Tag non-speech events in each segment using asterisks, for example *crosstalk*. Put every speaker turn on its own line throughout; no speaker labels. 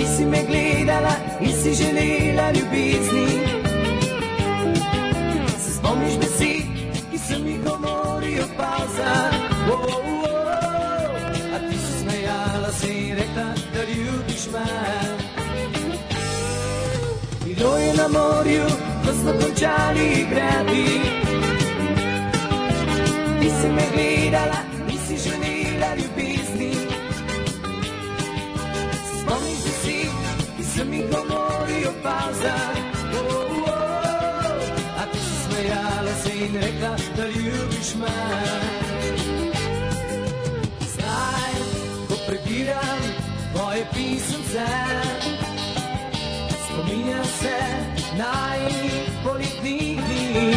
nisi me gledala, nisi želela ljubezni. Se spomniš besed, ki sem jih govoril, pauza. Oh, oh, oh, oh. A ti si smejala se in rekla, da ljubiš me. Bilo je na morju, ko smo končali grabi. Nisi me gledala. pauza oh, oh, oh. A ti si smejala se in rekla da ljubiš me Zdaj, ko prebiram tvoje pisemce Spominjam se najnih poletnih dni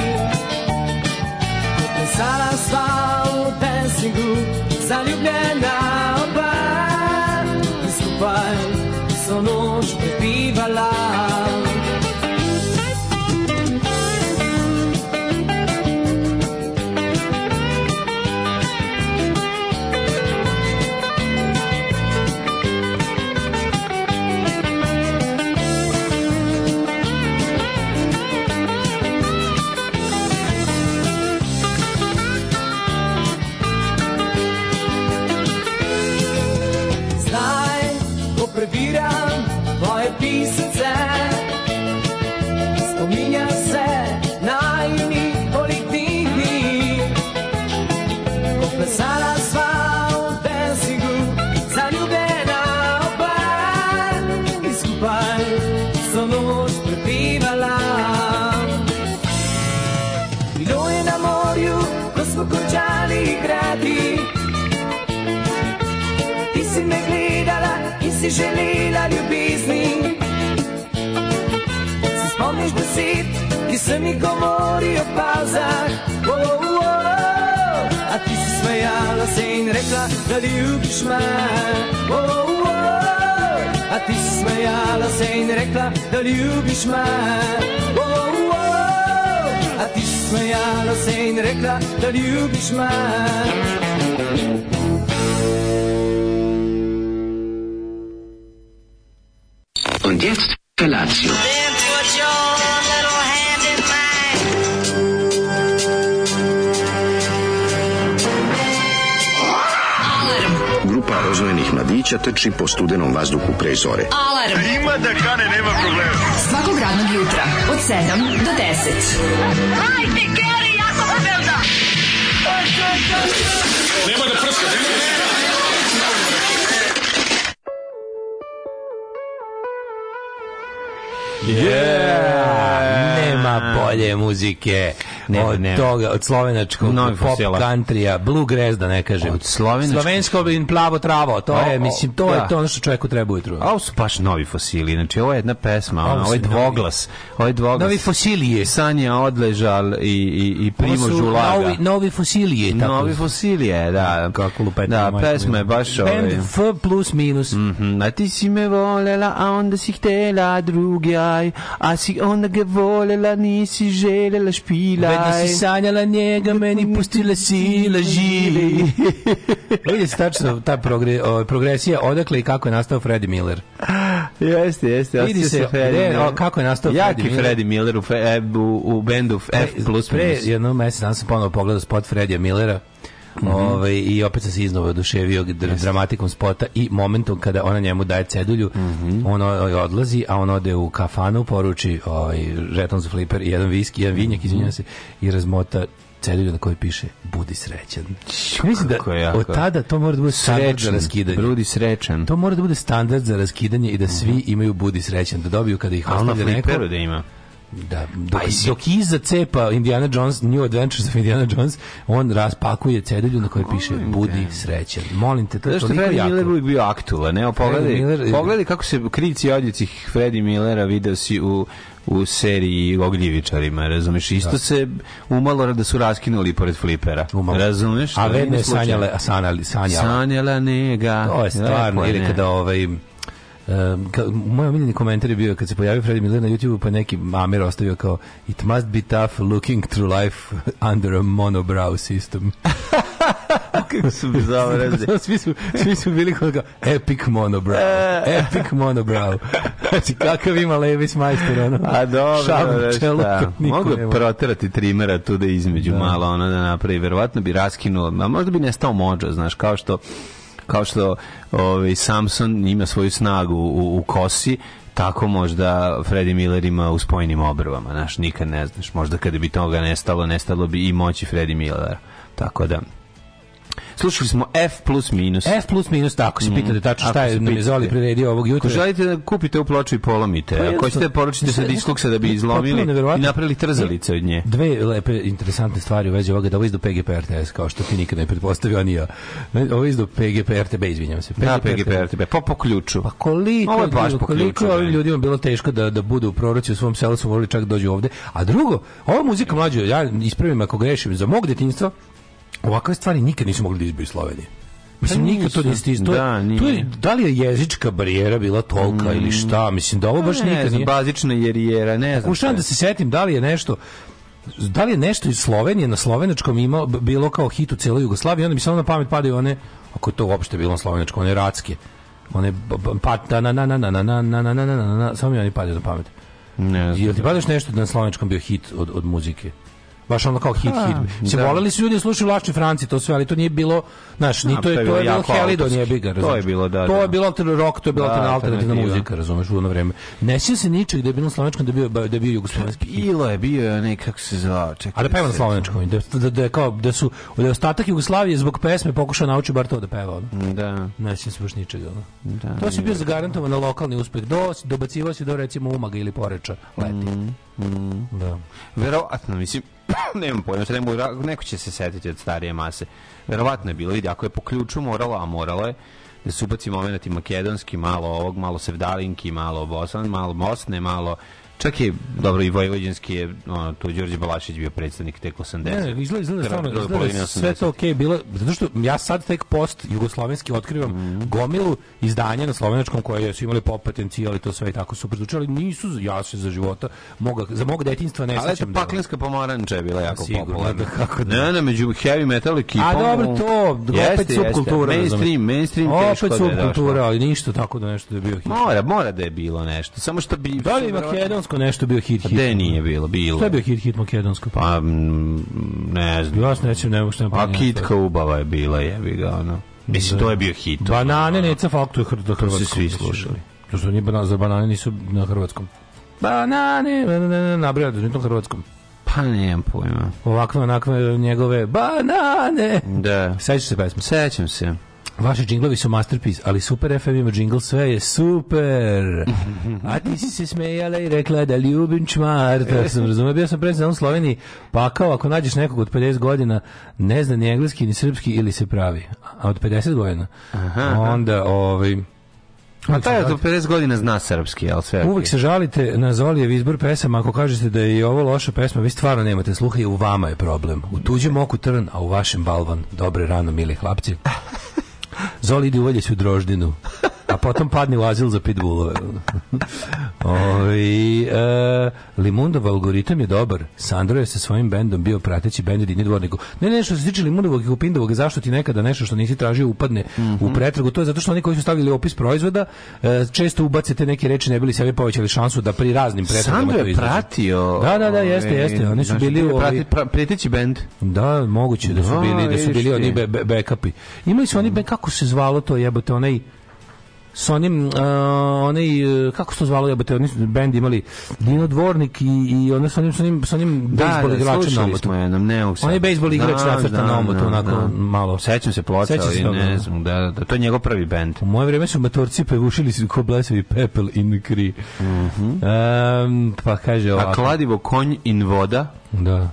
Ko plesala sva v pensingu, zaljubljena oba In Viva la se mi govori o pazah, oh, oh, oh. a ti si smejala se in rekla, da ljubiš me. Oh, oh, oh. A ti si smejala se in rekla, da ljubiš me. Oh, oh, oh. A ti si smejala se in rekla, da ljubiš me.
mladića trči po studenom vazduhu pre zore. Alarm!
A ima da kane, nema problema.
Svakog radnog jutra, od 7 do 10. Hajde, Geri, ja sam odbelda! Nema da prska, nema da prska!
Yeah! Nema bolje muzike ne, od ne. toga, od slovenačkog Mnogo pop fosila. countrya, blue grezda, ne kažem. Od slovenačkog... Slovensko bin plavo travo, to o, je, mislim, to da. je to ono što čovjeku treba ujutru. A
ovo su baš novi fosili, znači ovo je jedna pesma, ovo, ovaj dvoglas, ovaj
dvoglas. Novi fosilije.
Sanja Odležal i, i, i Primo Žulaga. Novi,
novi fosilije.
Tako. Novi fosilije, da. Kako lupetno. Da, pesma je baš ovo. Ovaj-
Band F plus minus. Mm
-hmm. A ti si me volela, a onda si htela drugi aj, a si onda ga volela, nisi želela špila. Bedno nisi
sanjala njega, meni pustila sila živi. *laughs* Vidite se tačno ta progre, o, progresija odakle i kako je nastao Freddy Miller.
Jeste, jeste.
Vidi se, Freddy
o,
kako je nastao
Jaki
Freddy Miller.
Freddy Miller u, fe, e, u, u bendu F++. Pre, plus, pre
jedno mesec dan sam ponovo pogledao spot Freddy Millera -hmm. Ove, ovaj, I opet sam se iznova oduševio yes. dramatikom spota i momentom kada ona njemu daje cedulju, mm -hmm. on ovaj, odlazi, a on ode u kafanu, poruči ovaj, žeton za fliper i jedan viski, jedan vinjak, mm -hmm. izvinjam se, i razmota cedulju na kojoj piše budi srećan. Mislim da jako. od tada to mora da bude standard srećan, za raskidanje.
Budi srećan.
To mora da bude standard za raskidanje i da svi mhm. imaju budi srećan, da dobiju kada ih ostavlja
neko. Da ima
da pa dok, pa dok iza cepa Indiana Jones New Adventures of Indiana Jones on raspakuje cedelju na kojoj piše mm, budi da. srećan molim te to
je toliko Freddy jako Miller uvijek bio aktula ne pogledaj Miller, pogledaj kako se krivci odjeci Freddy Millera video si u u seriji Ogljivičarima, razumeš? Isto da. se umalo da su raskinuli pored flipera. Umalo. Razumeš?
A vredne sanjale, sanjali,
sanjala. Sanjala nega.
To je stvarno. Ili kada ovaj Um, ka, moj omiljeni komentar je bio kad se pojavio Freddy Miller na YouTubeu pa neki mamer ostavio kao it must be tough looking through life *laughs* under a monobrow system
*laughs* kako su bizarno
*laughs* reći svi su, svi su bili kao epic monobrow epic monobrow znači kakav ima Levis majster ono, a
dobro šabu, da, da, čelo, mogu proterati trimera tu da između da. malo ono da napravi verovatno bi raskinuo a možda bi nestao mođo znaš kao što kao što ovaj, Samson ima svoju snagu u, u kosi, tako možda Freddy Miller ima u spojnim obrvama, znaš, nikad ne znaš. Možda kada bi toga nestalo, nestalo bi i moći Freddy Millera. Tako da, Slušali smo F plus minus.
F plus minus, tako se mm. pitate tačno šta je nam je Zoli priredio ovog jutra.
Ako želite da kupite u ploču i polomite, pa, ako ćete da poručite sa diskoksa da bi izlomili i napravili trzalice od nje.
Dve lepe, interesantne stvari u vezi ovoga, da ovo izdu PGP RTS, kao što ti nikada ne pretpostavio, ni ja. Ovo izdu PGP RTB, izvinjam se.
PGP, da, PGP RTB, po, po ključu.
Pa koliko, ovo je baš po koliko ovim ljudima bilo teško da, da budu u proroci u svom selu, su morali čak da dođu ovde. A drugo, ova muzika mlađa, ja ispravim ako grešim, za mog detinjstva, ovakve stvari nikad nisu mogli da izbiju Slovenije. Mislim, nikad to niste iz...
Da, nije. To je,
da li je jezička barijera bila tolka mm. ili šta? Mislim, da ovo baš ne, nikad nije...
Bazična
jerijera,
ne znam.
Ušam da se setim, da li je nešto da li je nešto iz Slovenije na slovenačkom imao bilo kao hit u celoj Jugoslaviji onda mi samo na pamet padaju one ako to uopšte bilo na slovenačkom one ratske one pa na na na na na na na na na na na samo mi oni padaju na pamet ne znam ti padaš nešto da na slovenačkom bio hit od od muzike baš ono kao hit hit. Se da. voleli su ljudi da slušaju Lačni Franci, to sve, ali to nije bilo, znaš, ni to je to je bilo Helido nije biga,
To je bilo
da. da. To je
bilo
alter rock, to je bila alternativna muzika, razumeš, u ono vreme. Ne sjećam se ničeg da je bilo slovenačko da bio da bio jugoslovenski. Bilo
je, bio je onaj kako se zvao, čekaj. Ali
peva na slovenačkom, da da kao da su da ostatak Jugoslavije zbog pesme pokušao naučiti bar to da peva.
Da.
Ne sjećam se baš ničega. Da. To se bio zagarantovan lokalni uspeh. Do dobacivao se do recimo Umaga ili Poreča, leti. Mm, mm. Da.
Verovatno, mislim, Pa, nemam pojma, šta ne mogu, neko će se setiti od starije mase. Verovatno je bilo, vidi, ako je po ključu morala, a moralo je, da se ubaci moment makedonski, malo ovog, malo sevdalinki, malo bosan, malo mosne, malo Čak je, dobro, i Vojvođanski je, ono, to Đorđe Balašić bio predstavnik tek 80.
Ne, izgleda, izgleda stvarno, da sve to okej okay, bilo, zato što ja sad tek post jugoslovenski otkrivam mm. gomilu izdanja na slovenačkom koje su imali pop potencijal i to sve i tako su zvučali, nisu ja se za života, moga, za mog detinjstva ne sećam.
Ali da paklenska pomaranča
je
bila jako popularna. Da, kako da. Ne, ne, među heavy metal ekipom.
A dobro, to,
jeste, opet
subkultura.
Mainstream, mainstream
teško opet
subkultura,
ali ništa tako da nešto da je bio hit. Mora, mora da je bilo nešto. Samo što bi... Da li makedonsko makedonsko nešto bio hit pa hit. Gde nije
bilo,
bilo. Šta
je bio
hit hit makedonsko? Pa, pa
ne znam. Ja
se nećem ne mogu
šta da pa kitka ubava je bila, jebi ga ono. Mislim to je bio hit.
Banane ono. neca faktu hrvatsko.
To su svi slušali.
To su nije banane, za banane nisu na hrvatskom. Banane, banane, nabrao na hrvatskom.
Pa nemam pojma.
Ovakve, onakve njegove banane.
Da.
Sećaš se
pesme? Sećam se.
Vaši džinglovi su masterpiece, ali Super FM ima džingl, sve je super. A ti si se smejala i rekla da ljubim čmar. Tako sam razumio, bio sam predstavljan u Sloveniji, pa kao ako nađeš nekog od 50 godina, ne zna ni engleski, ni srpski, ili se pravi. A od 50 godina, aha, onda, ovaj,
a taj od 50 godina zna srpski, jel sve?
Uvijek se žalite na Zolijev izbor pesama, ako kažete da je ovo loša pesma, vi stvarno nemate sluha i u vama je problem. U tuđem oku trn, a u vašem balvan. Dobre rano, mili hlapci. Zoli ide uvalje u droždinu. A potom padne u azil za pitbullove. Ovi, e, Limundov algoritam je dobar. Sandro je sa svojim bendom bio prateći bend i dvorniku. Ne, ne, što se tiče Limundovog i Kupindovog, zašto ti nekada nešto što nisi tražio upadne mm -hmm. u mhm. pretragu? To je zato što oni koji su stavili opis proizvoda e, često ubacite neke reči ne bili sebi povećali šansu da pri raznim pretragama
Sandro je to pratio.
Da, da, da, jeste, ovaj, jeste. Oni su bili ovi...
Prateći bend.
Da, moguće da su bili, da su bili oni be, be, backupi. Imali su oni, mm. kako kako se zvalo to jebote, onaj s onim uh, onaj uh, kako se to zvalo jebote oni bend imali Dino Dvornik i i onaj sa onim sa onim sa onim
da,
da, bejsbol igrač na
omotu. Jednom, ne, u
onaj bejsbol da, igrač da, nacrta da, na omotu da, onako da. malo.
Sećam se ploča i ne znam da, da to je njegov prvi bend.
U moje vreme su matorci pevušili se ko blesavi pepel in kri. Mhm. Mm -hmm. um, pa kaže ovako. A
kladivo konj in voda?
Da.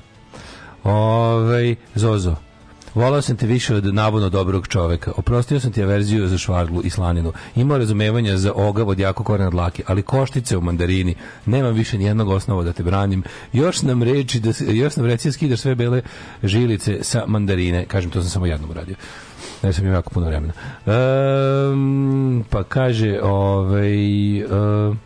Ovaj Zozo. Volao sam te više od navodno dobrog čoveka. Oprostio sam ti averziju za švarglu i slaninu. Imao razumevanja za ogav od jako korena dlake, ali koštice u mandarini. Nemam više nijednog osnova da te branim. Još nam reči da još nam reci da skidaš sve bele žilice sa mandarine. Kažem, to sam samo jednom uradio. Ne sam imao jako puno vremena. Um, pa kaže, ovaj... Uh,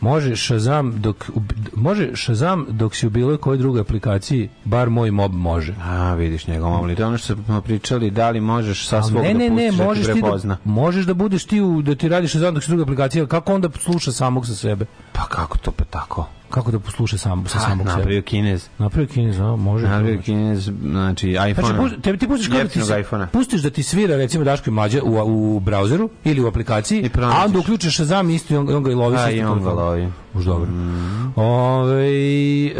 Može Shazam dok može Shazam dok si u bilo kojoj drugoj aplikaciji, bar moj mob može.
A vidiš njegov mob, to ono što smo pričali, da li možeš sa svog ne,
da ne, ne,
da
možeš da ti da, možeš da budeš ti u, da ti radiš Shazam dok si u drugoj aplikaciji, kako onda sluša samog sa sebe?
Pa kako to pa tako?
kako da posluša sam sa pa, samog sebe. Napravio
Kinez.
Napravio Kinez, a može.
Napravio Kinez, znači iPhone. Znači, pusti,
tebi ti pustiš kako ti se, pustiš da ti svira recimo Daško i mlađe u u brauzeru ili u aplikaciji, a onda uključiš Shazam isto
i
on, on ga i
lovi. A i
on ga lovi. Už dobro. Mm. Ove, e,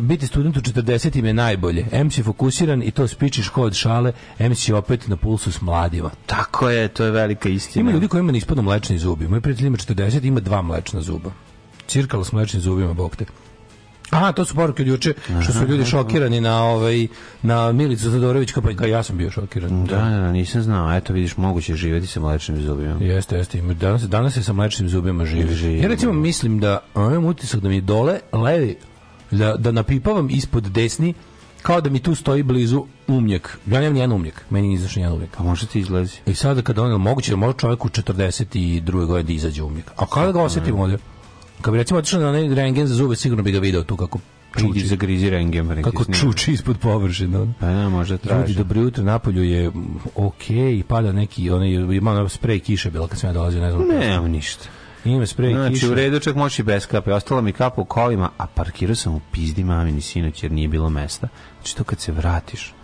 biti student u 40 im je najbolje. MC fokusiran i to spičiš kod šale, MC opet na pulsu s mladima.
Tako je, to je velika istina.
Ima ljudi koji ima na ispadno mlečni zubi. Moj prijatelj ima 40 ima dva mlečna zuba cirkalo s mlečnim zubima, bog te. Aha, to su poruke od juče, što su ljudi šokirani na ovaj na Milicu Todorović pa ja sam bio šokiran.
Da, da, da, nisam znao. Eto vidiš, moguće živeti sa mlečnim zubima.
Jeste, jeste. Danas danas se sa mlečnim zubima živi. živi. Ja recimo da. mislim da imam ovaj utisak da mi dole levi da, da napipavam ispod desni kao da mi tu stoji blizu umnjak. Ja nemam nijedan umnjak, meni nije izašao nijedan umnjak.
A možda ti izlazi.
I sada kada on moguće da može čovjek u 42. godine da izađe umnjak. A kada ga osjetim ovdje? Kad bi recimo otišao na onaj rengen za zube, sigurno bi ga video tu kako
čuči. zagrizi
rengen. Kako čuči ispod površine.
Pa ne, da, možda traži. Ljudi,
dobro jutro, napolju je okej, okay, pada neki, onaj, ima ono sprej kiše bila kad sam ja dolazio, ne
znam. Nema ništa. Ima sprej znači, kiše. Znači, u redu čak moći bez kape. Ostala mi kapa u kolima, a parkirao sam u pizdi mamini sinoć jer nije bilo mesta. Znači, to kad se vratiš,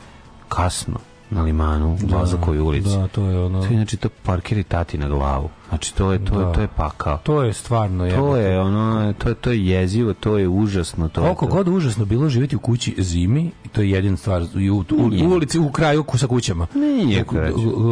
kasno, na limanu, da, u da, koju ulici. Da, to je ono... To je, znači, to parkiri tati na glavu. Znači to je to, da.
to je
pakao.
To je stvarno je.
To je ono to je to je jezivo, to je užasno, to.
Koliko god užasno bilo živjeti u kući zimi, to je jedina stvar i u, u, u, ulici u kraju sa kućama.
Nije,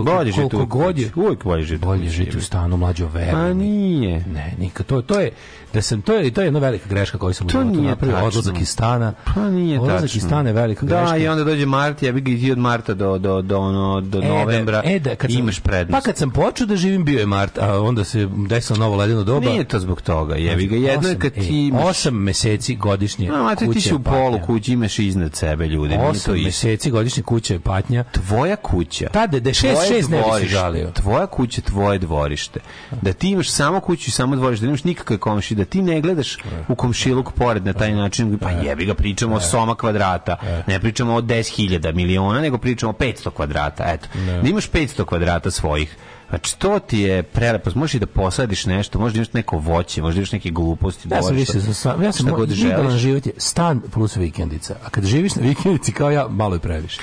bolje živjeti u
god je, uvijek bolje živjeti. Bolje
živjeti u stanu mlađo vere.
Pa nije.
Ne, nikad to je to je da sam to je to je jedna velika greška koju sam to
nije napravio
odlazak iz stana.
Pa nije tačno. Odlazak
iz stana je velika
da, greška. Da, i onda dođe mart, ja bih ti od marta do do do ono do e, da, novembra. E, da, kad imaš prednost.
Pa kad sam počeo da živim bio je mart, a onda se desilo novo ledeno doba.
Nije to zbog toga, jevi ga. Znači, Jedno je kad ti e, imaš... Osam
meseci godišnje
no, mate, kuće ti si u polu kući, imaš iznad sebe ljudi.
Osam meseci godišnje kuće je patnja.
Tvoja kuća. Ta de, de šest, šest ne bi si žalio. Tvoja kuća, tvoje dvorište. Da ti imaš samo kuću i samo dvorište, da nemaš nikakve komši, da ti ne gledaš u komšiluk pored na taj način, pa e. jebi ga, pričamo o e. soma kvadrata, ne pričamo o 10.000 miliona, nego pričamo o 500 kvadrata, eto. Da imaš 500 kvadrata svojih Znači, to ti je prelepo. Možeš i da posadiš nešto, možeš da imaš neko voće, možeš da imaš neke gluposti.
Ja sam više, sa, sam, ja sam idealan život je stan plus vikendica. A kad živiš na vikendici kao ja, malo je previše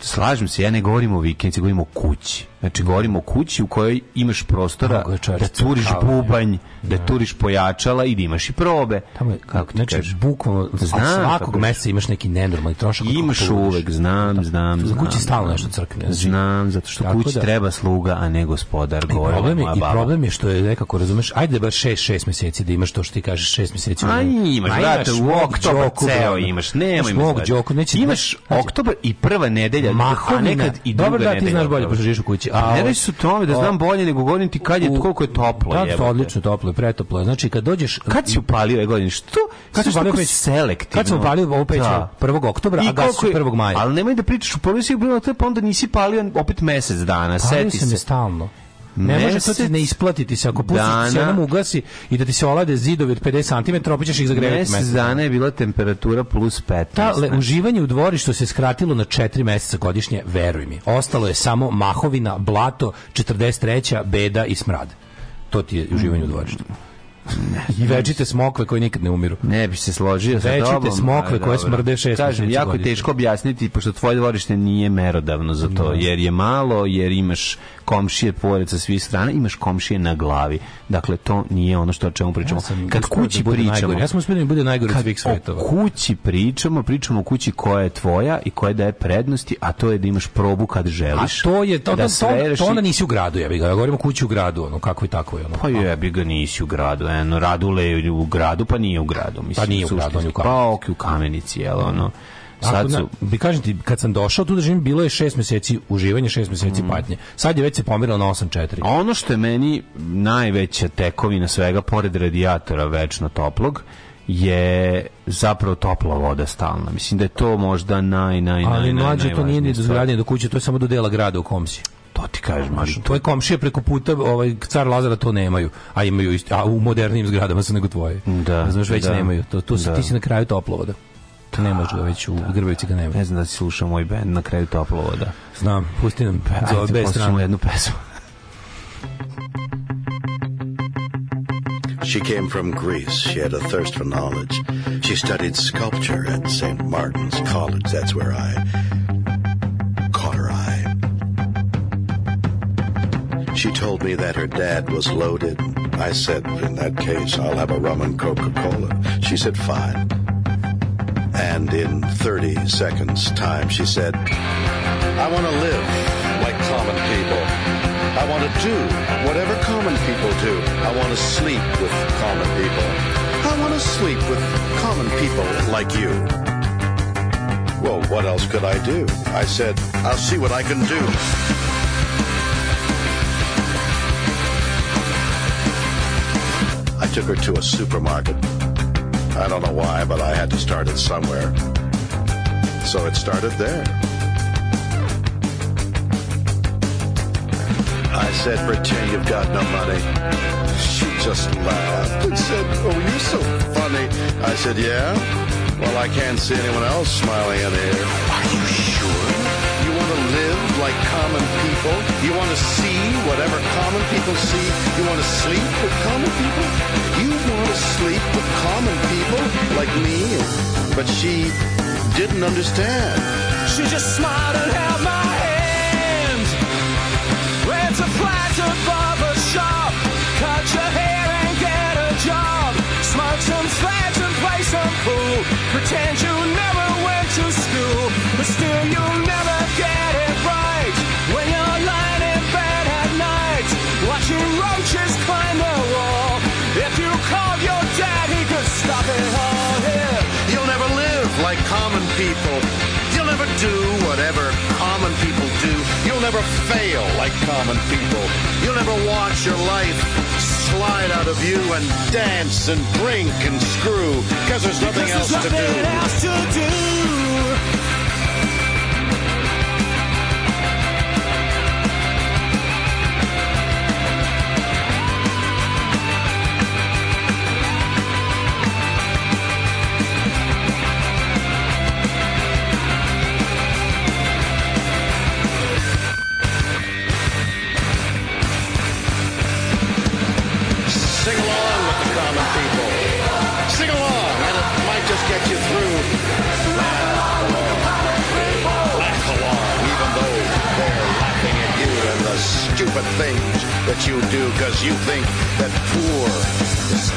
slažem se, ja ne govorim o vikendici, govorim o kući. Znači, govorim o kući u kojoj imaš prostora da turiš bubanj, da, da turiš pojačala i da imaš i probe.
Tamo je, kako znači, kažeš? bukvalno, znam, pa svakog meseca imaš neki nenormalni trošak. Imaš
uvek, znam, znam, da. znam. Za
kući stalno nešto crkne. Znači,
znam, zato što
kući
da, treba sluga, a ne gospodar. I
e, problem, je, i problem je što je nekako, razumeš, ajde bar 6 6 meseci da imaš to što ti kažeš 6 meseci.
A imaš, brate, u oktobar ceo imaš, nemoj mi. Imaš znači- oktobar i prva nedelja nedelja, Mahovina. a nekad
i druga Dobro da ti znaš bolje pošto živiš u kući. A
ne reći su tome da znam bolje nego govorim ti kad je u, koliko je toplo. Da, to
odlično toplo, pretoplo. Znači kad dođeš
Kad si upalio ove godine? Što?
Kad
si upalio peć? Selektivno.
Kad
sam
upalio ovu peć 1. Da. oktobra, a gas 1. maja.
Al nemoj da pričaš, upalio si bilo to pa onda nisi palio opet mesec dana, seti se. Palio sam
stalno. Ne može to ti ne isplatiti se ako pustiš dana, se jednom ugasi i da ti se olade zidovi od 50 cm, opet ih zagrevati mesec.
Mesec dana je bila temperatura plus 15.
Ta le, uživanje u dvorištu se skratilo na 4 meseca godišnje, veruj mi. Ostalo je samo mahovina, blato, 43. beda i smrad. To ti je uživanje u dvorištu. Ne, I večite smokve koji nikad ne umiru.
Ne bi se složio sa tobom.
Večite smokve koje smrde šest Kažem,
jako je teško objasniti, pošto tvoje dvorište nije merodavno za to, da. jer je malo, jer imaš komšije pored sa svih strana, imaš komšije na glavi. Dakle, to nije ono što o čemu pričamo. Ja
kad da kući da pričamo... Najgore. Ja sam uspio da bude najgore kad svih
svetova. kući pričamo, pričamo o kući koja je tvoja i koja daje prednosti, a to je da imaš probu kad želiš.
A to je... To, da to, to, to onda nisi u gradu, ja bih ga. Ja govorim o kući u gradu, ono, kako i tako je. Ono.
Pa ja bih ga nisi u gradu. Eno, Radule u gradu, pa nije u gradu. Pa mislim, pa nije u gradu, on je u pa kamenici. Pa ok, u kamenici, jel, ono
Sad da- su, bi kažem ti, kad sam došao tu da živim, bilo je šest meseci uživanja, šest meseci mm. patnje. Sad je već se pomirilo na 8-4.
ono što
je
meni najveća tekovina svega, pored radijatora večno toplog, je zapravo topla voda stalna. Mislim da je to možda naj, naj, naj,
Ali mlađe to nije ni do zgradnje do kuće, to je samo do dela grada u komsi
to ti kažem, ali
tvoje komšije preko puta, ovaj car Lazara to nemaju, a imaju isti, a u modernim zgradama su nego tvoje.
Da, znaš već
da, nemaju. To tu se da. ti si
na kraju toplovoda.
ne
može već u Grbavici ga nema. Ne znam da si slušao moj band na kraju Znam, pusti nam. Ajde, poslušamo jednu pesmu.
She came from Greece. She had a thirst for knowledge. She studied sculpture at St. Martin's College. That's where I caught her eye. She told me that her dad was loaded. I said, in that case, I'll have a rum and Coca-Cola. She said, fine. And in 30 seconds' time, she said, I want to live like common people. I want to do whatever common people do. I want to sleep with common people. I want to sleep with common people like you. Well, what else could I do? I said, I'll see what I can do. I took her to a supermarket I don't know why, but I had to start it somewhere. So it started there. I said, pretend you've got no money. She just laughed and said, oh, you're so funny. I said, yeah? Well, I can't see anyone else smiling in here. people. You want to see whatever common people see. You want to sleep with common people. You want to sleep with common people like me. But she didn't understand. She just smiled and held my hand. Rent a flat above a shop. Cut your hair and get a job. Smoke some fads and play some pool. Pretend you never went to school. But still you'll never get people. You'll never do whatever common people do. You'll never fail like common people. You'll never watch your life slide out of you and dance and drink and screw. Cause there's nothing, Cause there's else, nothing to else to do. stupid things that you do because you think that poor is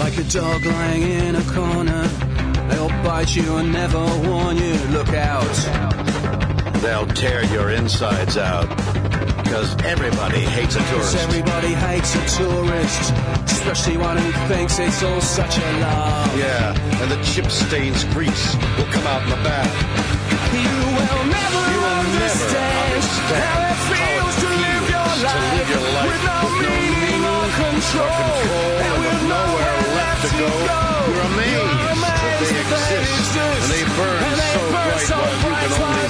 cool. Like a dog lying in a corner, they'll bite you and never warn you. Look out. They'll tear your insides out because everybody hates a tourist. Everybody hates a tourist, especially one who thinks it's all such a lie. Yeah, and the chip stains grease will come out in the back. understand how it feels, to, live your life with no meaning or control, and with nowhere left to go. You're
amazed, that they exist, and they burn so bright so while you can only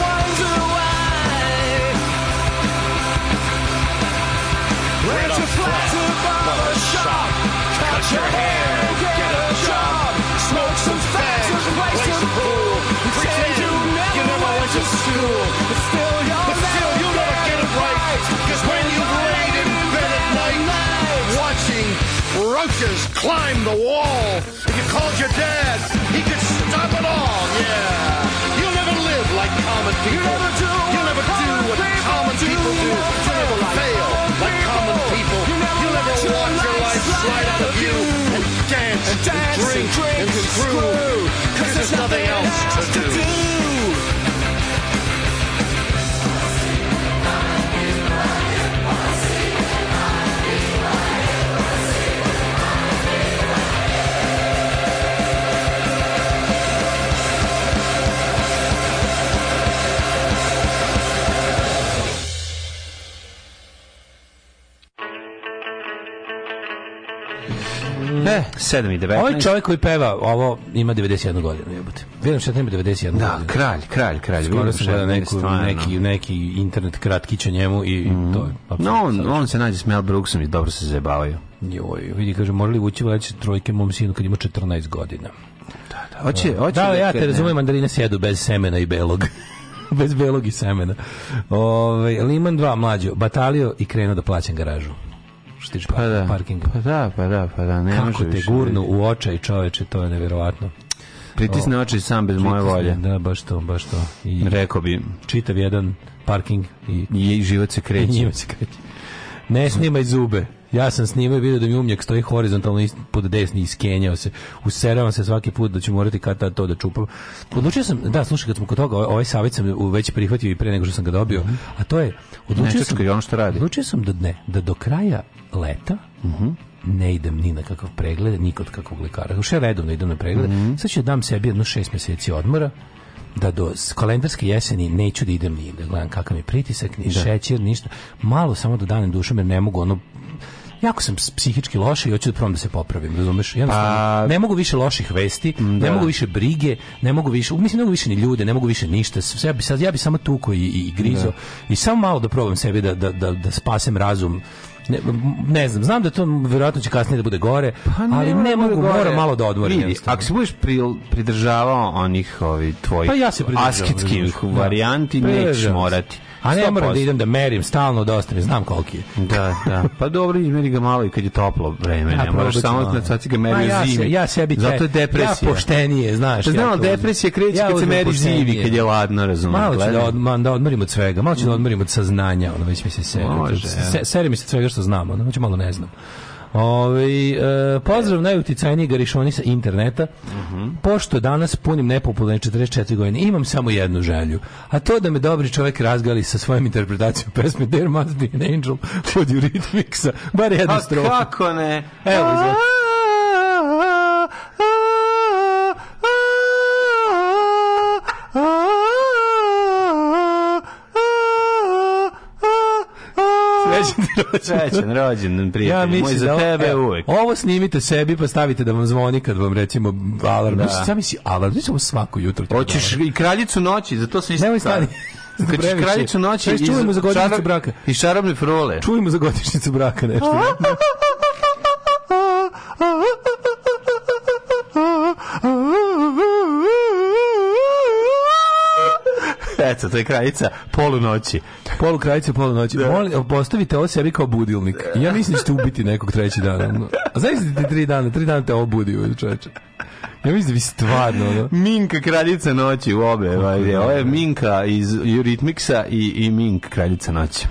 wonder why. Rent a flat above a shop, cut your hair, get a job, smoke some fags and play some pool you'll, never get it right. Cause when you're in bed at night, watching roaches climb the wall, if you called your dad, he could stop it all, yeah. You'll never live like common people. You'll never do, you'll never do what common people do. You'll never fail like common people. You'll never watch your life slide out of you and dance and, dance, and drink and, drink, and screw. Cause there's nothing else to do. 7 i 19. Ovaj čovjek koji peva, ovo ima 91 godinu, jebote. Vidim što ima 91 da,
godinu. kralj, kralj, kralj.
Skoro da sam gledao neku, neki, neki internet kratkiće njemu i mm. to je.
Mhm. No, on, on se nađe s Mel Brooksom i dobro se zabavaju.
Joj, vidi, kaže, morali ući vaći trojke mom sinu kad ima 14 godina.
Da, da, da, hoće, hoće
da, da ja te razumijem, mandarine sjedu bez semena i belog. *laughs* bez belog i semena. Ove, ovaj, Liman 2 mlađo, batalio i krenuo
da
plaćam garažu
što tiče pa, pa da,
parkinga.
Pa da, pa da, pa da,
ne Kako te više gurnu da u očaj čoveče, to je neverovatno.
Pritisne oči sam bez moje volje.
Da, baš to, baš to.
I Rekao bi. Čitav jedan
parking. I, i
život se kreće. *laughs*
I se kreće. Ne snimaj zube. Ja sam snimao video da mi umnjak stoji horizontalno pod desni i skenjao se. Useravam se svaki put da ću morati kad tad to da čupam. Odlučio sam, da, slušaj, kad smo kod toga, ovaj savjet sam već prihvatio i pre nego što sam ga dobio, a to je,
odlučio, ne, sam, ono što radi.
odlučio sam da ne, da do kraja leta uh mhm. -huh ne idem ni na kakav pregled, ni kod kakvog lekara. Još ja redovno idem na pregled. Mm -hmm. Sad ću da dam sebi jedno šest meseci odmora, da do kalendarske jeseni neću da idem ni da gledam kakav mi pritisak, ni da. šećer, ništa. Malo samo da danem dušom jer ne mogu ono jako sam psihički loš i hoću da probam da se popravim, razumeš? Jednostavno, pa, ne mogu više loših vesti, ne da. mogu više brige, ne mogu više, mislim ne mogu više ni ljude, ne mogu više ništa. Sve Ja bi sad ja bi samo tuko i, i grizo da. i samo malo da probam sebi da, da, da, da spasem razum ne, ne znam, znam da to verovatno će kasnije da bude gore, pa ne, ali ne da mogu, moram malo da odmorim. Vidi,
ako se budeš pridržavao onih ovih tvojih pa ja asketskih varijanti, nećeš morati.
A ne moram da idem da merim stalno da ostavim, znam koliki je.
Da, da. Pa dobro, izmeri ga malo i kad je toplo vreme, ne moraš samo da sad ga merio ja zimi. Se,
ja sebi Zato je depresija. Ja poštenije, znaš.
Znam, ja depresija kreće ja kad se meri zimi, kad je ladno, razumiješ.
Malo ću da, od, da odmorim od svega, malo ću da mm. odmorim od saznanja, ono već mi se seri. Može. Se, seri mi se svega što znam, ono, hoću malo ne znam. Ove, ovaj, pozdrav najuticajniji garišoni sa interneta. Uh mhm. -huh. Pošto danas punim nepopularne 44 godine, imam samo jednu želju. A to da me dobri čovjek razgali sa svojom interpretacijom pesme There Must Be an Angel od Eurythmicsa.
Bar jednu strofu. A kako ne?
Evo, izvati.
Srećan rođendan, prijatelj. Ja Moj za da, tebe e, uvek.
Ovo snimite sebi pa stavite da vam zvoni kad vam recimo alarm. Da. ja mislim alarm, mislim svako jutro. Hoćeš
da i kraljicu noći, zato sam
isto. Nemoj stani.
*laughs*
Kad
kraljicu noći
iz, čujemo za godišnjicu šarab, braka.
I šarobne frole.
Čujemo za godišnjicu braka nešto. Ne?
*laughs* Eto, to je kraljica polunoći
polu krajicu, polu noći. Da. Molim, postavite ovo sebi kao budilnik. I ja mislim da ćete ubiti nekog treći dan. A zavisite da ti tri dana, tri dana te obudi u čoveče. Ja mislim da bi stvarno... Da.
Minka kraljica noći u obe. Ovaj, ovo je Minka iz Eurythmicsa i, i Mink kraljica noći.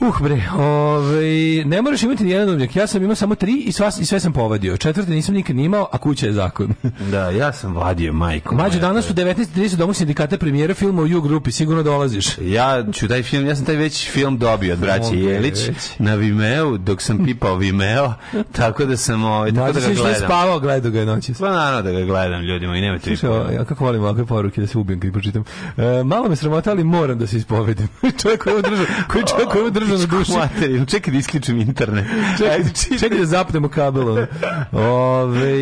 Uh bre, ovaj ne moraš imati ni jedan objek. Ja sam imao samo tri i sva i sve sam povadio. Četvrti nisam nikad ni imao, a kuća je zakon.
*laughs* da, ja sam vadio majko.
Mađo danas u 19:30 domu sindikata premijera filma u U grupi, sigurno dolaziš.
Ja ću taj film, ja sam taj već film dobio od braće Jelić na Vimeo dok sam pipao Vimeo, tako da sam ovaj tako da ga gledam. Da spavao, gledao ga
noći. Pa
naravno da ga gledam ljudima i nemojte vi.
Ja kako volim ovakve poruke da se ubijem kad pročitam. E, malo me sramota, ali moram da se ispovedim. *laughs* čovjek koji je koji čovjek koji Da zamrzana
duša. Materiju. Čekaj da isključim internet.
Čekaj, čekaj da zapnemo kabel. Ove,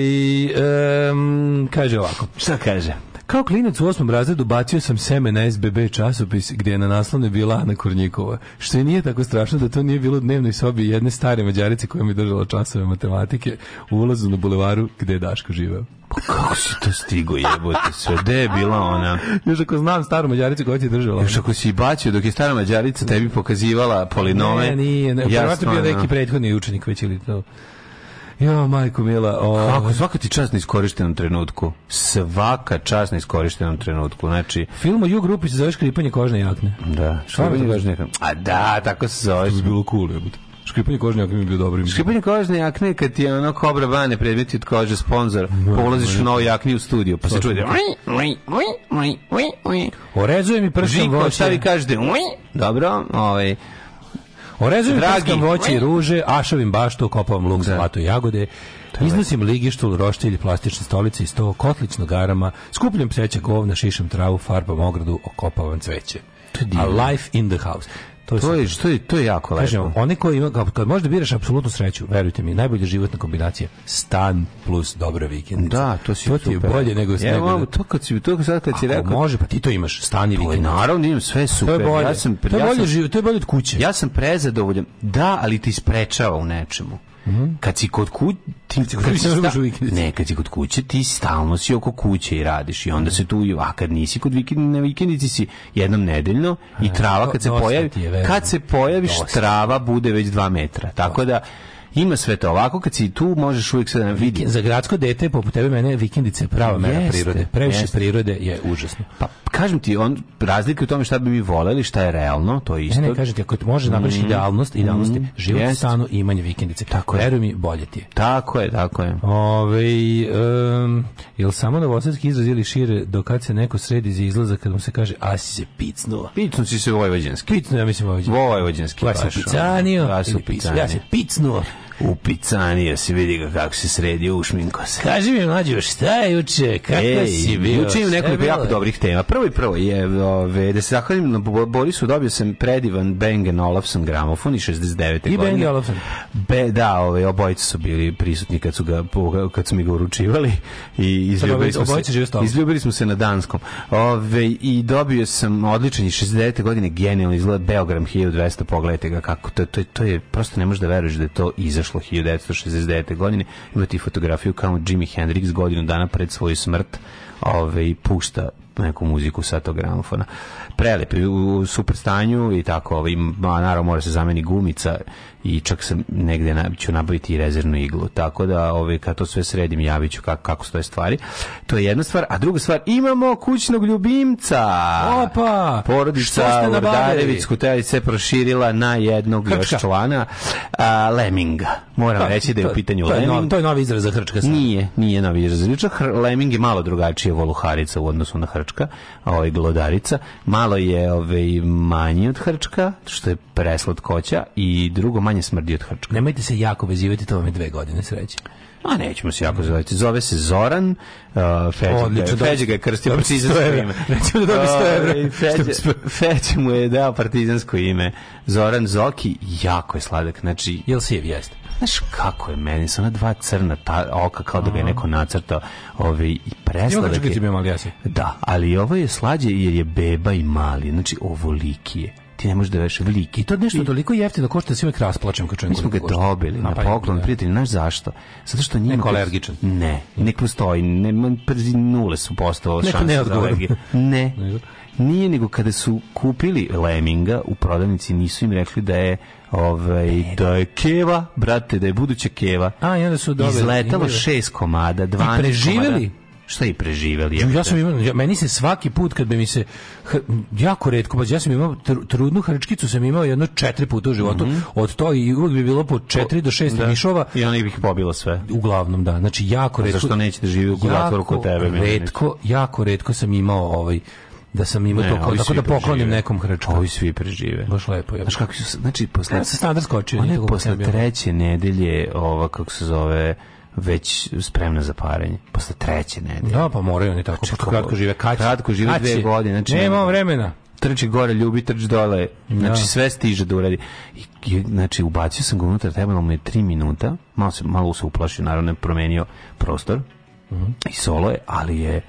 um, kaže ovako.
Šta kaže?
Kao klinac u osmom razredu bacio sam seme na SBB časopis gdje je na naslovne bila Ana Kornjikova. Što je nije tako strašno da to nije bilo dnevnoj sobi jedne stare mađarice koja mi držala časove matematike u ulazu na bulevaru gdje je Daško živeo.
Pa kako si to stigo jebote sve? Gde
je
bila ona?
Još ako znam staru mađaricu koja ti je držala.
Još ako si bacio dok je stara mađarica tebi pokazivala polinome. Ne,
nije. Ne, Jasno, bio da. neki prethodni učenik već ili to. Jo, majko mila.
O... Kako, svaka ti čast na iskorištenom trenutku. Svaka čast na iskorištenom trenutku. Znači...
Film o U grupi se zove kripanje kožne jakne.
Da,
škripanje kožne jakne.
A da, tako se zove.
To bi bilo cool, jebote. Škripanje kožne jakne mi bio dobro.
Škripanje kožne jakne kad ti je ono kobra bane predmeti od kože sponsor, polaziš u novu jakni u studiju, pa se čuje
Orezuje mi prstom voće.
Žiko, šta vi kažete? Da dobro, ovaj...
Orezujem prskam voće i ruže, ašavim baštu, kopavam luk, da. zlato i jagode, iznosim ligištul, roštilj, plastične stolice i sto, kotlić garama, skupljam pseća govna, šišam travu, farbam ogradu, okopavam cveće. A life in the house.
To je, to je, to je, to je jako lepo. Kažemo,
onaj koji ima, kad možda biraš apsolutnu sreću, verujte mi, najbolja životna kombinacija, stan plus dobra vikendica. Da,
to si to ti je bolje nego ja, nego...
to kad si, to sad kad si rekao...
može, pa ti to imaš, stan i vikendica. Naravno, imam sve super. To je bolje, ja sam, to je bolje, ja sam, živ, to je bolje od kuće. Ja sam prezadovoljan, da, ali ti sprečava u nečemu.
Mm.
Kad si kod
kuće, ti ne, kad si
kod kuće, ti stalno si oko kuće i radiš i onda mhm. se tu, a kad nisi kod vikend, na vikendici si jednom nedeljno i e, trava kad se pojavi, kad se pojaviš, trava bude već dva metra. Tako da, Ima sve to. Ovako kad si tu možeš uvijek sve da vidjeti.
Za gradsko dete poput tebe mene vikendice prava mera jeste, prirode. Previše jeste. prirode je užasno.
Pa kažem ti, on razlika u tome šta bi mi voleli, šta je realno, to je isto. Ne, ne
kažem ti, ako ti može da napraviš mm, idealnost, idealnosti mm, život jest. stanu i imanje vikendice. Tako Veruj mi, bolje ti je.
Tako je, tako je.
Ove, um, jel samo novosadski izraz ili šire do kad se neko sredi za izlaza kad mu se kaže, a si se picnula.
Picnu si se vojvođanski.
Picnu, ja mislim vojvođanski.
Vojvođanski.
Ja
sam picanio. Ja sam Upicanija si, vidi ga kako se sredio, ušminko se.
Kaži mi, mlađo, šta je juče? Kako Ej, si bio? Juče imam nekoliko jako dobrih tema. Prvo i prvo je, ove, da se zahvalim na Borisu, dobio sam predivan Bang Olufsen gramofon iz 69. I godine. Bang Olufsen. Be, da, ove, obojice su bili prisutni kad su, ga, kad su mi ga uručivali i izljubili, smo se, izljubili smo se na danskom. Ove, I dobio sam odličan i 69. godine genijalni izgled Beogram 1200, pogledajte ga kako. To, to, to je, prosto ne možeš da veruješ da je to izašlo izašlo 1969. godine, imate i fotografiju kao Jimi Hendrix godinu dana pred svoju smrt ove, ovaj, pušta neku muziku sa tog gramofona. Prelep, u super stanju i tako, ovaj, naravno mora se zameni gumica i čak sam negde na, ću nabaviti i rezervnu iglu. Tako da, ovaj, kad to sve sredim, javit ću kako, kako stoje stvari. To je jedna stvar. A druga stvar, imamo kućnog ljubimca.
Opa!
Porodica Urdarević se proširila na jednog Hrčka. još člana a, Leminga. Moram to, da, reći da je to, u pitanju to Leming. Je novi, to je novi izraz za Hrčka. Sam. Nije, nije novi izraz za Hrčka. Leming je malo drugačije voluharica u odnosu na Hrčka hrčka, ovaj glodarica, malo je ovaj manji od hrčka, što je preslatkoća i drugo manje smrdi od hrčka. Nemojte se jako vezivati, to vam je dve godine sreće. Ma nećemo se jako zoveti. Zove se Zoran, uh, Feđe, da. Feđe ga je krstio partizansko ime. Nećemo da dobi 100 evra. Ovaj, Feđe, mu je dao partizansko ime. Zoran Zoki, jako je sladak. Znači, jel si je vjest? Znaš kako je meni, su ona dva crna ta, oka kao da ga je neko nacrtao ove, i presladak je. Ima ali Da, ali ovo je slađe jer je beba i mali. Znači, ovoliki je ti ne možeš da veš veliki. I to nešto I... toliko jeftino košta da se uvek rasplačem kad čujem. Mi smo ga dobili na pa poklon, da. prijatelji, znaš zašto? Zato što nije neko alergičan. Ne, nek postoji, ne, przi nule su postao šanse za alergije. *laughs* Ne, nije nego kada su kupili Leminga u prodavnici nisu im rekli da je ovaj e, da je keva, brate, da je buduća keva. A i onda su dobili izletalo imali. šest komada, 12 I preživeli? Komada šta i preživeli. Ja, ja sam imao, ja, meni se svaki put kad bi mi se h, jako retko, pa ja sam imao tr, trudnu hrčkicu sam imao jedno četiri puta u životu. Mm -hmm. Od to i uvek bi bilo po četiri do šest da. mišova. I ona bih pobila sve. Uglavnom da. Znači jako retko. A zašto nećete da živjeti u zatvoru kod tebe? Retko, jako retko sam imao ovaj da sam imao ne, to kao, tako da, da poklonim prežive. nekom hrčku. Ovi svi prežive. Baš lepo je. Znaš kako su, znači posle... Ja da sam standard skočio. Ona posle treće nedelje, ova, kako se zove, već spremna za parenje posle treće nedelje. Da, pa moraju oni tako znači, kratko žive, kaći. Kratko žive kaći. dve godine, znači nema vremena. Trči gore, ljubi, trči dole. Znači da. sve stiže da uradi. I, znači ubacio sam ga unutra, trebalo mu je 3 minuta. Malo se malo se uplašio, naravno je promenio prostor. Mm -hmm. I solo je, ali je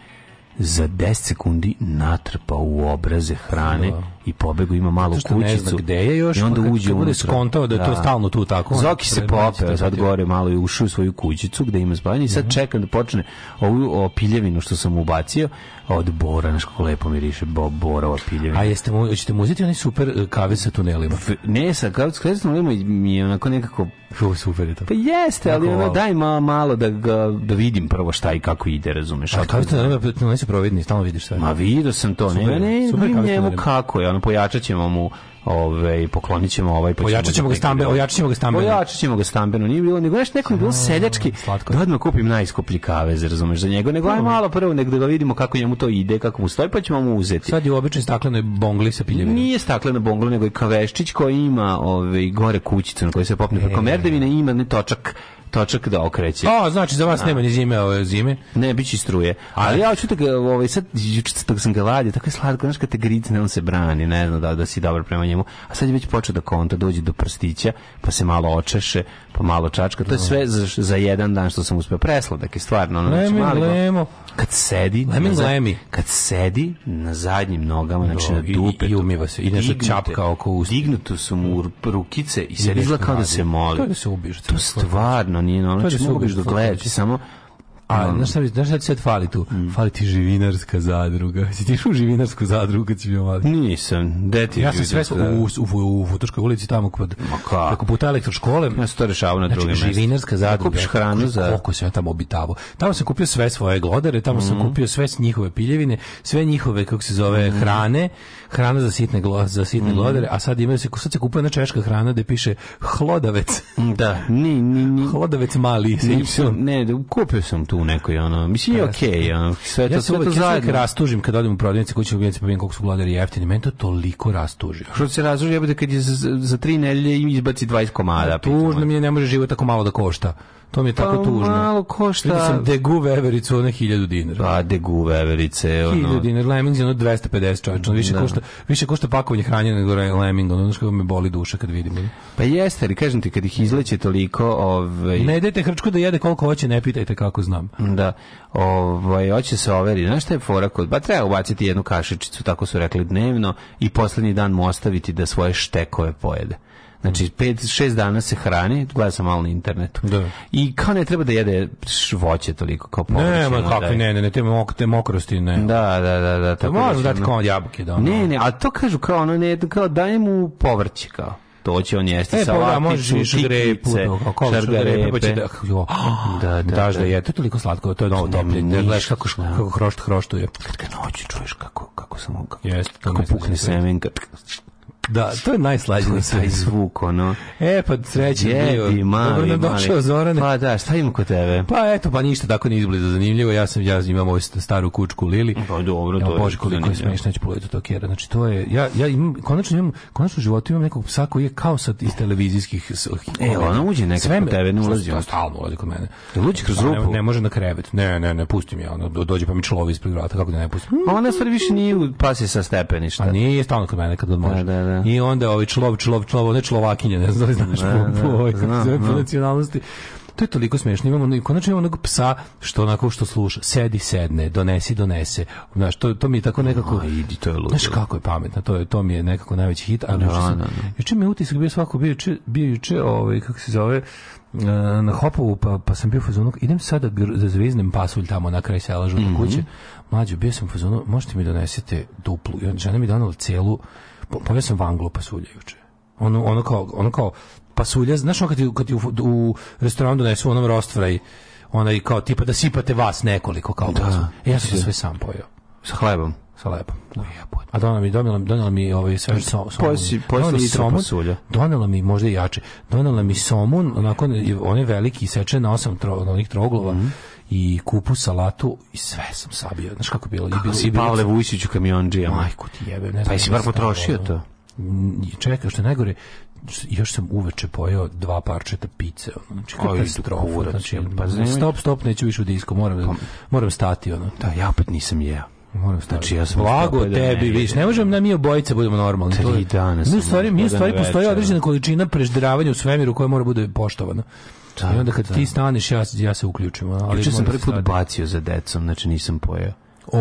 za 10 sekundi natrpao u obraze hrane. Da i pobegu ima malu kućicu gde je još i onda pa uđe u bude skontao da je to da. stalno tu tako Zoki se popeo sad gore malo i ušao u svoju kućicu gde ima spavanje i sad mm -hmm. čekam da počne ovu opiljevinu što sam ubacio od bora znaš kako lepo miriše bo, borova piljevina a jeste mu hoćete mu uzeti onaj super e, kave sa tunelima F, ne sa kave sa tunelima mi je onako nekako Kako super je to. Pa jeste, ali ono, daj ma, malo da, ga, da vidim prvo šta i kako ide, razumeš. A kako ste, ne su providni, stalno vidiš sve. Ma vidio sam to, super, ne, ne, super, njemu kako je, ono, pojačat mu ovaj poklonićemo ovaj pa da pojačat ćemo ga stambe ojačat ga stambe pojačaćemo ga stambeno nije bilo nego nešto neko je bilo seljački da odmah kupim najskuplji kavez razumeš za njega nego aj malo prvo negde da ga vidimo kako njemu to ide kako mu stoji pa ćemo mu uzeti sad je obično običnoj staklenoj bongli sa piljevinom nije staklena bongla nego i kaveščić koji ima ovaj gore kućicu na kojoj se popne preko e, da, merdevine da. ima ne točak točak da okreće. O, znači za vas A. nema ni zime ove zime. Ne, bit će struje. Ali ja hoću tako, da ovaj, sad juče sam ga vadio, tako je slatko, znaš kad te gricne, on se brani, ne znam da, da si dobar prema njemu. A sad je već počeo da konta, dođe do prstića, pa se malo očeše, pa malo čačka. To je da. sve za, za jedan dan što sam uspeo presladak je stvarno. Ono, Lemi, znači, malo, lemo. Kad sedi, Lemi, na, lemi. kad sedi na zadnjim nogama, znači na dupe. I, i umiva se, i nešto čapka oko usta. Dignuto su mu rukice i sedi izgleda kao da se moli. Kao da se ubiješ. To stvarno nije ono, znači mogu biš dogledati, da samo a um, znaš šta, znaš šta ti sad fali tu? Mm. Fali ti živinarska zadruga. Si ti u živinarsku zadrugu kad si bio mali? Nisam. Gde ti Ja sam sve da? u, u, u, u Futoškoj ulici tamo kod kako puta elektroškole.
Ja sam to rešavao na znači, drugim
živinarska zadruga. Da kupiš
hranu znači, za...
Koliko sam ja tamo obitavao. Tamo sam kupio sve svoje glodare, tamo mm. sam mhm. kupio sve njihove piljevine, sve njihove, kako se zove, mm. hrane hrana za sitne, glo, za sitne mm. glodare, a sad imaju se, sad se kupuje na češka hrana gde piše hlodavec.
Mm, da, ni, ni, ni.
Hlodavec mali.
Ni, sam, ne, kupio sam tu neko nekoj, ono, mislim je okej, okay, ono,
sve to, ja sve to rastužim kad odem u prodavnicu kuće u Glednice, pa vidim koliko su glodari jeftini, meni to toliko rastuži.
Što se rastuži, jebote kad je za, za tri nelje izbaci 20 komada.
Tužno mi je, ne može život tako malo da košta. To
mi je tako pa,
tužno.
malo košta. Vidio sam
Degu Vevericu, ono 1000 dinara.
Pa, Degu Veverice,
ono... 1000 dinara, Lemmings je ono 250 čovječ, ono više, da. košta, više košta pakovanje hranje nego Lemming, ono što me boli duša kad vidim. Ili?
Pa jeste, ali kažem ti, kad ih izleće toliko... Ovaj...
Ne dajte hrčku da jede koliko hoće, ne pitajte kako znam.
Da, ovaj, hoće se overi. Znaš šta je fora kod... Ba, treba ubaciti jednu kašičicu, tako su rekli dnevno, i poslednji dan mu ostaviti da svoje štekove pojede. Znači, pet, šest dana se hrani, gleda sam malo na internetu. Da. I kao ne treba da jede voće toliko kao povrće.
Ne,
ma kako,
ne, ne, ne, te, mok, te mokrosti, ne.
Da, da, da, da. da
tako Možeš da dati kao jabuke, da. Ono.
Ne, ne, a to kažu kao ono, ne, kao daj mu povrće, kao to će on jesti e, salaticu, pa, da, možeš da,
šargarepe, pa da, jo, *gasps* da, da, daš da, da je, to je toliko slatko, to je novo Ne, gledaš kako, da. kako hrošt hroštuje.
Kad ga noći čuješ kako, kako samo, kako, Jest, kako pukne semenka,
Da, to je najslađe na
svetu. zvuk, ono.
E, pa sreće bio.
Jebi, mali, Dobro došao,
Zorane. Pa da, šta ima kod tebe? Pa eto, pa ništa, tako ni izbliza zanimljivo. Ja sam, ja imam ovu staru kučku Lili. Pa
dobro, to je. Bože, koliko
je smešno, ću pogledati to kjera. Znači, to je, ja, ja imam, konačno imam, konačno u životu imam nekog psa koji je kao sad iz televizijskih... E,
ona uđe nekad Sve kod tebe,
ne ulazi. Što, stalno ulazi kod mene. Da uđe kroz pa rupu? Ne, može na krevet. Ne, ne, ne, pustim ja. Ono, dođe pa mi človi ispred vrata, kako da ne pustim.
Pa ona stvari više nije pasi sa stepeništa. A
nije, stalno kod mene kad god da, može. Da, da, Da. I onda ovaj člov, člov, člov, ne človakinja, ne znam da li znaš da, po, da, po, ovoj, zna, zna. po nacionalnosti to je toliko smešno. Imamo i konačno imamo onog psa što onako što sluša, sedi sedne, donesi donese. Znaš, to, to mi je tako nekako
a, idi to je ludo.
Znaš kako je pametno, to je to mi je nekako najveći hit, ali no,
no, no.
juče mi je utisak bio svako bio juče, bio juče ovaj kako se zove eh, na Hopovu pa, pa sam bio fazonu idem sada da zviznem pasulj tamo na kraj sela žuta mm -hmm. kuće mhm. mlađo bio sam fazonu možete mi donesete duplu i on žena mi donela celu po, pojel sam vanglo pasulja juče. Ono, ono, kao, ono kao pasulja, znaš ono kad ti, kad ti u, u restoranu donesu onom rostvraj, onaj kao tipa da sipate vas nekoliko kao da, e, ja sam to sve sam pojeo. Sa hlebom? Sa hlebom. No, da. A donela mi, donela, donela mi ovaj sve
so, somun.
Donela mi možda i jače. Donela mi somun, onako, on je veliki, seče na osam tro, onih troglova. Mm -hmm i kupu salatu i sve sam sabio. Znaš kako bilo?
Kako bilo, si Pavle Vujsić u kamionđijama?
Majko ti jebe.
Ne pa jesi da bar potrošio to?
Čekaj, što je najgore, još sam uveče pojeo dva parčeta pice, ono, znači katastrofa, znači, pa znači, stop, stop, neću više u disko, moram, da, pa- moram stati, ono.
Da, ja opet nisam jeo.
Moram staviti. Znači ja sam blago da tebi, vidiš, ne možemo da mi obojice budemo normalni.
Tri
dana. Mi u stvari, mi u stvari postoji određena količina prežderavanja u svemiru koja mora bude poštovana. Da, I onda kad da. ti staneš, ja, ja se uključim. Ali Juče
sam da prvi put bacio za decom, znači nisam pojeo. O,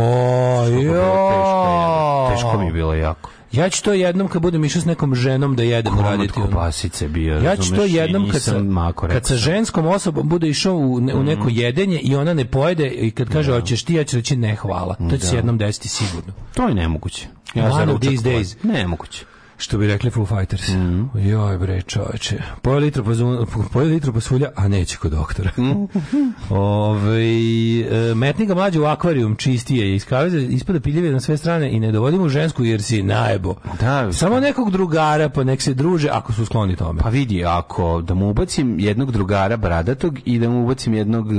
jo. Teško mi je bilo jako.
Ja ću to jednom kad budem išao s nekom ženom da jedem Komad raditi. kobasice bio, Ja
ću
to jednom kad sa, mako kad sa ženskom osobom bude išao u, ne, u mhm. neko jedenje i ona ne pojede i kad kaže da. hoćeš ti, ja ću reći ne hvala. To će da. se jednom desiti sigurno.
To je nemoguće.
Ja One of these days.
Nemoguće.
Što bi rekli Foo Fighters.
Mm -hmm.
Joj bre, čoveče. Poje litru, pozvulja, poje litru posvulja, a neće kod doktora. Mm -hmm. *laughs* Ove, metni ga mlađe u akvarijum, čistije je. Iskaveze, ispada piljive na sve strane i ne dovodimo žensku jer si najebo. Da, Samo nekog drugara, pa nek se druže ako su skloni tome.
Pa vidi, ako da mu ubacim jednog drugara bradatog i da mu ubacim jednog e,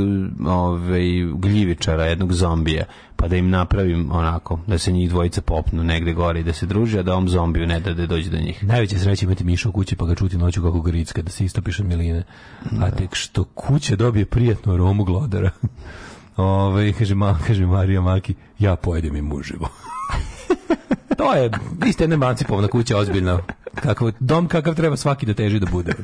ovaj, gljivičara, jednog zombija pa da im napravim onako, da se njih dvojica popnu negde gore i da se druže, a da ovom zombiju ne da, da dođe do njih.
Najveće sreće imati miša u kući pa ga čuti noću kako gricka, da se istopiš od miline. A da. tek što kuće dobije prijatnu aromu glodara. *laughs* Ove, kaže, ma, kaže Marija Maki, ja pojedem i muživo. *laughs* to je, vi ste jedna mancipovna kuća, ozbiljno. Kakav, dom kakav treba svaki da teži da bude. *laughs*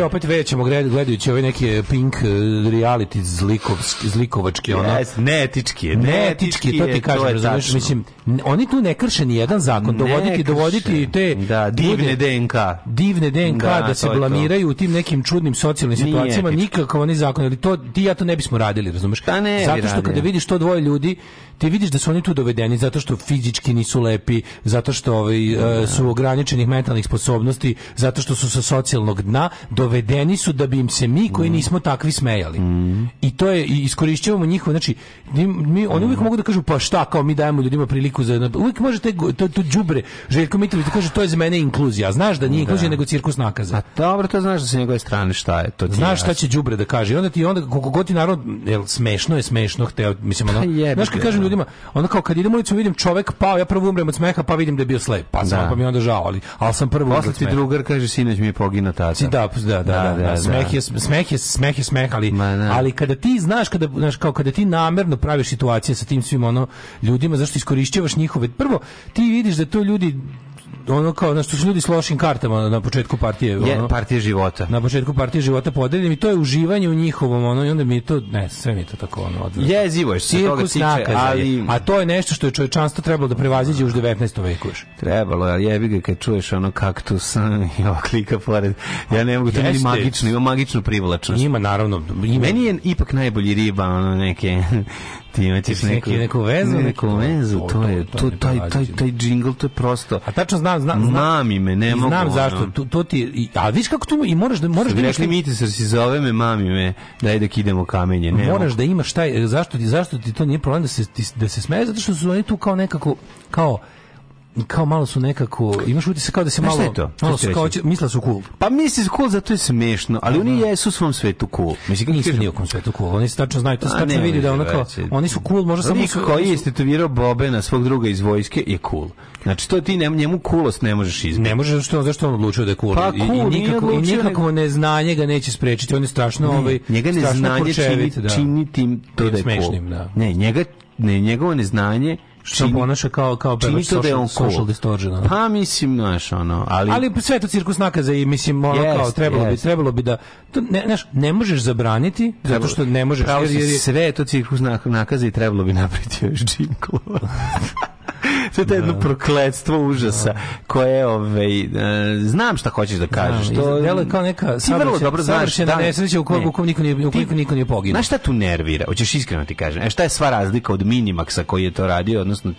je znači, opet većemo gledajući ove neke pink eh, reality zlikovski, zlikovački. ona
yes,
neetički
je.
Neetički, to ti kažem, to mislim, oni tu ne krše ni jedan zakon, ne dovoditi, krše. dovoditi te
da, divne DNK.
Divne DNK da, da se blamiraju u tim nekim čudnim socijalnim situacijama, nikakav oni zakon, ali to, ti ja to ne bismo radili, razumiješ?
Da pa ne
Zato što kada vidiš to dvoje ljudi ti vidiš da su oni tu dovedeni zato što fizički nisu lepi, zato što ovaj, uh, su ograničenih mentalnih sposobnosti, zato što su sa socijalnog dna, dovedeni su da bi im se mi koji mm. nismo takvi smejali. Mm. I to je, i iskorišćavamo njihovo, znači, mi, oni uvijek mm. mogu da kažu, pa šta, kao mi dajemo ljudima priliku za, uvijek možete, to, to džubre, Željko Mitrović kaže, to je za mene inkluzija, znaš da nije inkluzija, da. nego cirkus nakaza. A
dobro, to znaš da se njegove strane šta je, to
ti Znaš šta će đubre da kaže, I onda ti, onda, koliko god ti narod, jel, smešno je, smešno, hteo, mislim, ono, pa znaš kad kažem ljudima, onda kao kad idem ulicom vidim čovek pao, ja prvo umrem od smeha, pa vidim da je bio slep. Pa sam, pa mi onda žao, ali, al sam prvo Posle
ti drugar kaže sinoć mi je pogina tata.
Da, da, da, da, smeh je smeh je smeh je smeh, ali ali kada ti znaš kada znaš kao kada ti namerno praviš situacije sa tim svim ono ljudima zašto iskorišćavaš njihove. Prvo ti vidiš da to ljudi ono kao na što su ljudi s lošim kartama na početku partije ono,
partije života
na početku partije života podeljeni i to je uživanje u njihovom ono i onda mi to ne sve mi to tako ono odvrlo.
je zivo je cirkus nakaze ali...
a to je nešto što je čovečanstvo trebalo da prevaziđe još 19. veku još
trebalo ali jebi ga kad čuješ ono kaktus *laughs* i ova klika pored ja ne mogu to je magično ima magičnu privlačnost ima
naravno
ima meni je ipak najbolji riba ono neke ti imaćeš neku,
neku vezu,
neku, neku vezu, to, je, to, to, to taj, taj, taj jingle to je prosto.
A tačno znam, znam, znam. Mami
me, ne mogu. Znam ono.
zašto, to, to ti, a vidiš kako tu, i moraš
da,
moraš
da imaš... Rekli mi ti se, si zove me, mami me, daj da kidemo kamenje, ne Moraš
da imaš taj, e, zašto ti, zašto ti to nije problem da se, ti, da se smeješ zato što su oni tu kao nekako, kao, kao malo su nekako imaš utisak kao da se malo to?
malo su
kao misle da su cool
pa misle da cool zato je smešno ali oni jesu u svom svetu cool
mislim da nisu ni u kom svetu cool oni se tačno znaju to se tačno vidi da ona kao oni su cool možda samo su koji
je istetovirao Bobe na svog druga iz vojske je cool znači to ti njemu coolost ne možeš izbiti
ne možeš što zašto on odlučio da
je
cool,
pa, cool i, i
nikako i
nikako
neznanje ga neće sprečiti on je strašno ovaj
njega neznanje čini da. čini tim to da je cool ne njega ne njegovo neznanje
što čini, ponaša kao kao čini to da je on social, social
distortion. Pa mislim, znaš, ono, ali ali
sve to cirkus nakaza i mislim ono yes, kao trebalo yes. bi trebalo bi da to ne znaš, ne možeš zabraniti trebalo, zato što ne možeš jer,
jer, sve to cirkus nakaza i trebalo bi napraviti još džinglova. *laughs* to je to jedno da. prokletstvo užasa da. koje ovaj e, znam šta hoćeš da kažeš.
To delo kao neka savršena da. nesreća u kojoj niko nije u kojoj niko nije poginuo.
Znaš šta tu nervira? Hoćeš iskreno ti kažem. E šta je sva razlika od Minimaxa koji je to radio, odnosno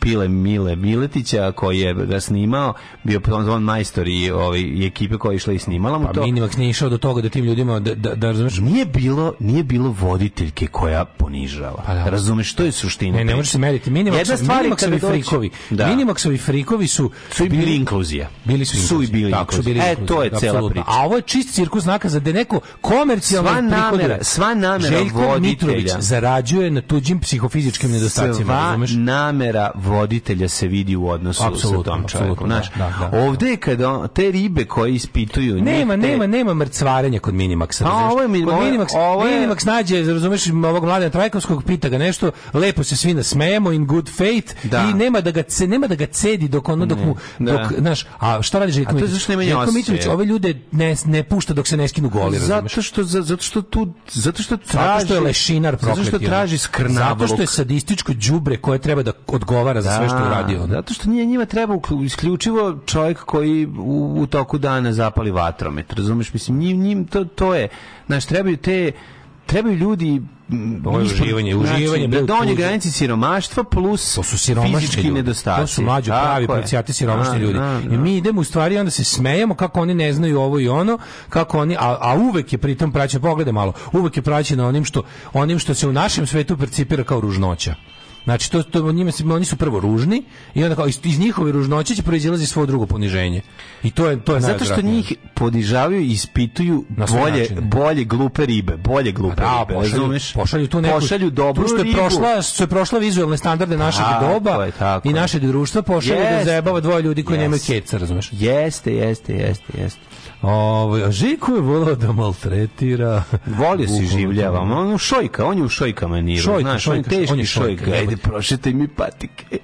Pile Mile Miletića koji je ga da snimao, bio on majstor i ovaj i ekipe koja je išla i snimala mu pa, to.
Pa Minimax nije išao do toga da tim ljudima da da, da
razumeš, nije bilo nije bilo voditeljke koja ponižava. Pa, da. Razumeš što je suština? Ne,
ne možeš se meriti. Minimax, Jedna stvar Minimaxovi frikovi. Da. Minimaxovi frikovi su
su i bili inkluzija.
Bili su, su
i bili tako, su bili E to je cela priča.
A ovo je čist cirkus znaka za da neko komercijalno sva
namera, sva namera Željko voditelja. Mitrović
zarađuje na tuđim psihofizičkim nedostacima,
sva namera voditelja se vidi u odnosu absolutno, sa tom čovjekom. Da, znaš, da, da, ovde je kada te ribe koje ispituju...
Nema,
te...
nema, nema mrcvarenja kod Minimaxa. A, pa,
ovo je Minimax. Ovo
je... Minimax nađe, razumeš, ovog mladena Trajkovskog, pita ga nešto, lepo se svi nasmejemo, in good faith, da. i nema da ga, nema da ga cedi dok ono, dok mu... Da. Dok, znaš, a šta radi Željko Mitrović? Željko Mitrović ove ljude ne, ne pušta dok se ne skinu goli,
razumeš? Zato što, za, zato što tu... Zato što
traži... Zato što je lešinar
prokleti. Zato što traži skrnavog.
Zato što je sadističko đubre koje treba da odgovara odgovara za sve što je uradio.
Da. Zato što nije njima treba isključivo čovjek koji u, u toku dana zapali vatromet. Razumeš, mislim, njim, njim to, to je. Znaš, trebaju te trebaju ljudi
ovo je uživanje, uživanje znači,
da donje granice siromaštva plus to
su fizički ljudi. nedostaci. To
su mlađi pravi policijati siromašni a, da, ljudi. A, a, I mi idemo u stvari onda se smejemo kako oni ne znaju ovo i ono, kako oni a, a uvek je pritom praćen pogledaj malo. Uvek je praćeno onim što onim što se u našem svetu percipira kao ružnoća. Znači to, to njima se oni su prvo ružni i onda kao iz, iz njihove ružnoće će proizilazi svo drugo poniženje. I to je to je zato što njih podižavaju i ispituju Na bolje načine. bolje glupe ribe, bolje glupe A, da, ribe. Pošalju, pošalju
tu neku
pošalju dobru
što je prošla, što je prošla vizuelne standarde našeg A, doba i naše društva pošalju yes. da zajebava dvoje ljudi koji yes. nemaju keca, razumeš?
Jeste, jeste, jeste, jeste. Ovaj Žiko je volao da maltretira. Volio si življava. On šojka, on je u šojkama nije. Šojka, znaš, šojka, on je teški on je šojka. šojka. Ajde, prošetaj mi patike. Ti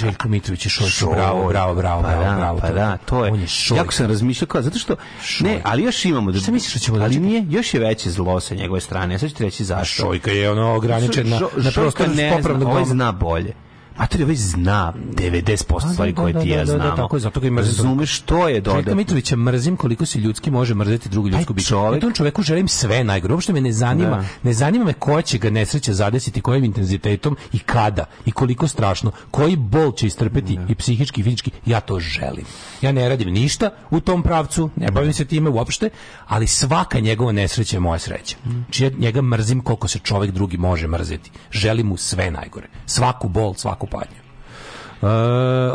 Željko Mitrović je šojka. Šoj. Bravo, bravo, bravo, pa bravo, da, bravo.
Pa da, to je. On
je
šojka. Jako sam razmišljao kao zato što šojka. ne, ali još imamo da
Šta misliš
da
ćemo da
Ali nije, još je veće zlo sa njegove strane. Ja sad ću ti reći zašto.
Šojka je ono ograničena na prostor popravnog. On
ovaj zna bolje. A Matori već zna 90% da, stvari da, koje da, ti ja znam. Da, da, tako je,
zato ga
mrzim. Razumeš što je doda.
Željka Mitrovića mrzim koliko se ljudski može mrzeti drugo ljudsko biće.
Čovjek... Ja tom čoveku želim sve najgore. Uopšte me ne zanima. Ne zanima me koja će ga nesreća zadesiti, kojim intenzitetom i kada i koliko strašno. Koji bol će istrpeti i psihički i fizički. Ja to želim.
Ja ne radim ništa u tom pravcu, ne bavim se time uopšte, ali svaka njegova nesreća je moja sreća. Znači ja njega mrzim koliko se čovjek drugi može mrzeti. Želim mu sve najgore. Svaku bol, svaku svaku patnju. Uh,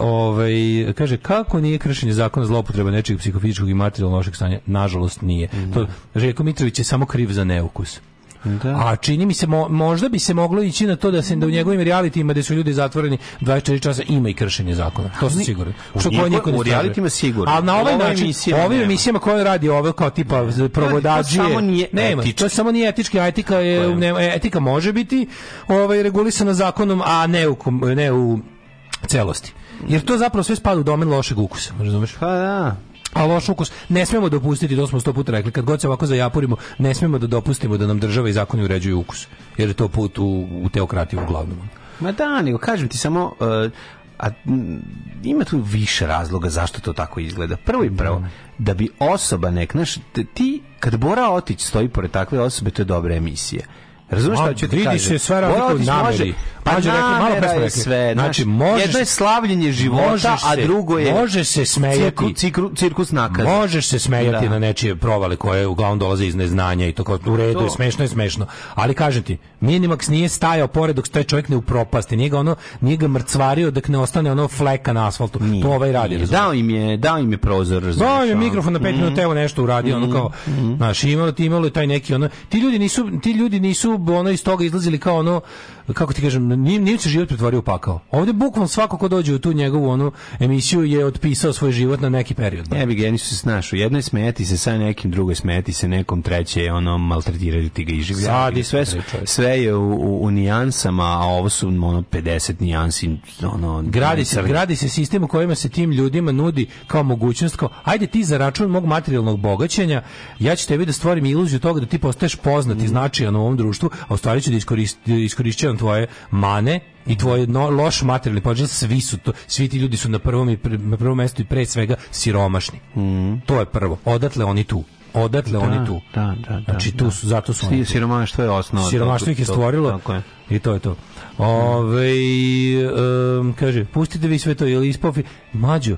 ovaj, kaže, kako nije kršenje zakona zloupotreba nečeg psihofizičkog i materijalnog lošeg stanja? Nažalost, nije. Mm. To, mhm. Željko Mitrović je samo kriv za neukus. Da. A čini mi se možda bi se moglo ići na to da se da u njegovim realitijima gdje su ljudi zatvoreni 24 časa ima i kršenje zakona. To sam siguran.
Što koji niko u realitima sigurno. Al
na ovaj način emisijama ovim emisijama koje radi ovo kao tipa da, da, provodađije.
samo nije
nema, etički. to samo nije etički, a etika je nema, etika može biti ovaj regulisana zakonom, a ne u ne u celosti. Jer to zapravo sve spada u domen lošeg ukusa, razumeš?
Pa da
a loš ukus ne smemo dopustiti, to smo sto puta rekli, kad god se ovako zajapurimo, ne smemo da dopustimo da nam država i zakoni uređuju ukus, jer je to put u, u teokratiju uglavnom.
Ma da, nego kažem ti samo, uh, a, m, mm, ima tu više razloga zašto to tako izgleda. Prvo i prvo, mm. da bi osoba nek, znaš, ti, kad Bora Otić stoji pored takve osobe, to je dobra emisija Razumeš šta
ću ti kažem? Vidi se sva nameri.
Pa, pa Mađo rekli, malo pre smo rekli. Sve, znači, možeš, jedno je slavljenje života, se, a drugo je
možeš se smejati, cirku,
cirkus
nakaza. Možeš se smejati da. na nečije provale koje uglavnom dolaze iz neznanja i to kao u redu, to. je smešno je smešno. Ali kažem ti, Minimax nije stajao pored dok taj čovjek ne u propasti. nije ga ono, nije ga mrcvario dok ne ostane ono fleka na asfaltu. Nije, to ovaj radi. Nije.
Dao im je, dao im je prozor, Dao
im je mikrofon na 5 mm minuta, evo nešto uradio, mm ono mhm. kao, mhm. znaš, imalo ti imalo taj neki ono, ti ljudi nisu, ti ljudi nisu ono iz toga izlazili kao ono kako ti kažem, nije, nije se život pretvorio u pakao. Ovdje bukvalno svako ko dođe u tu njegovu onu emisiju je otpisao svoj život na neki period.
Ne bi ga, nisu se snašu. Jedno je smeti se sa nekim, drugo je smeti se nekom, treće je ono maltretiraju ti ga i življaju. Sad i sve, sve je u, u, u, nijansama, a ovo su ono 50 nijansi. Ono,
gradi, se, gradi se sistem u kojima se tim ljudima nudi kao mogućnost kao, ajde ti za račun mog materijalnog bogaćenja, ja ću tebi da stvorim iluziju toga da ti postaješ poznati, mm. značajan u ovom društvu, a u stvari ću da iskorišćavam tvoje mane i tvoj no, loš materijalni položaj svi su to svi ti ljudi su na prvom i pre, na prvom mjestu i pre svega siromašni mm. to je prvo odatle oni tu odatle
da,
oni tu
da, da, da.
znači tu
da.
su zato su oni
siromaštvo je osnova
siromaštvo ih je stvorilo tako je. i to je to Ove, um, kaže, pustite vi sve to, ili ispofi, mađo,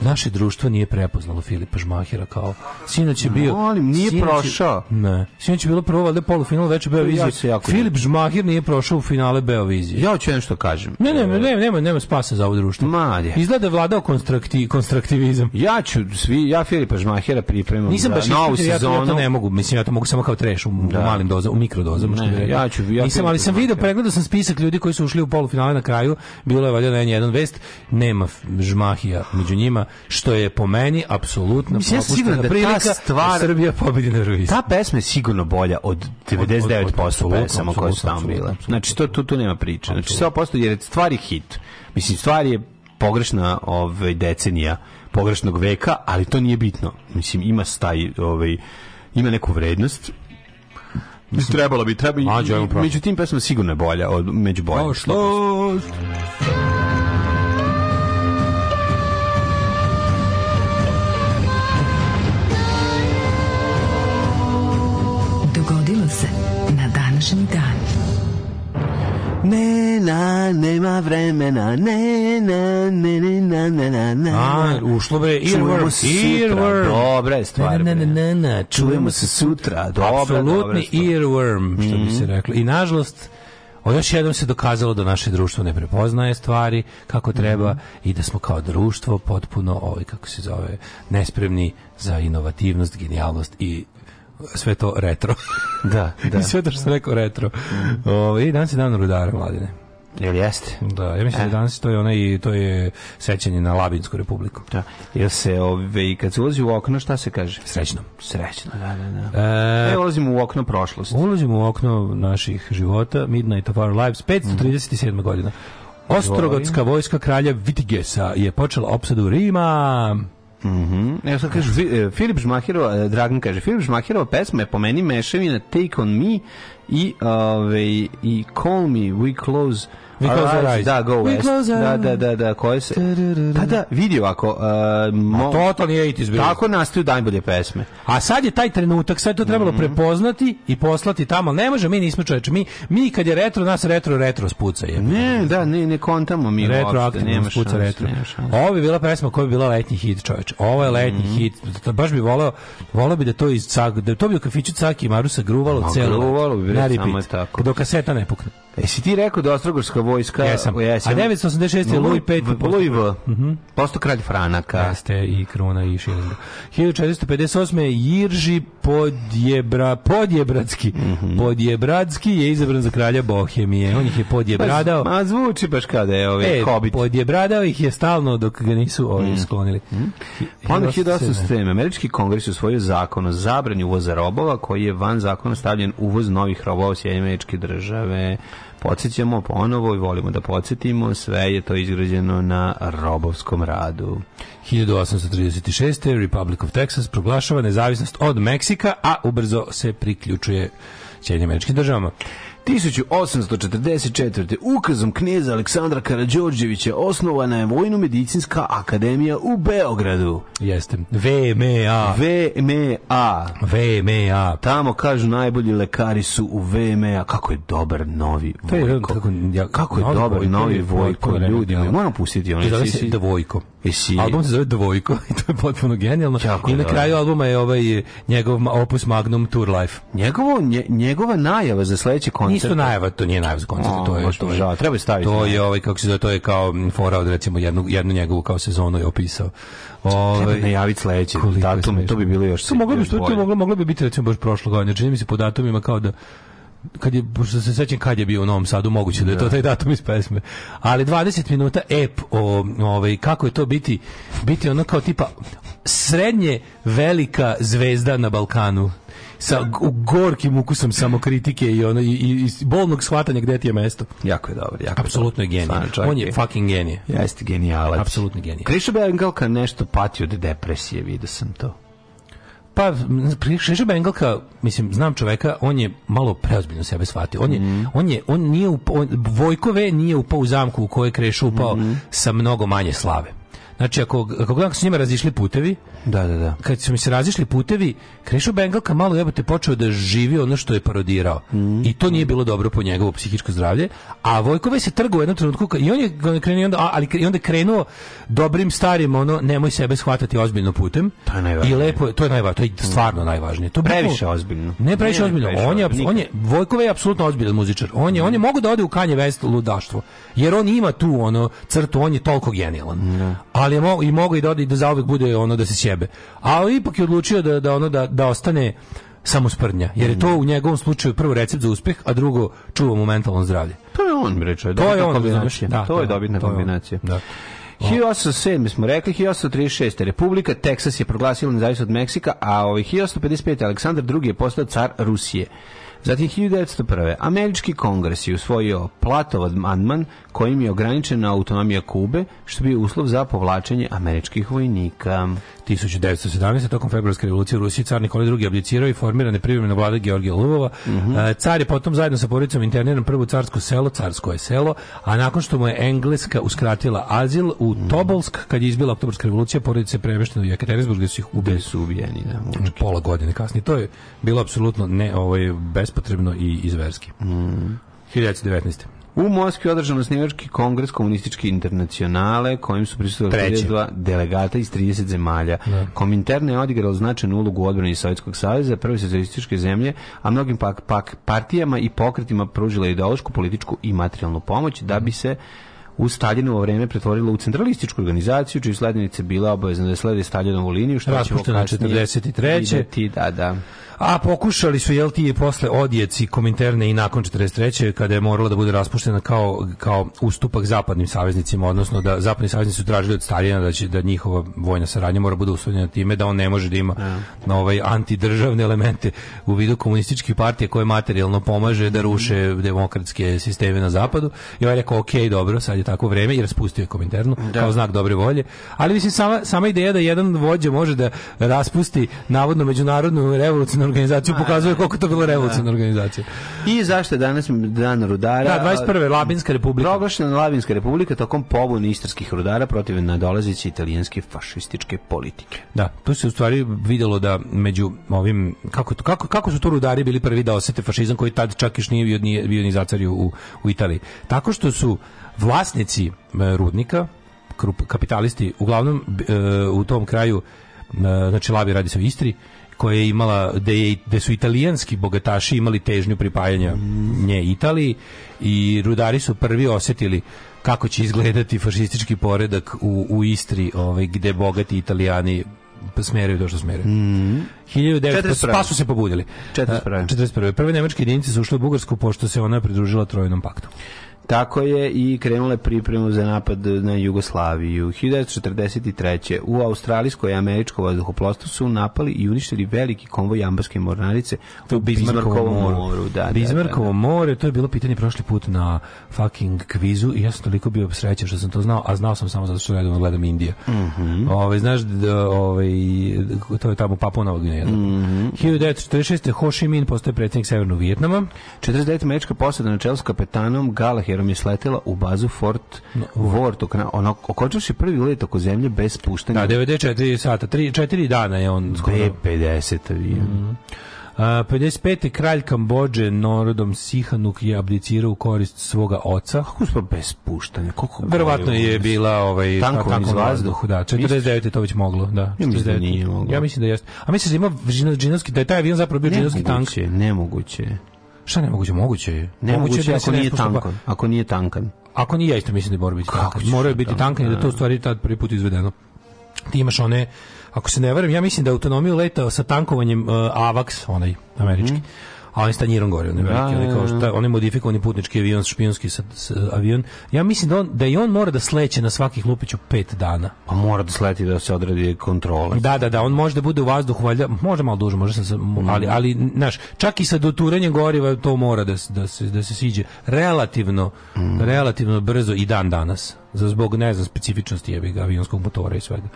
naše društvo nije prepoznalo Filipa Žmahira kao sinoć je bio
Molim, nije
sinoć
prošao.
Ne. Sinoć je bilo prvo valjda polufinal veče Beovizije. Ja Filip Žmahir nije prošao u finale Beovizije.
Ja hoću nešto kažem.
Ne, ne, ne, nema nema spasa za ovo društvo. Mladje. Izgleda je vladao konstrukti, konstruktivizam.
Ja ću svi ja Filipa Žmahira pripremam Nisam baš novu sezonu.
Ja to ne mogu, mislim ja to mogu samo kao treš u, da. u malim dozama, u mikrodozama što
ne, ja ću ja
Nisam, ali sam video, pregledao sam spisak ljudi koji su ušli u polufinale na kraju, bilo je valjda na jedan vest, nema Žmahija među njima njima, što je po meni apsolutno
propuštena ja da prilika stvar,
Srbija pobedi na Euroviziji.
Ta pesma je sigurno bolja od 99% pesama koje su tamo bile. Znači, to, tu, tu nema priče. Znači, 100% jer stvar je hit. Mislim, stvar je pogrešna ovaj, decenija pogrešnog veka, ali to nije bitno. Mislim, ima staj, ovaj, ima neku vrednost Mislim, trebalo bi, treba... Mađu, Međutim, pesma sigurno je bolja od među bolja. Ošlost!
Ne, na, nema vremena. Ne, na, ne, ne, na, ne, na, na. A, ušlo bre, earworm, earworm. Dobra je stvar. Ne, ne, ne, ne, čujemo se sutra. Dobra, Apsolutni earworm, što bi mhm. se reklo. I nažalost, o, još jednom se dokazalo da naše društvo ne prepoznaje stvari kako treba mm -hmm. i da smo kao društvo potpuno, ovaj, kako se zove, nespremni za inovativnost, genijalnost i sve to retro. *laughs* Da, *laughs* da. I sve to što sam rekao retro. Mm. O, ovaj, I danas je dan rudara, mladine. Jel jeste? Da, ja mislim da e. da danas to je onaj to je sećanje na Labinsku republiku. Da. Jel se ove ovaj, i kad se ulazi u okno šta se kaže? Srećno. Srećno, da, da, da. E, e ulazimo u okno prošlosti. Ulazimo u okno naših života, Midnight of Our Lives, 537. Mm. godina. Ostrogotska vojska kralja Vitigesa je počela opsadu Rima. Mhm. Mm Evo kaže Filip Žmahirova, e, Dragan kaže Filip Žmahirova pesma je po meni mešavina Take on me i ovaj i Call me we close We Close Our Eyes. Da, Go West. Da, da, da, da, koje se... Da, pa da, vidi ovako. Uh, mo... Totalni 80's bilo. Tako nastaju najbolje pesme. A sad je taj trenutak, sad to trebalo mm -hmm. prepoznati i poslati tamo. Ne može, mi nismo čoveče. Mi, mi kad je retro, nas retro, retro spuca. Je. Ne, da, ne, ne kontamo mi Retroaktivno spuca šans, retro. Ovo bi bila pesma koja bi bila letnji hit, čoveče. Ovo je letnji mm -hmm. hit. Baš bi voleo, voleo bi da to iz da to bi u kafiću Caki i Marusa gruvalo no, celo. Gruvalo bi, samo je tako. Do kaseta ne pukne. E, si ti rekao da Ostrogorska vojska. Jesam. Jesam. A 986. je Louis V. Louis V. Mhm. Posto kralj Franaka. Jeste i kruna i šilinga. 1458. je Jirži Podjebra, Podjebradski. Mm -hmm. Podjebradski je izabran za kralja Bohemije. On ih je podjebradao. Ma, ma zvuči baš kada je ovaj e, hobbit. Podjebradao ih je stalno dok ga nisu ovaj mm. sklonili. Mm. Onda 1807. Američki kongres je usvojio zakon o zabranju uvoza robova koji je van zakona stavljen uvoz novih robova u Sjedinjene američke države podsjećamo ponovo i volimo da podsjetimo, sve je to izgrađeno na robovskom radu. 1836. Republic of Texas proglašava nezavisnost od Meksika, a ubrzo se priključuje Sjedinjim američkim državama. 1844. ukazom knjeza Aleksandra Karađorđevića osnovana je Vojno-medicinska akademija u Beogradu. Jeste. VMA. VMA. VMA. Tamo kažu najbolji lekari su u VMA. Kako je dobar novi Vojko. Kako, ja, kako je novi dobar vojko, novi Vojko, vojko ljudi. Ja. Moram pustiti ono. Zove se Dvojko. Si... Album se zove Dvojko *laughs* i to je potpuno genijalno. Čako I na kraju albuma je ovaj njegov opus Magnum Tour Life. Njegovo, nje, njegova najava za sledeći koncert isto najava, to nije najava za koncert, to je to. Je, žal, je staviti. To je ovaj kako se zove, to je kao fora od recimo jednu jednu njegovu kao sezonu je opisao. Ovaj najaviti sledeće datum, to bi bilo još. To moglo bi što to moglo, moglo bi biti recimo baš prošlog godine. Čini mi se po datumima kao da kad je, pošto se sećam kad je bio u Novom Sadu, moguće da je to da. taj datum iz pesme. Ali 20 minuta ep o, ovaj, kako je to biti, biti ono kao tipa srednje velika zvezda na Balkanu sa gorkim ukusom samokritike i ono i, i bolnog shvatanja gde ti je mesto. Jako je dobro, jako. Apsolutno je genije. On je fucking
genije. Jeste genijalac. Apsolutno genije. Krišo Bengalka nešto pati od depresije, video sam to. Pa, Šešo Bengalka, mislim, znam čoveka, on je malo preozbiljno sebe shvatio. On je, mm. on je, on nije upao, Vojkove nije upao u zamku u koje Krešo upao mm. sa mnogo manje slave. Znači, ako, ako gledam, su njima razišli putevi, da, da, da. kad su mi se razišli putevi, Krešo Bengalka malo jebote počeo da živi ono što je parodirao. Mm. I to nije bilo dobro po njegovo psihičko zdravlje. A Vojkove se trgao u jednom trenutku i on je krenuo, onda, ali, i onda krenuo dobrim starim, ono, nemoj sebe shvatati ozbiljno putem. To je najvažnije. I lepo, to je najvažnije, to je stvarno mm. najvažnije. To previše ozbiljno. Ne previše ozbiljno. on je, on je, Vojkove je apsolutno ozbiljan muzičar. On je, mm. on je mogu da ode u Kanje vest ludaštvo. Jer on ima tu ono crtu, on je toliko genijalan. Mm ali je mo, i mogu i da ode i da zaovek bude ono da se sjebe. Ali ipak je odlučio da, da ono da, da ostane samo sprdnja, jer je to u njegovom slučaju prvo recept za uspeh, a drugo čuva mu mentalno zdravlje. To je on, mi rečeo, da, da, da, to je on, kombinacija. Da, to je dobitna kombinacija. Da. 1807 smo rekli, 1836. Republika Teksas je proglasila nezavisnost od Meksika, a ovaj 1855. Aleksandar II. je postao car Rusije. Zatim 1901. Američki kongres je usvojio Platov amandman kojim je ograničena autonomija Kube, što bi uslov za povlačenje američkih vojnika. 1917. tokom februarske revolucije u Rusiji car Nikolaj II. abdicirao i formirane privremena vlada Georgija Lvova. Mm -hmm. Car je potom zajedno sa porodicom interniran prvu carsko selo, carsko je selo, a nakon što mu je Engleska uskratila azil u mhm. Tobolsk, kad je izbila oktobarska revolucija, porodica je premeštena u Jekaterinsburg gde su ih ubili. su ubijeni, da, znači, Pola godine kasnije. To je bilo apsolutno ne, ovaj, bespotrebno i izverski. Mm -hmm. 1919. U Moskvi je održano snimački kongres komunističke internacionale kojim su prisustvovali 32 delegata iz 30 zemalja. Ne. Da. Kominterna je odigrala značajnu ulogu u odbrani Sovjetskog saveza, prve socijalističke zemlje, a mnogim pak, pak partijama i pokretima pružila ideološku, političku i materijalnu pomoć da bi se u Staljinovo vreme pretvorila u centralističku organizaciju, čiji slednice bila obavezna da sledi Staljinovu liniju, što ćemo kasnije 43. videti. Da, da. A pokušali su jel ti posle odjeci kominterne i nakon 43. kada je morala da bude raspuštena kao, kao ustupak zapadnim saveznicima, odnosno da zapadni saveznici su tražili od Staljina da će da njihova vojna saradnja mora bude uslovljena time da on ne može da ima ja. Da. na ovaj antidržavne elemente u vidu komunističkih partija koje materijalno pomaže da ruše demokratske sisteme na zapadu. I on je rekao, ok, dobro, sad je tako vreme i raspustio je kominternu da. kao znak dobre volje. Ali mislim sama, sama ideja da jedan vođa može da raspusti navodno međunarodnu revolucionarnu organizaciju da, pokazuje koliko to bilo da. revolucionarna organizacija. I zašto je danas dan rudara? Da, 21. Labinska republika. Proglašena Labinska republika tokom pobune istarskih rudara protiv nadolazeće italijanske fašističke politike. Da, tu se u stvari videlo da među ovim kako kako kako su to rudari bili prvi da osete fašizam koji tad čak i nije bio, nije bio ni zacario u, u Italiji. Tako što su Vlasnici e, rudnika, kapitalisti, uglavnom e, u tom kraju, e, znači Lavi radi se u Istri, koja je imala da su italijanski bogataši imali težnju pripajanja nje Italiji i rudari su prvi osetili kako će izgledati fašistički poredak u, u Istri, ovaj gde bogati Italijani smeraju to što smeraju. Mm. 1900 pa su se pobudili. 41. 41. Prve nemačke jedinice su ušle u Bugarsku pošto se ona pridružila Trojnom paktu. Tako je i krenule pripremu za napad na Jugoslaviju. 1943. u Australijsko i američko vazduhoplostvo su napali i uništili veliki konvoj ambarske mornarice
u Bizmarkovom moru. Da, da,
da Bizmarkovo da, da, more, to je bilo pitanje prošli put na fucking kvizu i ja sam toliko bio srećan što sam to znao, a znao sam samo zato što redovno gledam Indija. Mm -hmm. ove, ovaj, znaš, ove, ovaj, to je tamo Papua
Novog
Mm -hmm. 1946. Ho Chi Minh postaje predsjednik Severnog Vijetnama.
49. američka posada na čelu s kapetanom Gallagher mi je sletela u bazu Fort no. Worth, ono, je prvi let oko zemlje bez puštanja.
Da, 94 sata, 3, 4 dana je on
skoro.
50 avion. Mm. Uh, 55. kralj Kambođe narodom Sihanuk je abdicirao u korist svoga oca.
Kako smo bez puštanja?
Koliko Verovatno je bila ovaj tankom iz vazduhu, da. 49 je to već moglo, da.
Ja mislim da nije moglo.
Ja mislim da jeste. A mislim da ima džinovski, da je taj avion zapravo bio džinovski tank. Nemoguće,
nemoguće.
Šta nemoguće? Moguće je. Nemoguće
da ako nije tankan. Pa- ako nije tankan.
Ako nije, ja isto mislim da mora biti tankan. Moraju da biti tankan i da to da. stvari tad prvi put izvedeno. Ti imaš one, ako se ne varam, ja mislim da autonomiju leta sa tankovanjem uh, AVAX, onaj američki. Mm -hmm a on je stanjiron gore, on je da, veliki, on je da, kao da, šta, on je modifikovani putnički avion, špijunski sa, sa, avion. Ja mislim da on, da i on mora da sleće na svakih lupiću pet dana.
Pa mora da sleti da se odredi kontrole.
Da, da, da, on može da bude u vazduhu, valjda, možda malo duže, može se, ali, mm. ali, znaš, čak i sa doturanjem goriva to mora da, da, se, da se siđe relativno, mm. relativno brzo i dan danas, za zbog, ne znam, specifičnosti avionskog motora i svega.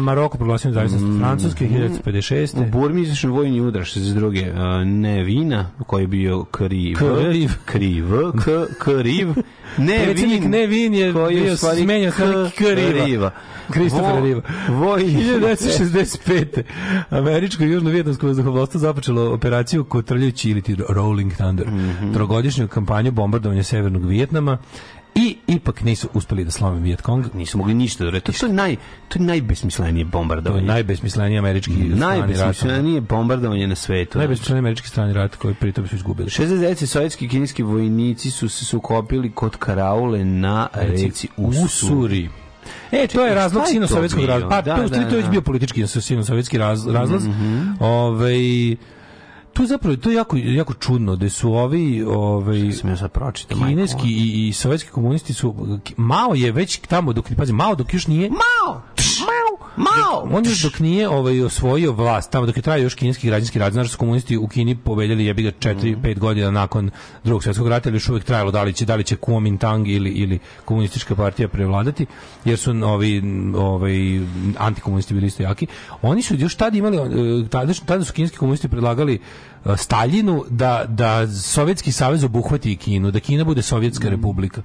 Maroko proglasio nezavisnost mm, Francuske 1956.
U Burmi izvršen vojni udar 62. Uh, Nevina, koji je bio kriv.
Kriv.
Kriv. K, kriv. *laughs* Pa Nevin.
Nevin je koji bio smenjan
k, kriva.
Kristofer Riva.
Vojni.
1965. Američko i južno-vjetnamsko vazduhoplovstvo započelo operaciju kotrljajući ili Rolling Thunder. Mm -hmm. Trogodišnju kampanju bombardovanja Severnog Vjetnama i ipak nisu uspeli da slome Vietkong.
Nisu mogli ništa da To, to je naj to je najbesmislenije
bombardovanje. To je najbesmislenije američki
najbesmislenije bombardovanje na svetu.
Najbesmislenije američki strani rat koji pritom su izgubili.
60 sovjetski kineski vojnici su se sukopili kod Karaule na reci Usuri. Usuri.
E, to je razlog sino sovjetskog razloga. Pa, da, to, da, to je da. bio politički sino sovjetski razlog. Mm
-hmm.
Ovaj tu zapravo to je jako jako čudno da su ovi ovaj
sam ja sad
pročitao kineski majko. i, i sovjetski komunisti su malo je već tamo dok pazi malo dok još nije
malo Mao, mao.
On još dok nije ovaj osvojio vlast, tamo dok je trajao još kineski građanski rat, znači komunisti u Kini pobeljali jebi ga 4 5 mhm. godina nakon Drugog svetskog rata, ali još uvijek trajalo da li će da li će Kuomintang ili ili komunistička partija prevladati, jer su ovi ovaj antikomunisti bili isto jaki. Oni su još tad imali tada, eh, tada su kineski komunisti predlagali eh, Staljinu da da Sovjetski savez obuhvati Kinu, da Kina bude Sovjetska mm. republika.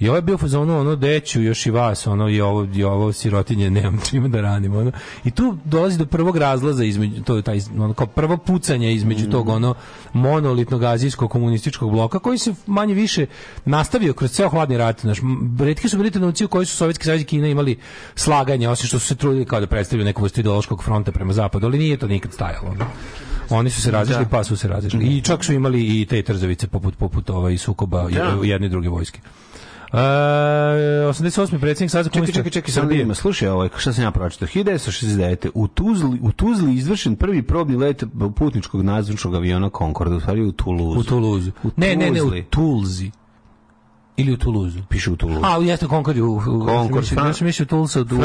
I ovaj je bio fazonu, ono, deću, još i vas, ono, i ovo, i ovo sirotinje, nemam čime da radim, ono. I tu dolazi do prvog razlaza između, to je taj, ono, kao prvo pucanje između mm. tog, ono, monolitnog azijskog komunističkog bloka, koji se manje više nastavio kroz ceo hladni rat, znaš, redki su bili trenuci u koji su Sovjetski savez Kina imali slaganje, osim što su se trudili kao da predstavljaju neku vrstu ideološkog fronta prema zapadu, ali nije to nikad stajalo, ono oni su se razišli, da. pa su se razišli. I čak su imali i te trzavice poput poput ova i sukoba da. jedne i druge vojske. Uh, e, 88.
predsjednik Saveza komunista. Čekaj, čekaj, čekaj, sam da Slušaj, ovaj, šta sam ja pročitao. 1969. U Tuzli, u Tuzli izvršen prvi probni let putničkog nadzornog aviona Concorde, u stvari u Toulouse.
U Toulouse. U ne, ne, ne, u Tulzi. Ili u Toulouse.
Piše u Toulouse. A,
jeste Concord Concorde. Concord. Ja sam mislio Toulouse od u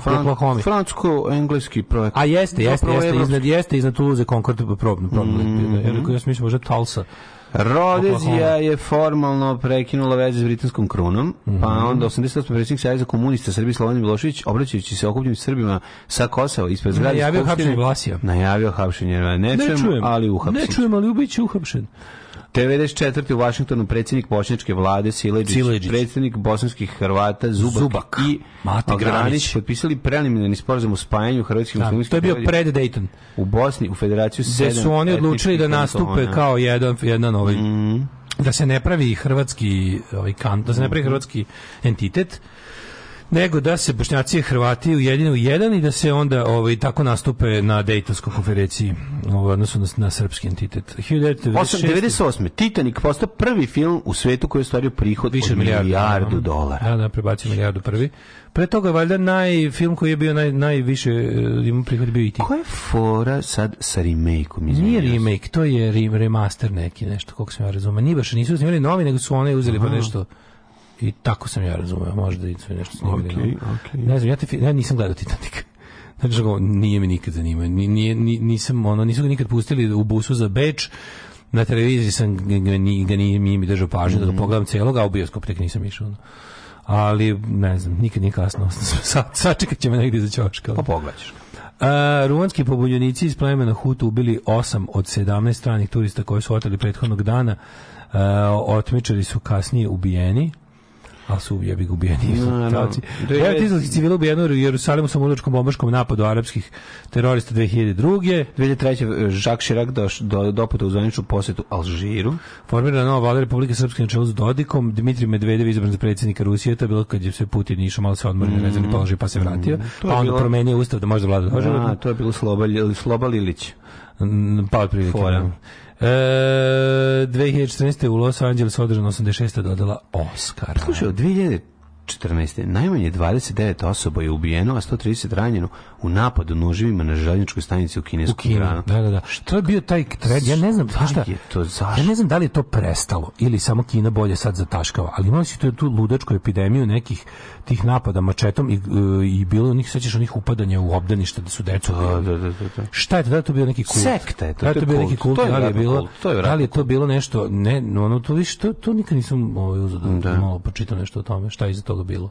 Fran,
Francusko-engleski projekat. A
jeste, jeste, jeste, iznad, jeste, iznad Toulouse Concord probno. probno. Mm, mm, ja sam mhm. mislio
možda Tulsa. Rodezija je formalno prekinula veze s britanskom krunom, mm -hmm. pa onda 88. predsjednik Saveza komunista Srbije Slobodan Milošević, obraćajući se okupljenim Srbima sa Kosova
ispred zgrade Najavio hapšenje Vlasija.
Najavio hapšenje, ne, ne čujem, ali uhapšen.
Ne čujem, ali ubiće uhapšen.
94. u Vašingtonu predsjednik bošnjačke vlade Sileđić, Sileđić. predsjednik bosanskih Hrvata Zubak, Zubak. i Mate Granić potpisali preliminarni sporazum o spajanju hrvatskih
da, muslimanskih To je bio pred Dayton.
U Bosni, u Federaciju 7. Gde
su oni odlučili da nastupe kao jedan, jedan ovaj... Mm. da se ne pravi hrvatski ovaj kant, da se ne pravi mhm. hrvatski entitet nego da se Bošnjaci i Hrvati ujedine u jedan i da se onda ovaj, tako nastupe na Dejtonskoj konferenciji ovaj, u odnosu na, na srpski entitet.
1998. Titanic postao prvi film u svetu koji je stvario prihod Više od milijardu, milijardu dolara.
Da, da, prebacio milijardu prvi. Pre toga valjda najfilm koji je bio naj, najviše eh, ima prihod bio i ti.
Koja
je
fora sad sa remake-om? Nije
remake, to je remaster neki nešto, koliko se ja razumio. Nije baš, nisu snimali novi, nego su one uzeli pa Aha. pa nešto I tako sam ja razumeo, možda i sve nešto snimili.
Okay, okay. Ne
znam, ja, te, ja nisam gledao Titanic. *laughs* Znači, nije me nikad zanimao. Nije, nisam, ono, nisu ga nikad pustili u busu za Beč, na televiziji sam ga, ga, ga nije, nije mi držao pažnju mm -hmm. da ga mhm. pogledam celog, a u bioskop tek nisam išao. Ali, ne znam, nikad nije kasno. *laughs* Sa, sačekat će me negdje za čoška.
Pa pogledaš. A,
ruanski pobunjenici iz plemena Hutu ubili 8 od 17 stranih turista koji su oteli prethodnog dana. A, otmičari su kasnije ubijeni ali su jebi ga ubijeni izraelci. *laughs* Devet izraelskih civila ubijeno u Jerusalimu sa mudačkom bombaškom napadu arapskih terorista 2002.
2003. Žak Chirac doš, do, doputa u zvaničnu posetu Alžiru.
Formirana nova vlada Republike Srpske na čelu s Dodikom. Dmitrij Medvedev izabran za predsednika Rusije. To je bilo kad je se Putin išao malo se odmorio mm. rezervni položaj pa se vratio. Mm. Pa onda bilo... promenio ustav da može da vlada dođe.
to je bilo Sloba, Sloba Lilić.
Mm, pa otprilike. E, 2014. u Los Angelesu održano 86. dodala Oscar.
Slušaj, od 2014. najmanje 29 osoba je ubijeno, a 130 ranjeno u napadu noževima na željezničkoj stanici u kinesku
u Da, da, da. Što je bio taj trend? Ja ne znam, šta, šta je to, zašto? Ja ne znam da li je to prestalo ili samo Kina bolje sad zataškava, ali imali su tu, tu ludačku epidemiju nekih tih napada mačetom i, e, i bilo onih, sećaš onih upadanja u obdanište
da
su deca. Da,
da, da, da,
da, Šta je to? Da je to bio neki kult?
Sekta je to. Da je
to, to bio neki kult? da li je bilo, da li je to bilo nešto, ne, no ono, to vi što to nikad nisam ovaj, uzad, da, da. malo pročitao nešto o tome, šta je iza toga bilo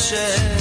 share.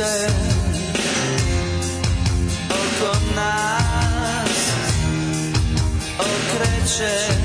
se oko nas okreće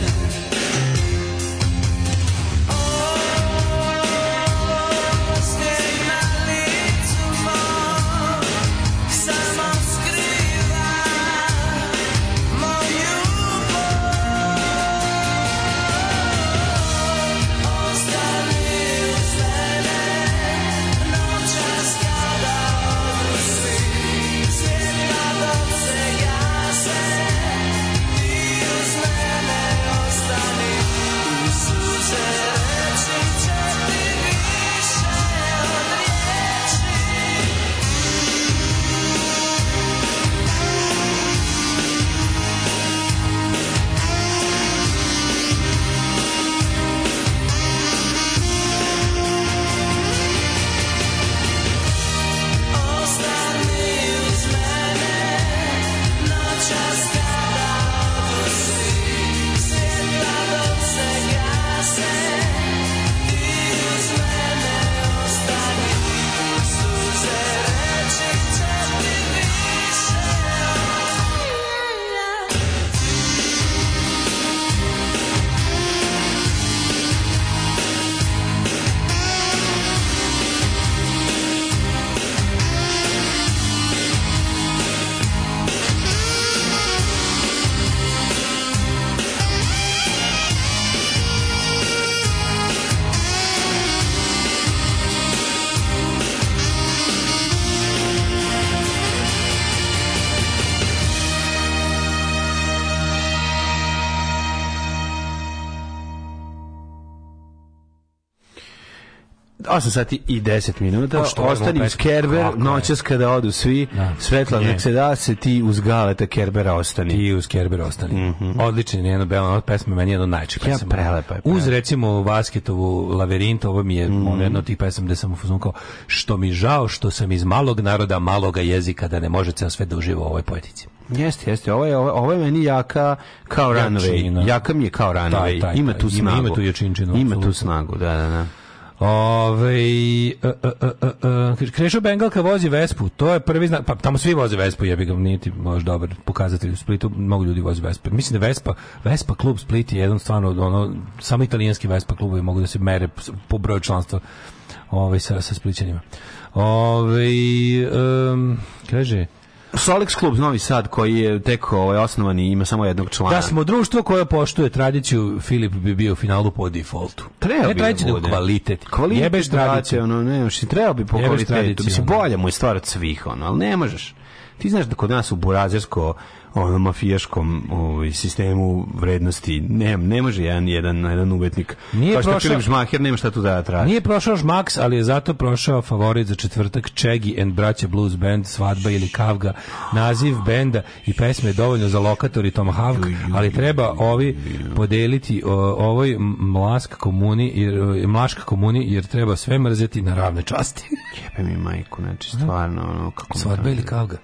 8 sati i 10 minuta. Pošto ostani uz Kerber, noćas kada odu svi, da. svetla nek se da se ti uz galeta Kerbera ostani.
Ti uz Kerbera ostani. Mm
-hmm. Odličan je
jedno bela od pesma, meni je jedno najče pesama. Ja, prelepa je. Prelepa. Uz recimo Vasketovu Laverint, ovo mi je mm -hmm. jedno od tih pesama gde sam u što mi žao što sam iz malog naroda, maloga jezika, da ne može ceo sve da uživa u ovoj poetici.
Jeste, jeste. Ovo je, ovo je meni jaka
kao Runway.
Jaka mi je kao Runway. Ima tu snagu. Ima,
ima tu jačinčinu. Ima
tu snagu, da, da, da.
Ove, e, e, e, Krešo Bengalka vozi Vespu, to je prvi znak, pa tamo svi voze Vespu, jebi ga, nije ti možda dobar pokazatelj u Splitu, mnogo ljudi vozi Vespu. Mislim da Vespa, Vespa klub Split je jedan stvarno, ono, samo italijanski Vespa klubovi mogu da se mere po broju članstva ove, sa, sa Splićanima. Ove,
um, kaže, Solex klub Novi Sad koji je tek ovaj osnovan i ima samo jednog člana.
Da smo društvo koje poštuje tradiciju, Filip bi bio u finalu po defaultu.
Treba ne, bi
da, da kvalitet.
Kvalitet
Jebeš tradiciju. Ono, ne, znači treba
bi po kvalitetu. Tradiciju, Mislim, bolja mu je stvar od svih, ono, ali ne možeš. Ti znaš da kod nas u Burazersko onom mafijaškom ovaj, sistemu vrednosti. Ne, ne može jedan, jedan, jedan umetnik. Nije Kao što prošao, Filip Žmaher, nema šta tu da traži.
Nije prošao Žmaks, ali je zato prošao favorit za četvrtak Čegi and Braća Blues Band, Svadba ili Kavga. Naziv benda i pesme je dovoljno za lokator i Tom Havk, ali treba ovi podeliti o, ovoj mlask komuni, jer, e, mlaška komuni, jer treba sve mrzeti na ravne časti.
Jebe mi majku, znači stvarno, ono,
kako... Svadba ili Kavga?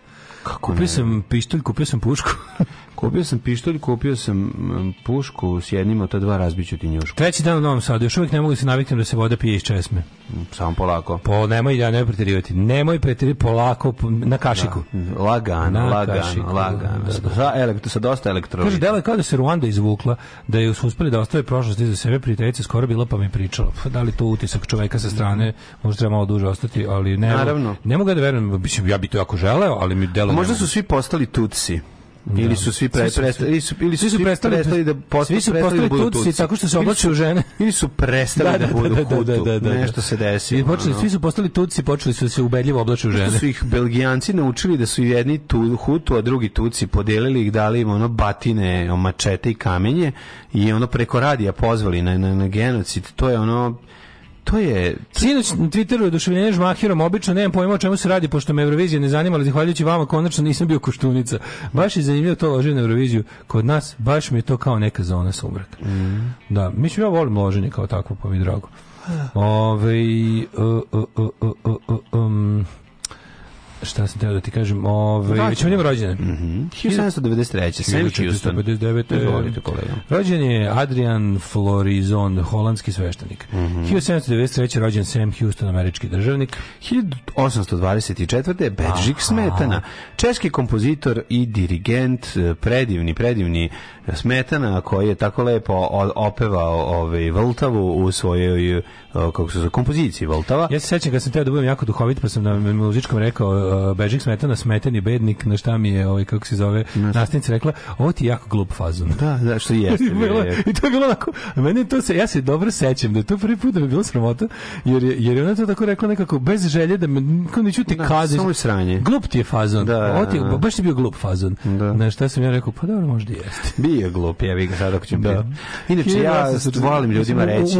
Kako kupio ne? sam pištolj,
kupio
sam pušku. *laughs*
Kupio sam pištolj, kupio sam mm, pušku s jednim od ta dva razbiću ti njušku.
Treći dan u Novom Sadu, još uvijek ne mogu da se naviknem da se voda pije iz česme. Mm,
samo polako.
Po, nemoj, ja nemoj pretirivati. Nemoj pretirivati polako na kašiku.
Da. Lagano, na lagano, kašiku. Da, lagano. Da, da. Sa, elektro, sa dosta elektrolita. Kaže,
delo je kao da se Ruanda izvukla, da je uspeli da ostave prošlost iza sebe, prijateljica skoro bila pa mi pričala. Pa da li to utisak čoveka sa strane, možda treba malo duže ostati, ali ne, Naravno. ne mogu da verujem, ja bi to jako želeo, ali mi delo...
Možda su svi postali tutsi. Da. Ili su svi pre, prestali, ili su, ili
su, su
prestali, prestali da
postali, svi su prestali da budu tutsi, tako što se oblače u žene.
Ili su prestali da, da, da, da budu da, hutu. Da, da, da, Nešto se desi. I počeli,
svi su postali tutsi, počeli su da se ubedljivo oblače u žene. Što
su ih belgijanci naučili da su jedni tu, hutu, a drugi tutsi podelili ih, dali im ono batine, mačete i kamenje i ono preko radija pozvali na, na, na genocid. To je ono To je...
Sinoć na Twitteru oduševljenje žmahirom, obično nemam pojma o čemu se radi, pošto me Eurovizija ne zanima, ali zahvaljujući vama konačno nisam bio koštunica. Baš je zanimljivo to loženje na Euroviziju. Kod nas baš mi je to kao neka zona sumraka.
Mm.
Da, mislim ja volim loženje kao takvo, pa mi drago. Ove, uh, uh, uh, um, Šta sam teo da ti kažem? Ove, ovaj, da, ćemo njemu rođene. Mm -hmm. 1793.
Sam Houston.
Rođen je Adrian Florizon, holandski sveštenik. Mm
-hmm. 1793. rođen Sam Houston, američki državnik. 1824. Bedžik Smetana. Češki kompozitor i dirigent, predivni, predivni Smetana, koji je tako lepo opevao ove, ovaj, Vltavu u svojoj kako se zove, kompoziciji Voltava.
Ja se sećam kad sam teo da budem jako duhovit, pa sam na muzičkom rekao uh, Bežik smetana, smeteni bednik, na šta mi je, ovaj, kako se zove, Nas... nastavnica rekla, ovo ti je jako glup fazon.
Da, da, što jeste.
*laughs* I to je bilo onako, meni to se, ja se dobro sećam da je to prvi put da mi je bilo sramota, jer, jer je ona to tako rekla nekako, bez želje da me, kako neću ti da, kazi.
Samo sranje.
Glup ti je fazon. Da, ovo ti, je, baš ti je bio glup fazon. Da. Na šta sam ja rekao, pa dobro, možda jeste.
*laughs* Bio je glup, ja bih ga sad ako ću da. Inače, ja volim ljudima reći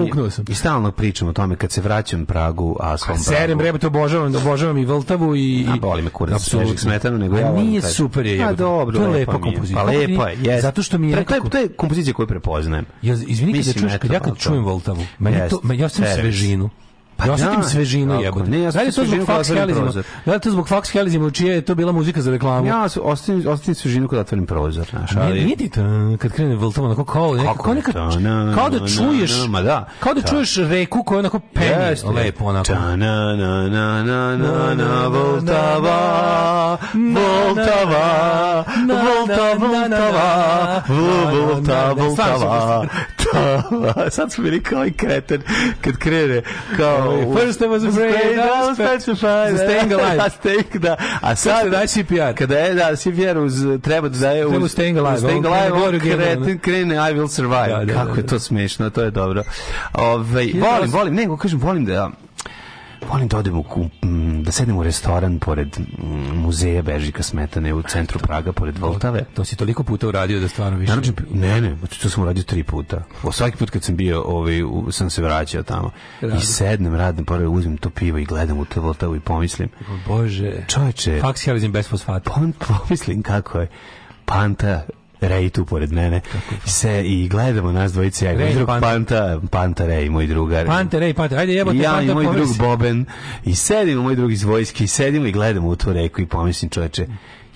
i stalno pričam pričam o tome kad se vraćam Pragu, a svom
Pragu. Serem, reba, to obožavam, obožavam i Vltavu i...
A boli me kurac, apsolutno. smetanu, nego
ja volim. Nije super je. A pa dobro, to je lepa pa kompozicija. Pa
lepa
je,
jes.
Zato što mi je... Pre,
to
je
kompozicija koju prepoznajem.
Ja, izvini, kad, ja kad čujem Vltavu, meni to, ja sam svežinu. Pa da osetim svežinu jebote. Ne, ja sam svežinu kod otvorim prozor. Da li to zbog Fox Helizima, čije je to bila muzika za reklamu?
Ja osetim, osetim svežinu kod otvorim prozor. Znaš,
ali... Nije, nije ti to, kad krene Viltoma, onako kao, neka, kao, neka, kao da čuješ, na, na, ma da, kao da čuješ reku koja onako
penje Jest, lepo onako. Ta na na na na na na Voltava, Voltava, Voltava, Voltava, Voltava,
Voltava, sad smo bili kao i kreten kad krene kao
first I was afraid was specified staying alive *laughs* staying da
a sad
da CPR kada je da CPR uz treba da je
uz staying
alive staying alive da kreten krene I will survive da, da, kako je to smešno to je dobro ovaj volim volim nego kažem volim da ja volim da odem u, mm, da sednem u restoran pored mm, muzeja Bežika Smetane u centru Praga, pored Voltave.
To, to si toliko puta uradio da stvarno
više... Naravno, ne, ne, to sam uradio tri puta. O, svaki put kad sam bio, ovaj, sam se vraćao tamo. Radi. I sednem, radim, pored, uzim to pivo i gledam u te Voltavu i pomislim.
Bože, čovječe... Faks bez fosfata. Pa
*laughs* pomislim kako je Panta Rej tu pored mene, se i gledamo nas dvojice, ja i drug Panta, Panta, Panta Rej, moj drugar.
Panta Rej, Panta, ajde
jebate,
ja, Panta,
i moj drug Boben, i sedimo, moj drug iz vojske, i sedimo i gledamo u tu reku i pomislim čoveče,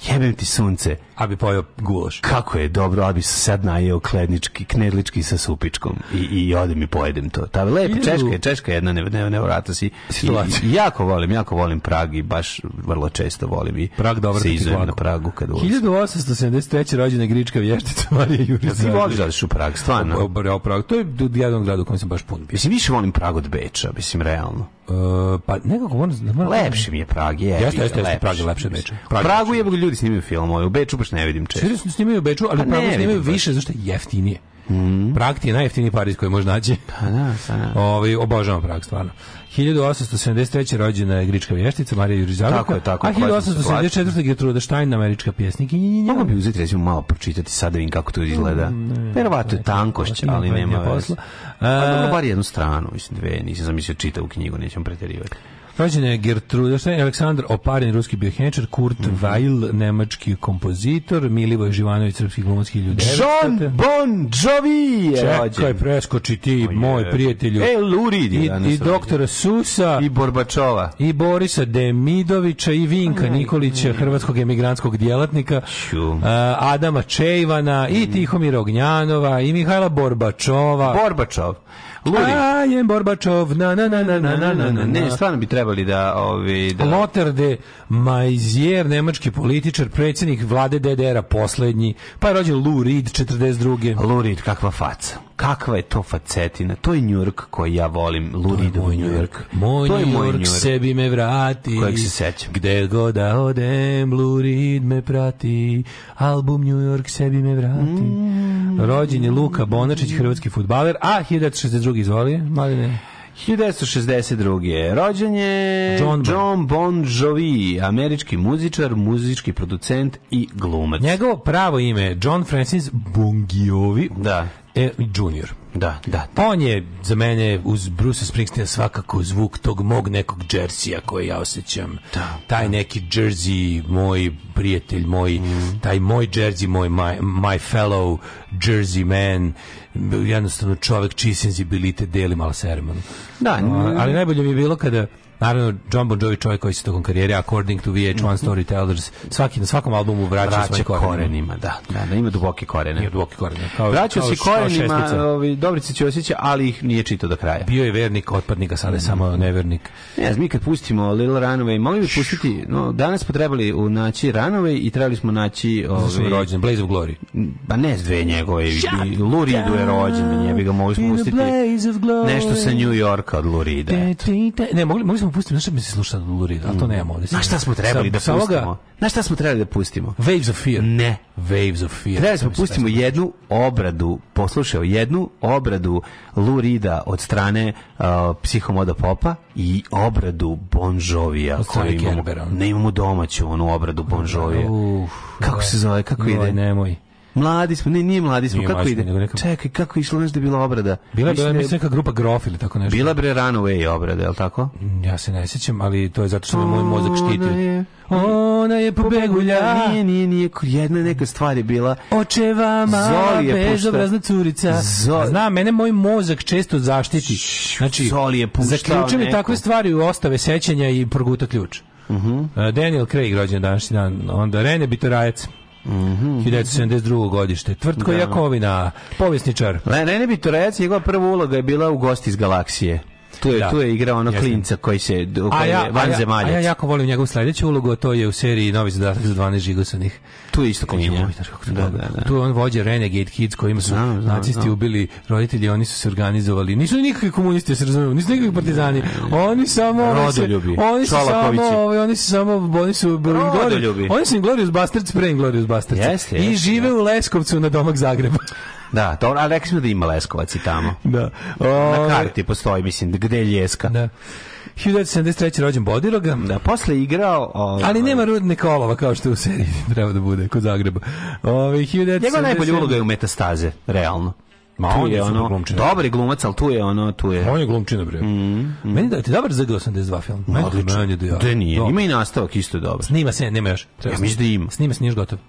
jebem ti sunce.
A bi pojao gulaš.
Kako je dobro, a bi se sad najeo klednički, knedlički sa supičkom i, i odem i pojedem to. Ta lepo, Češka je, Češka je jedna ne, ne, nevrata
si. I,
jako volim, jako volim Prag i baš vrlo često volim i Prag
dobar se da izujem
na Pragu. Kad
1873. rođena grička vještica Marija Jurica.
Ti voliš da u Prag, stvarno?
O, o, Prag, to je jedan grad u kojem sam baš pun bio.
Mislim, više volim Prag od Beča, mislim, realno.
Uh, pa nekako on...
Lepši mi je Prag, je. Jeste,
jeste, jeste, Prag je lepši od Beča.
Pragu je ljudi snimaju filmove, u Beču baš ne vidim često.
Često snimaju u Beču, ali upravo pa snimaju više, zašto je jeftinije.
Mm.
Prag ti je najjeftiniji Pariz koji može naći.
Pa da, pa da. Ovi,
ovaj, obožavam Prag stvarno. 1873. rođena je grička vještica Marija Jurizavica.
Tako je, tako.
A 1874. Gertruda Stein, američka pjesnikinja.
Mogu bi uzeti recimo malo pročitati sad da vidim kako to izgleda. Mm, Verovatno je tankošć, ali nema
posla.
Pa dobro, bar jednu stranu, mislim dve, nisam zamislio čitao u knjigu, nećem preterivati.
Rođen je Gertrude, Aleksandar Oparin, ruski biohemičar, Kurt mm -hmm. Weil, nemački kompozitor, Milivoj Živanović, srpski glumanski ljudi.
John Bon Jovi je rođen.
Čekaj, preskoči ti, moj prijatelju. E,
Lurid I,
i doktora Susa.
I Borbačova.
I Borisa Demidovića, i Vinka Nikolića, hrvatskog emigrantskog djelatnika,
uh,
Adama Čejvana, i mm. Tihomira Ognjanova, i Mihajla Borbačova.
Borbačov. Ludi.
Ajem Borbačov, na na na na na na na na. Ne,
stvarno bi trebali da ovi da
Lothar de Maizier, nemački političar, predsednik vlade DDR-a poslednji, pa je rođen Lou Reed 42.
Lou Reed, kakva faca kakva je to facetina. To je Njurk koji ja volim, Luridov
Njurk. Moj to je moj Njurk, sebi me vrati.
Kojeg se sećam.
Gde god da odem, Lurid me prati. Album Njurk sebi me vrati. Mm. Rođen je Luka Bonačić, hrvatski futbaler. A, 1962. izvoli, maline.
1962. Rođen je John, John Bon Jovi, američki muzičar, muzički producent i glumac.
Njegovo pravo ime je John Francis Bongiovi.
Da
e, Junior.
Da, da, da.
On je za mene uz Bruce Springsteen svakako zvuk tog mog nekog džersija koji ja osjećam.
Da,
taj da. neki jersey, moj prijatelj, moj, mm. taj moj jersey, moj my, my fellow jersey man, jednostavno čovjek čiji senzibilitet deli malo sermanu.
Da,
ali najbolje mi je bilo kada Naravno, John Bon Jovi čovjek koji se tokom karijere, according to VH1 mhm. Storytellers, svaki, na svakom albumu vraća, vraća svoje korenima. korenima.
Da, da, da, ima duboke korene.
Ima duboke korene. Kao, Vraćao se korenima, ovi, Dobrici Dobrice Ćosića, ali ih nije čitao do kraja.
Bio je vernik otpadnika, sada je mm samo mhm. nevernik.
Ne, mi kad pustimo Little Runaway, mogli bi pustiti, no, danas potrebali naći Runaway i trebali smo naći...
Ovi, rođen, Blaze of Glory. Ba
pa ne dve njegove, Luridu je rođen, njega mogli spustiti nešto sa New Yorka od Lurida.
Ne, mogli, mogli smo
tamo pustimo, znaš mi se sluša Lurid,
ali to
mm. nemamo ovdje. Znaš šta smo trebali da pustimo?
Znaš šta smo trebali
da pustimo?
Waves of Fear.
Ne.
Waves of Fear. Trebali
smo da pustimo jednu obradu, poslušao jednu obradu Lurida od strane uh, Psihomoda Popa i obradu Bon Jovija. Od
koju imamo,
ne imamo domaću onu obradu Bon Jovija.
kako se zove, kako ide?
Nemoj.
Mladi smo, ne, nije mladi smo, nije kako mladi ide? Neka... Čekaj, kako išlo nešto da bila obrada?
Bila je da mislim neka grupa Grof ili tako nešto.
Bila bre Runaway obrada, je li tako?
Ja se ne sjećam, ali to je zato što me moj mozak štiti.
Ona je pobegulja.
Nije, nije, nije, jedna neka stvar je bila.
Očeva mala bezobrazna curica.
Zoli. Zna, mene moj mozak često zaštiti. Znači, Zoli je zaključujem neko. takve stvari u ostave sećanja i proguta ključ. Mhm. Uh -huh. Daniel Craig rođen današnji dan. Onda Rene Bitorajec, Mm -hmm. 1972. godište. Tvrtko da. Jakovina, povjesničar.
Ne, ne, ne bi Torajac, njegova prva uloga je bila u Gosti iz galaksije. Tu je, da. tu je igrao ono Jeste. klinca koji se koji a ja, je van a ja, a
ja jako volim njegovu sledeću ulogu, to je u seriji Novi zadatak za 12 žigosanih.
Tu je isto klinja.
Da, da, da. Tu je on vođa Renegade Kids kojima su znam, nacisti znam. ubili roditelji, oni su se organizovali. Nisu ni nikakvi komunisti, da se razumemo, nisu nikakvi partizani. Oni samo
rodoljubi.
Ovaj, oni su samo, oni su samo oni su Oni su Inglorious Bastards, pre Inglorious Bastards. Jeste,
jeste, I
žive da. u Leskovcu na domak Zagreba.
Da, to, ali rekli smo da ima Leskovac i tamo.
Da.
O... Na karti postoji, mislim, da gde je Ljeska. Da.
1973. rođen Bodiroga.
Da, posle igrao...
Ovaj... Ali nema rudne kolova kao što u seriji *laughs* treba da bude kod Zagreba. Ovaj
1977... Njegova najbolja uloga je
u
metastaze, realno.
Ma tu on je ono, glumčina.
dobri glumac, ali tu je ono, tu je.
On je glumčina, bre.
Mm, mm.
Meni da ti dobar za 82 film.
Odlično.
Meni
da, da nije. Dobar. Ima i nastavak isto dobar.
Snima se, nema još.
Treba ja mislim da ima.
Snima se, nije još gotovo.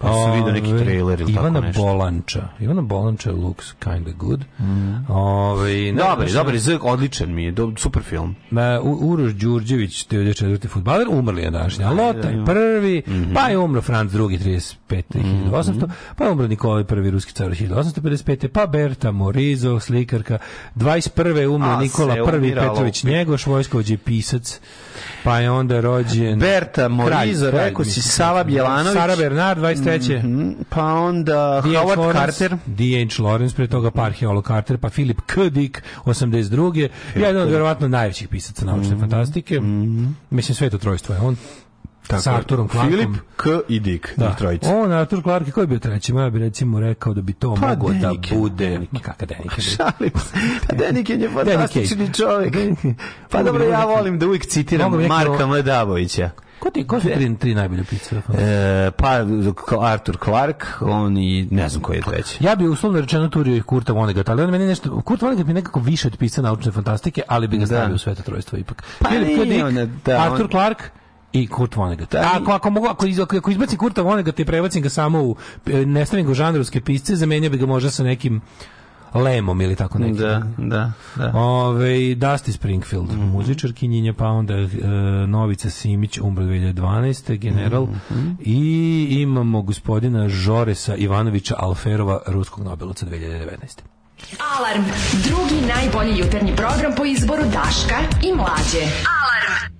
Pa sam vidio neki trailer ili Ivana tako
nešto. Bolanča. Ivana Bolanča looks kind of good. Mm. Ove,
dobar, ne, dobar, zrk, odličan mi je, do, super film.
Ma, Uroš Đurđević, 94. futbaler, umrli je današnji. Lota je prvi, mm pa je umro Franz drugi, 35. Mm 1800, pa je umro Nikolaj prvi, ruski car, 1855. Pa Berta Morizo, slikarka. 21. umro Nikola prvi, Petrović Njegoš, vojskovođe pisac. Pa je onda rođen...
Berta Morizo, rekao si Sava Bjelanović. Sara
Bernard, 23 treće. Mm -hmm. Pa onda D. Howard Lawrence, Carter. D.H. Lawrence, pre toga Parheo Carter, pa Philip K. Dick, 82. Jedan od vjerovatno najvećih pisaca naučne mm -hmm. fantastike. Mm -hmm. Mislim, sve to trojstvo je on. Tako, sa Arturom Clarkom.
Filip K. i Dick, da. Detroit.
On, Artur Clark, koji bi bio treći? Ja bi recimo rekao da bi to pa mogo
da
bude... Ma
kaka Denik?
Šalim se. *laughs* Pa Denik je fantastični čovjek. Pa dobro, ja volim da uvijek citiram Marka Mladavovića. Ko, ti, ko su tri, tri najbolje pizza? E,
pa Arthur Clark, on i ne znam koji je treći.
Ja bi uslovno rečeno turio i Kurta Vonnegut, ali on meni nešto, Kurt Vonnegut mi nekako više od pizza naučne fantastike, ali bi ga da. stavio u sveto trojstvo ipak.
Pa Filip Dick,
da, Arthur on... Clark, i Kurt Vonnegut. Da, A ako, ako, mogu, ako, iz, ako izbacim Kurta Vonnegata i prebacim ga samo u, e, ne stavim ga u žanrovske pisce, zamenio bi ga možda sa nekim Lemom ili tako neki.
Da, da, da.
Ove, Dusty Springfield, mm -hmm. muzičar Kinjinja, pa onda e, Novica Simić, umro 2012. general. Mm -hmm. I imamo gospodina Žoresa Ivanovića Alferova, ruskog Nobelovca 2019.
Alarm, drugi najbolji jutarnji program po izboru Daška i Mlađe. Alarm!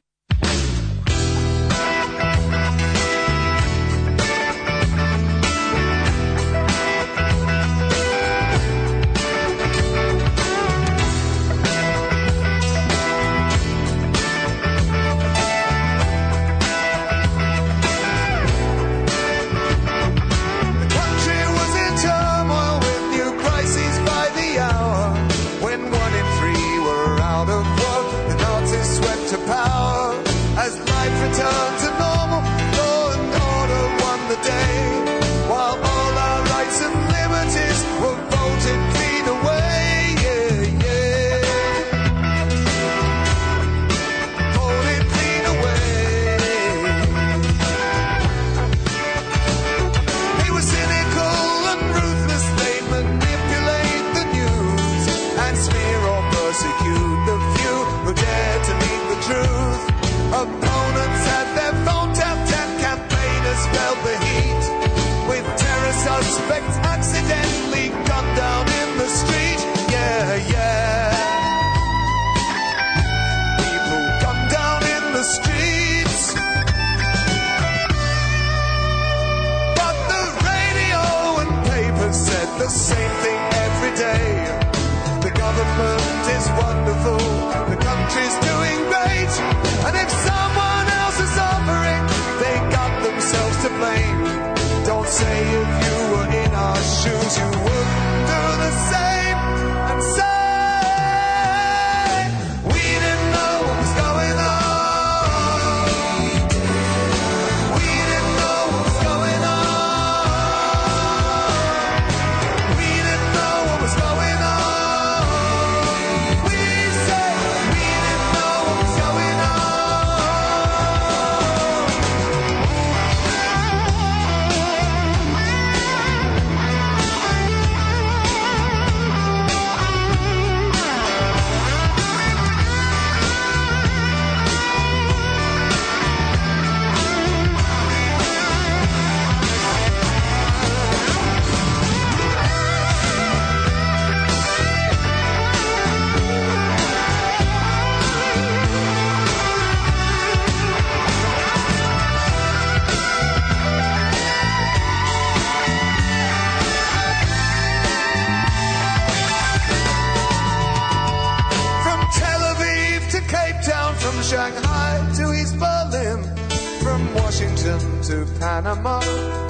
Panama,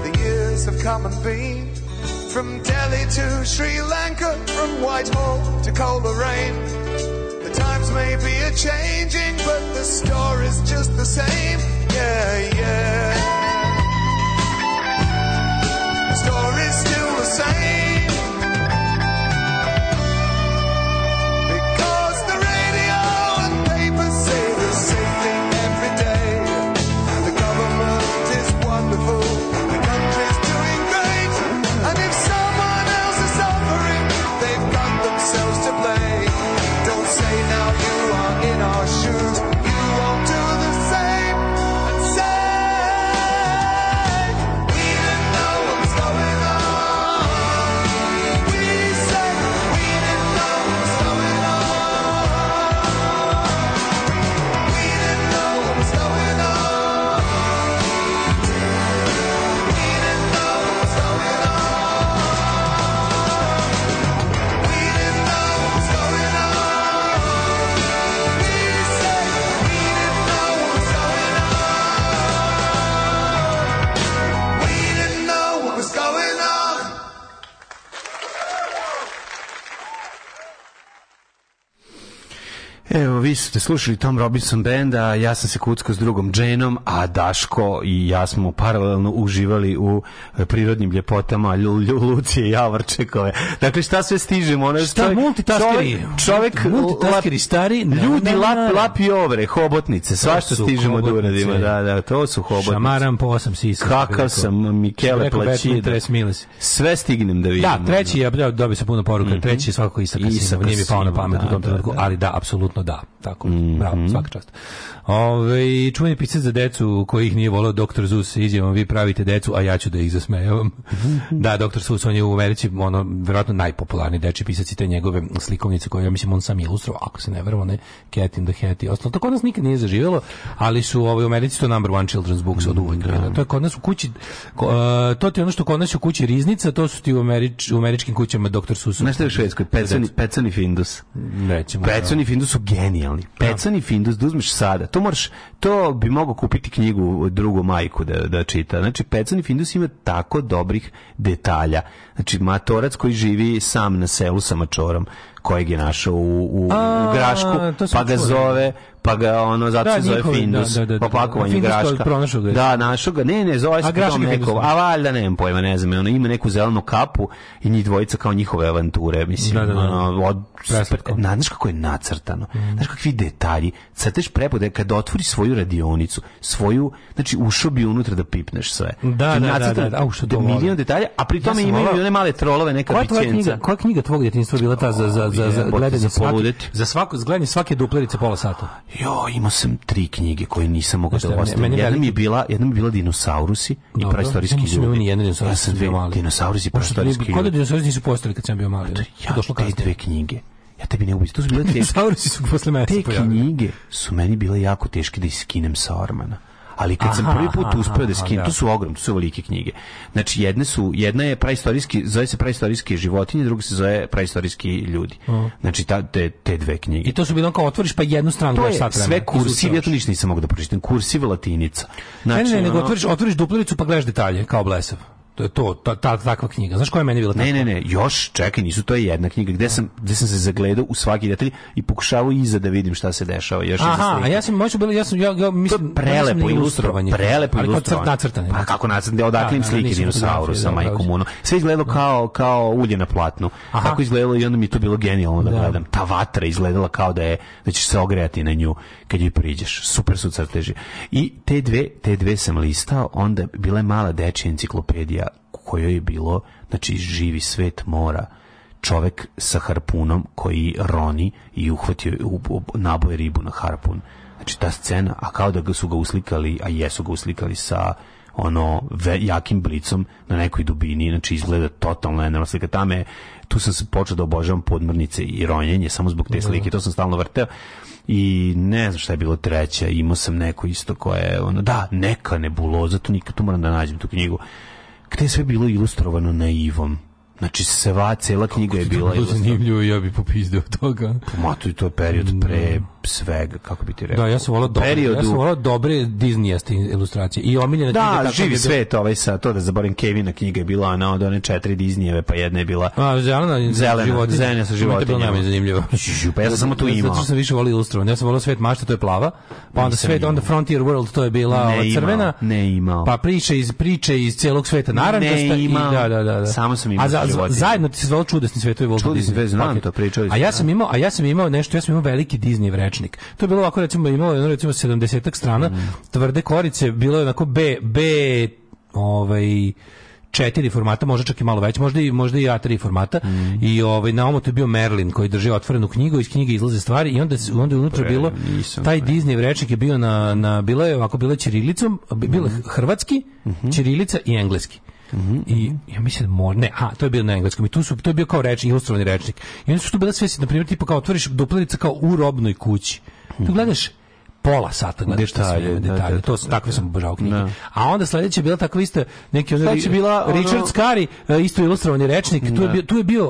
the years have come and been. From Delhi to Sri Lanka, from Whitehall to Coleraine. The times may be a changing, but the story's just the same. Yeah, yeah. The story ste slušali Tom Robinson benda, ja sam se kuckao s drugom Janeom, a Daško i ja smo paralelno uživali u prirodnim ljepotama Lucije Javorčekove. Dakle, šta sve stižemo? Ono šta, čovjek,
multitaskeri? Čovjek, multitaskeri stari,
ljudi lap, lapi ovre, hobotnice, svašta stižemo da uradimo. Da, da, to su hobotnice. Šamaram po osam sisa. Kakav sam Mikele Plačida. Sve stignem da vidim. Da,
treći, je, ja dobio se puno poruka, mhm. treći je svakako Isaka, Isaka nije mi pao na pamet u tom da, trenutku, da, da. ali da, apsolutno da. Tako zakon. Mm -hmm. Bravo, mhm. svaka čast. Ove, čuveni pisac za decu koji ih nije volao doktor Zus izjavom vi pravite decu, a ja ću da ih zasmejavam. Mhm. da, doktor Zus, on je u Americi ono, verovatno najpopularniji deči pisac i te njegove slikovnice koje, ja mislim, on sam ilustrovao, ako se ne verovo, ne, Cat in the Hat i ostalo. To kod nas nikad nije zaživjelo, ali su ovaj, u Americi to number one children's books od uvijek. Da. To je kod nas u kući, ko, uh, to ti je ono što kod nas u kući riznica, to su ti u, Američ, u američkim kućama doktor Sus.
Nešto je u Švedskoj? Pecani, pecani Findus.
Nećemo.
Da. Pecani Findus su genijalni. Da. pecani Findus da uzmeš sada. To moraš, to bi mogao kupiti knjigu drugu majku da, da čita. Znači, pecani Findus ima tako dobrih detalja. Znači, matorac koji živi sam na selu sa mačorom, kojeg je našao u, u, A, u grašku, pa ga zove, pa ga ono, zato da, se zove Findus, da, da, da, popakovanje pa da, da, Findus
graška.
Ga da, našao ga, ne, ne, zove se
tom nekog, a valjda nemam pojma, ne znam, ono, ima neku zelenu kapu i njih dvojica kao njihove avanture, mislim, da, da, da. ono, od,
na, znaš kako je nacrtano, mm. znaš kakvi detalji, crteš prepode, kad otvori svoju radionicu, svoju, znači, ušao bi unutra da pipneš sve.
Da, znači, da, da, da, da, da, da,
da, da, da, da, da, da, da, da, da, one male trolove neka koja bićenca. Knjiga, koja
knjiga tvog djetinjstva bila ta za, za, za, za
gledanje svake,
za svako, gledanje svake duplerice pola sata?
Jo, imao sam tri knjige koje nisam mogao da ostavim. Jedna mi je bila, jedna mi je bila Dinosaurusi i praistorijski da ljudi.
Ja sam dve
dinosaurusi i praistorijski ljudi.
Kada dinosaurusi nisu postali kad sam bio mali?
Ja, te dve knjige ja tebi ne ubiću. To su
bile te... su posle mene. Te
knjige su meni bile jako teške da iskinem sa ormana ali kad aha, sam prvi put uspeo da skinem, da. to su ogromne, to su velike knjige. Znači jedne su, jedna je praistorijski, zove se praistorijski životinje, druga se zove praistorijski ljudi. Aha. Znači ta, te, te dve knjige.
I to su bilo kao otvoriš pa jednu stranu to je sat
sve kursiv, ja to ništa nisam mogu da pročitam, kursiv latinica.
Znači, ne, ne, znači, nego otvoriš, otvoriš duplericu pa gledaš detalje, kao blesav to je to, ta, ta, takva knjiga. Znaš koja je meni bila takva?
Ne, ne, ne, još, čekaj, nisu, to je jedna knjiga gde sam, gde sam se zagledao u svaki detalj i pokušavao iza da vidim šta se dešava. Još Aha,
a ja sam, možda bilo, ja sam, ja, ja
mislim, prelepo ja ilustrovanje.
Prelepo
ali ilustrovanje. Ali nacrtane. Pa da. kako nacrtane, da, odakle im da, slike dinosaurusa, majkom ono. Sve izgledalo kao, kao ulje na platnu. Aha. Tako izgledalo i onda mi to bilo genijalno da, da gledam. Ta vatra izgledala kao da je, da ćeš se ogrejati na nju kad joj priđeš. Super su crteži. I te dve, te dve sam listao, onda bila je mala dečja enciklopedija kojoj je bilo, znači, živi svet mora čovek sa harpunom koji roni i uhvatio naboje ribu na harpun. Znači ta scena, a kao da su ga uslikali, a jesu ga uslikali sa ono ve, jakim blicom na nekoj dubini, znači izgleda totalno enormna slika. Tame, tu sam se počeo da obožavam podmrnice i ronjenje, samo zbog te da, da, da. slike, to sam stalno vrteo. I ne znam šta je bilo treća, imao sam neko isto koje, ono, da, neka nebuloza, to nikad, tu moram da nađem tu knjigu gde je sve bilo ilustrovano naivom Znači, sva, cela knjiga je bila... Kako
zanimljivo, ja bih popizdeo toga.
Mato, i to je period mm. pre svega, kako bi ti rekao.
Da, ja sam volao dobre, periodu... ja sam volao dobre disney Disneyaste ilustracije. I omiljena
da, knjige...
Da,
živi svet, ovaj sa, to da zaborim, Kevina knjiga je bila, ona od one četiri Disneyjeve, pa jedna je bila... A, zelena, zelena, životinja. zelena sa životinjama. To je
zanimljivo.
pa ja sam samo tu imao. Zato
sam više volio ilustrovan. Ja sam volao svet mašta, to je plava. Pa onda svet, onda Frontier World, to je bila ne ovaj, crvena. Imao,
ne imao.
Pa priče iz priče iz celog sveta narandasta. Ne da imao. I, da, da, da, da.
Samo sam imao. A
za, životinje. Zajedno ti se zvalo
čudesni
svetovi Walt Čudesni znam to, pričali A ja da. sam imao, a ja sam imao nešto, ja sam imao veliki Disney vrečnik. To je bilo ovako recimo imalo recimo 70 strana, mm. tvrde korice, bilo je onako B B ovaj četiri formata, možda čak i malo veće, možda i možda i A3 formata. Mm. I ovaj na omotu je bio Merlin koji drži otvorenu knjigu, iz knjige izlaze stvari i onda se onda je unutra bilo nisam, taj Disney vrečnik je bio na na bilo je ovako bilo ćirilicom, bilo mm. hrvatski, mm -hmm. ćirilica i engleski. Mm -hmm. I ja mislim da mor, ne, a to je bilo na engleskom. I tu su to je bio kao reč, ilustrovani rečnik. I oni su tu bila sve, na primjer, tipa kao otvoriš duplerica kao u robnoj kući. Tu gledaš pola sata gledaš detalje, sve, da, da, detalje. Da, to su takve sam obožavao knjige. Da. A onda sledeće je bila takva isto neki ono, ri, bila ono... Richard Scari, e, isto ilustrovani rečnik, da. tu je bio tu je bio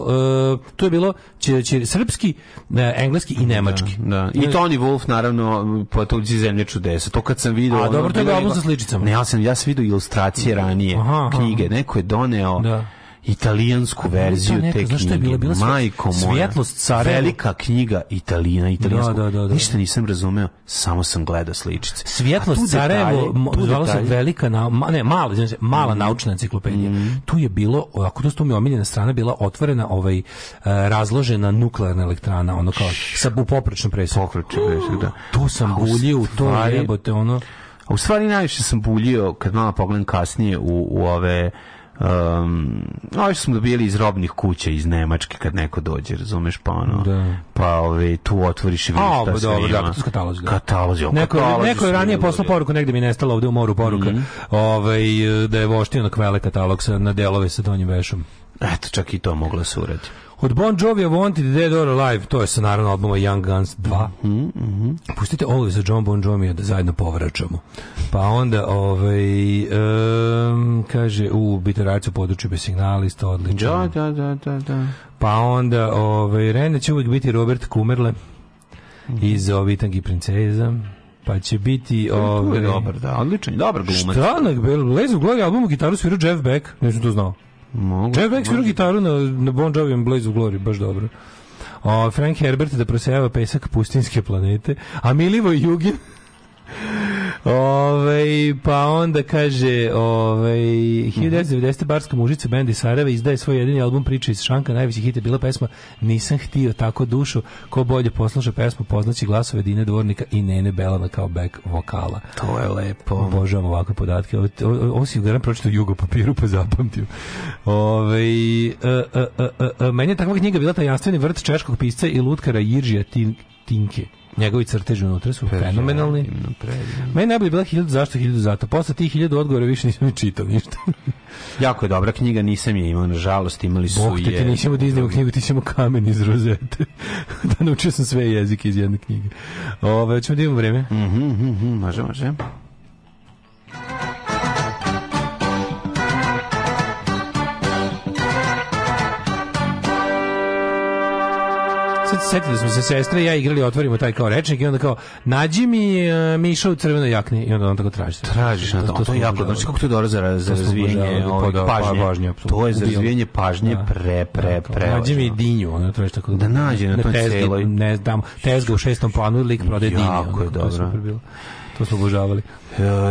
uh, tu je bilo će, će, srpski, e, engleski i da, nemački.
Da, da. I e. Tony Wolf naravno po tuđi zemlje čudesa. To kad sam video, A
ono, dobro, to je album sa sličicama.
Ne, ja sam ja sam video ilustracije ranije, aha, aha. knjige, neko je doneo. Da italijansku verziju neka, te knjige. je bilo? Bila Majko
moja, svjetlost
Sarajevo. Velika knjiga Italina, italijanska. Da, da, da, da, Ništa nisam razumeo, samo sam gledao sličice.
Svjetlost Sarajevo, zvala se velika, na, ne, mala, znači, mala mm. naučna enciklopedija. Mm. Tu je bilo, ako to mi omiljena strana, bila otvorena ovaj, e, razložena nuklearna elektrana, ono kao, sa da. *gasps* u poprečnom presu. Poprečnom presu, da. Tu sam buljio, to jebote, ono...
A u stvari najviše sam buljio, kad malo pogledam kasnije, u, u ove um, ovi smo dobili iz robnih kuća iz Nemačke kad neko dođe, razumeš, pa ono, da. pa ove, tu otvoriš i vidiš
A, šta sve da, ima. katalog,
da. Kataloz, jo,
neko, kataloz neko je ranije poslao poruku, negde mi nestalo ovde u moru poruka, mm -hmm. ovaj, da je voštio na kvele katalog sa, na delove sa donjim vešom.
Eto, čak i to moglo se uraditi. Od Bon Jovi Wanted Dead or Alive, to je sa naravno albuma Young Guns 2. Mm -hmm. Pustite Always za John Bon Jovi da zajedno povraćamo. Pa onda, ovaj, um, kaže, u Bitarajcu području bez signalista, odlično. Da,
da, da, da, da.
Pa onda, ovaj, Renda će uvijek biti Robert Kumerle mm -hmm. iz Ovitangi princeza pa će biti ovaj
dobar, da, odličan, dobar glumac.
Šta, na Blaze u Glory albumu gitaru svira Jeff Beck, ne znam to znao. Mogu. Čovjek Beck svirao gitaru na, na Bon Jovi and Blaze of Glory, baš dobro. O, Frank Herbert da prosejava pesak pustinske planete, a Milivo Jugin Ove, pa onda kaže ove, 1990. Barska mužica benda iz Sarajeva izdaje svoj jedini album Priča iz Šanka, najveći hit je bila pesma Nisam htio tako dušu, ko bolje posluša pesmu poznaći glasove Dine Dvornika i Nene Belana kao back vokala.
To je lepo.
Obožavam ovakve podatke. Ovo si ugledan pročito jugo papiru pa zapamtio. Ove, a, a, a, meni je takva knjiga bila tajanstveni vrt češkog pisca i lutkara Jiržija Tinke. Njegovi crteži unutra su fenomenalni. Meni najbolje bila hiljadu zašto, hiljadu zato. Posle tih hiljadu odgovora više nisam ni čitao ništa.
*laughs* jako je dobra knjiga, nisam je imao, nažalost, imali su Bog
te, je... ti nisam od knjigu, ti ćemo kamen iz rozete. *laughs* da naučio sam sve jezike iz jedne knjige. Ove, ćemo da imamo vreme.
Mhm, mm mhm, mm može, može. Sad setili smo se sestre, ja igrali, otvorimo taj kao rečnik i onda kao, nađi mi uh, e, Miša u crvenoj jakni i onda on tako traži.
Tražiš na to, to, to je jako, znači kako to je dobro za, za razvijenje pažnje. To je za razvijenje pažnje da. pre, pre, pre.
Nađi mi dinju, ono traži tako.
Da nađe na toj celoj. Ne znam,
tezga u šestom planu, lik prode dinju.
Jako je dobro
to su obožavali.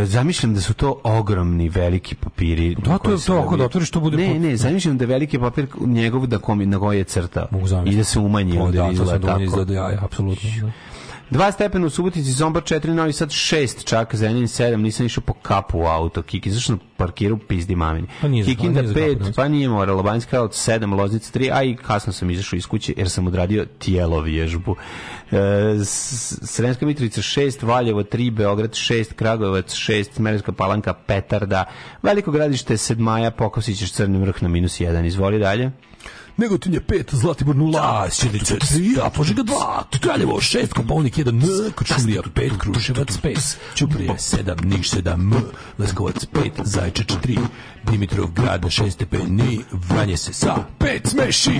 E, zamišljam da su to ogromni veliki papiri. Da,
to je to, ako
da otvoriš,
to bude...
Ne, ne, zamišljam da je veliki papir njegov da kom, na koji je crta. Mogu I da se umanji. O, da, to sam tako. izgleda, ja, apsolutno. Da. Dva stepena u Subotici, Zombar 4, Novi Sad 6, čak Zenin 7, nisam išao po kapu u auto, Kikin, zašto parkiru pizdi mamini. Pa nije Kikinda 5, pa nije mora, Banjska od 7, Loznica 3, a i kasno sam izašao iz kuće jer sam odradio tijelo vježbu. E, Sremska Mitrovica 6, Valjevo 3, Beograd 6, Kragovac 6, Smerenska Palanka Petarda, Veliko gradište 7, Maja Pokosić s vrh na minus 1. Izvoli dalje. Negotin je 5, Zlatibor 0, Lasinica 3, Požega 2, Kraljevo 6, Kopovnik 1, N, Kočulija 5, Kruševac 5, Ćuprije 7, Niš 7, M, Leskovac 5, Zajče 4, Dimitrov grad 6 stepeni, Vranje se sa 5 smeši!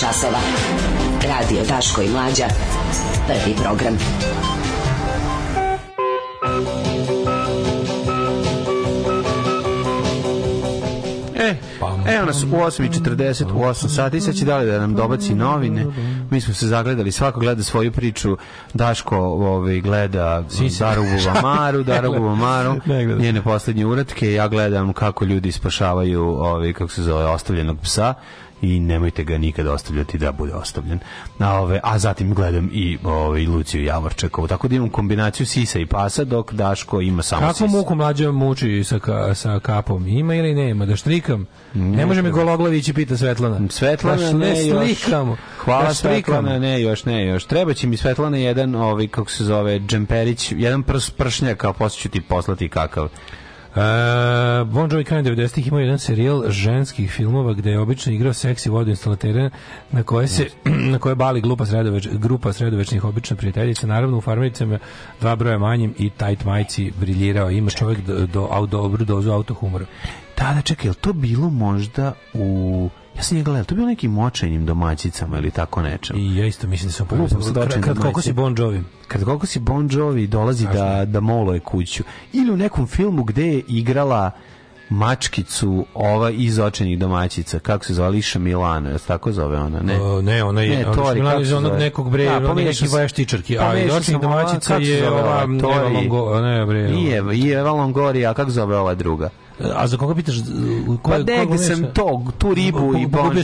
časova. Radio Daško i Mlađa. Prvi program. E, pa, evo nas u 8.40, u 8 sati, sad će dalje da nam dobaci novine. Mi smo se zagledali, svako gleda svoju priču. Daško ovaj, gleda Darugu *laughs* Maru, Darugu Maru, *laughs* njene posljednje uratke. Ja gledam kako ljudi spašavaju, ovaj, kako se zove, ostavljenog psa i nemojte ga nikada ostavljati da bude ostavljen. Na ove, a zatim gledam i ove, Luciju Javorčekovu. Tako da imam kombinaciju sisa i pasa dok Daško ima samo Kako sisa.
muku mlađe muči sa, ka, sa kapom? Ima ili nema? Da štrikam? Ne, ne može mi Gologlavić i pita Svetlana.
Svetlana da ne, ne još. Hvala da Svetlana, ne još, ne još. Treba će mi Svetlana jedan, ovaj, kako se zove, džemperić, jedan prs, pršnjak, a poslije ću ti poslati kakav.
Uh, bon Jovi krajem 90-ih imao jedan serijal ženskih filmova gde je obično igrao seksi vodoinstalatere na koje se *clears throat* na koje bali glupa sredoveč, grupa sredovečnih obična prijateljica naravno u farmericama dva broja manjim i tight majci briljirao ima čovjek do, do, do, dobru dozu autohumora
tada da, čekaj, je to bilo možda u Ja sam gledao, to je bio nekim močenjim domaćicama ili tako nečem.
I
ja
isto mislim da sam pomislio. Kad koliko si Bon Jovi?
Kad koliko si Bon Jovi dolazi da, da moloje kuću. Ili u nekom filmu gde je igrala mačkicu ova iz očenih domaćica kako se zove Liša Milano jel tako zove ona
ne o, e, ne ona je ne, ona je Milano iz onog nekog bre da, neki sam, baš tičarki a iz očenih domaćica je ovaj ova Tori, Eva Longo, ne bre
nije Eva Longoria kako zove ova druga
A za koga pitaš?
Ko, pa negde sam to, tu ribu i Bon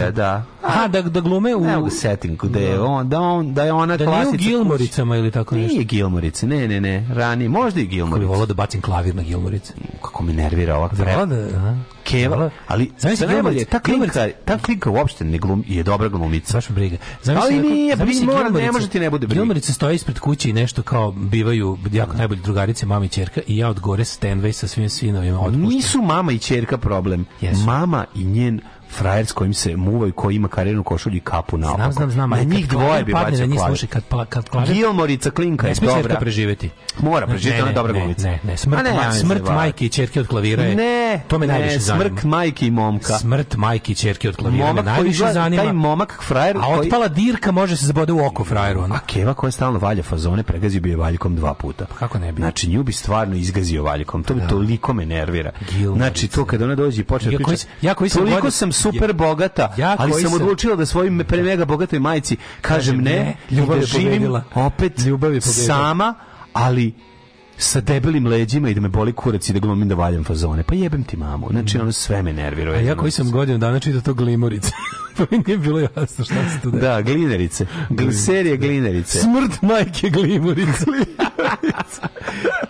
je, da.
Aha, da, da glume u... Ne u
settingu, da je, on, da, on,
da
je ona da
klasica... Da nije u Gilmoricama ili tako nešto? Nije
Gilmorice, ne, ne, ne, rani, možda i Gilmorice. Kako
bi volao da bacim klavir na Gilmorice?
Kako mi nervira ovak.
Da, da, da. Keva,
ali znači najbolje, da ta klinka, ta klinka uopšte ne glum je dobra glumica. Baš briga. Zamisli, da ali nije, zamisli, da mora, ne može ti ne bude briga.
Gilmarice stoje ispred kuće i nešto kao bivaju jako najbolje drugarice mama i ćerka i ja od gore Stanway sa svim sinovima
otpuštam. Nisu mama i ćerka problem. Jesu. Mama i njen frajer s kojim se muva i koji ima karirnu košulju i kapu na Znam,
znam, znam. ali njih
dvoje bi bacio
da na
Sluši, kad, pa, kad klaver... Gilmorica Klinka je dobra. Ne
smije preživeti.
Mora preživeti, ona je dobra glumica.
Ne, ne, smrt, ne, ma, smrt majke i čerke od klavira je...
Ne, to me najviše zanima. smrt majke i momka.
Smrt majke i čerke od klavira momak me najviše zanima.
Taj momak frajer... A
otpala dirka može se zabode u oko frajeru.
Ona. A Keva koja stalno valja fazone, pregazio bi je valjkom dva puta. Pa
kako ne bi?
Znači, nju bi stvarno izgazio valjkom. To bi da. toliko me nervira. Znači, to kad ona dođe i počne pričati... Ja koji sam super bogata, ja ali sam, odlučila da svojim da. pre mega bogatoj majci kažem ne, ljubav da živim opet ljubav sama, ali sa debelim leđima i da me boli kurac i da glumim da valjam fazone. Pa jebem ti mamu. Znači, mhm. ono sve me nerviruje.
A ja koji sam godinu dana čitao to glimorice. *laughs* pa mi nije bilo jasno šta se to da. Da,
glinerice. Gl serija glinerice.
Smrt majke glimorice. *laughs*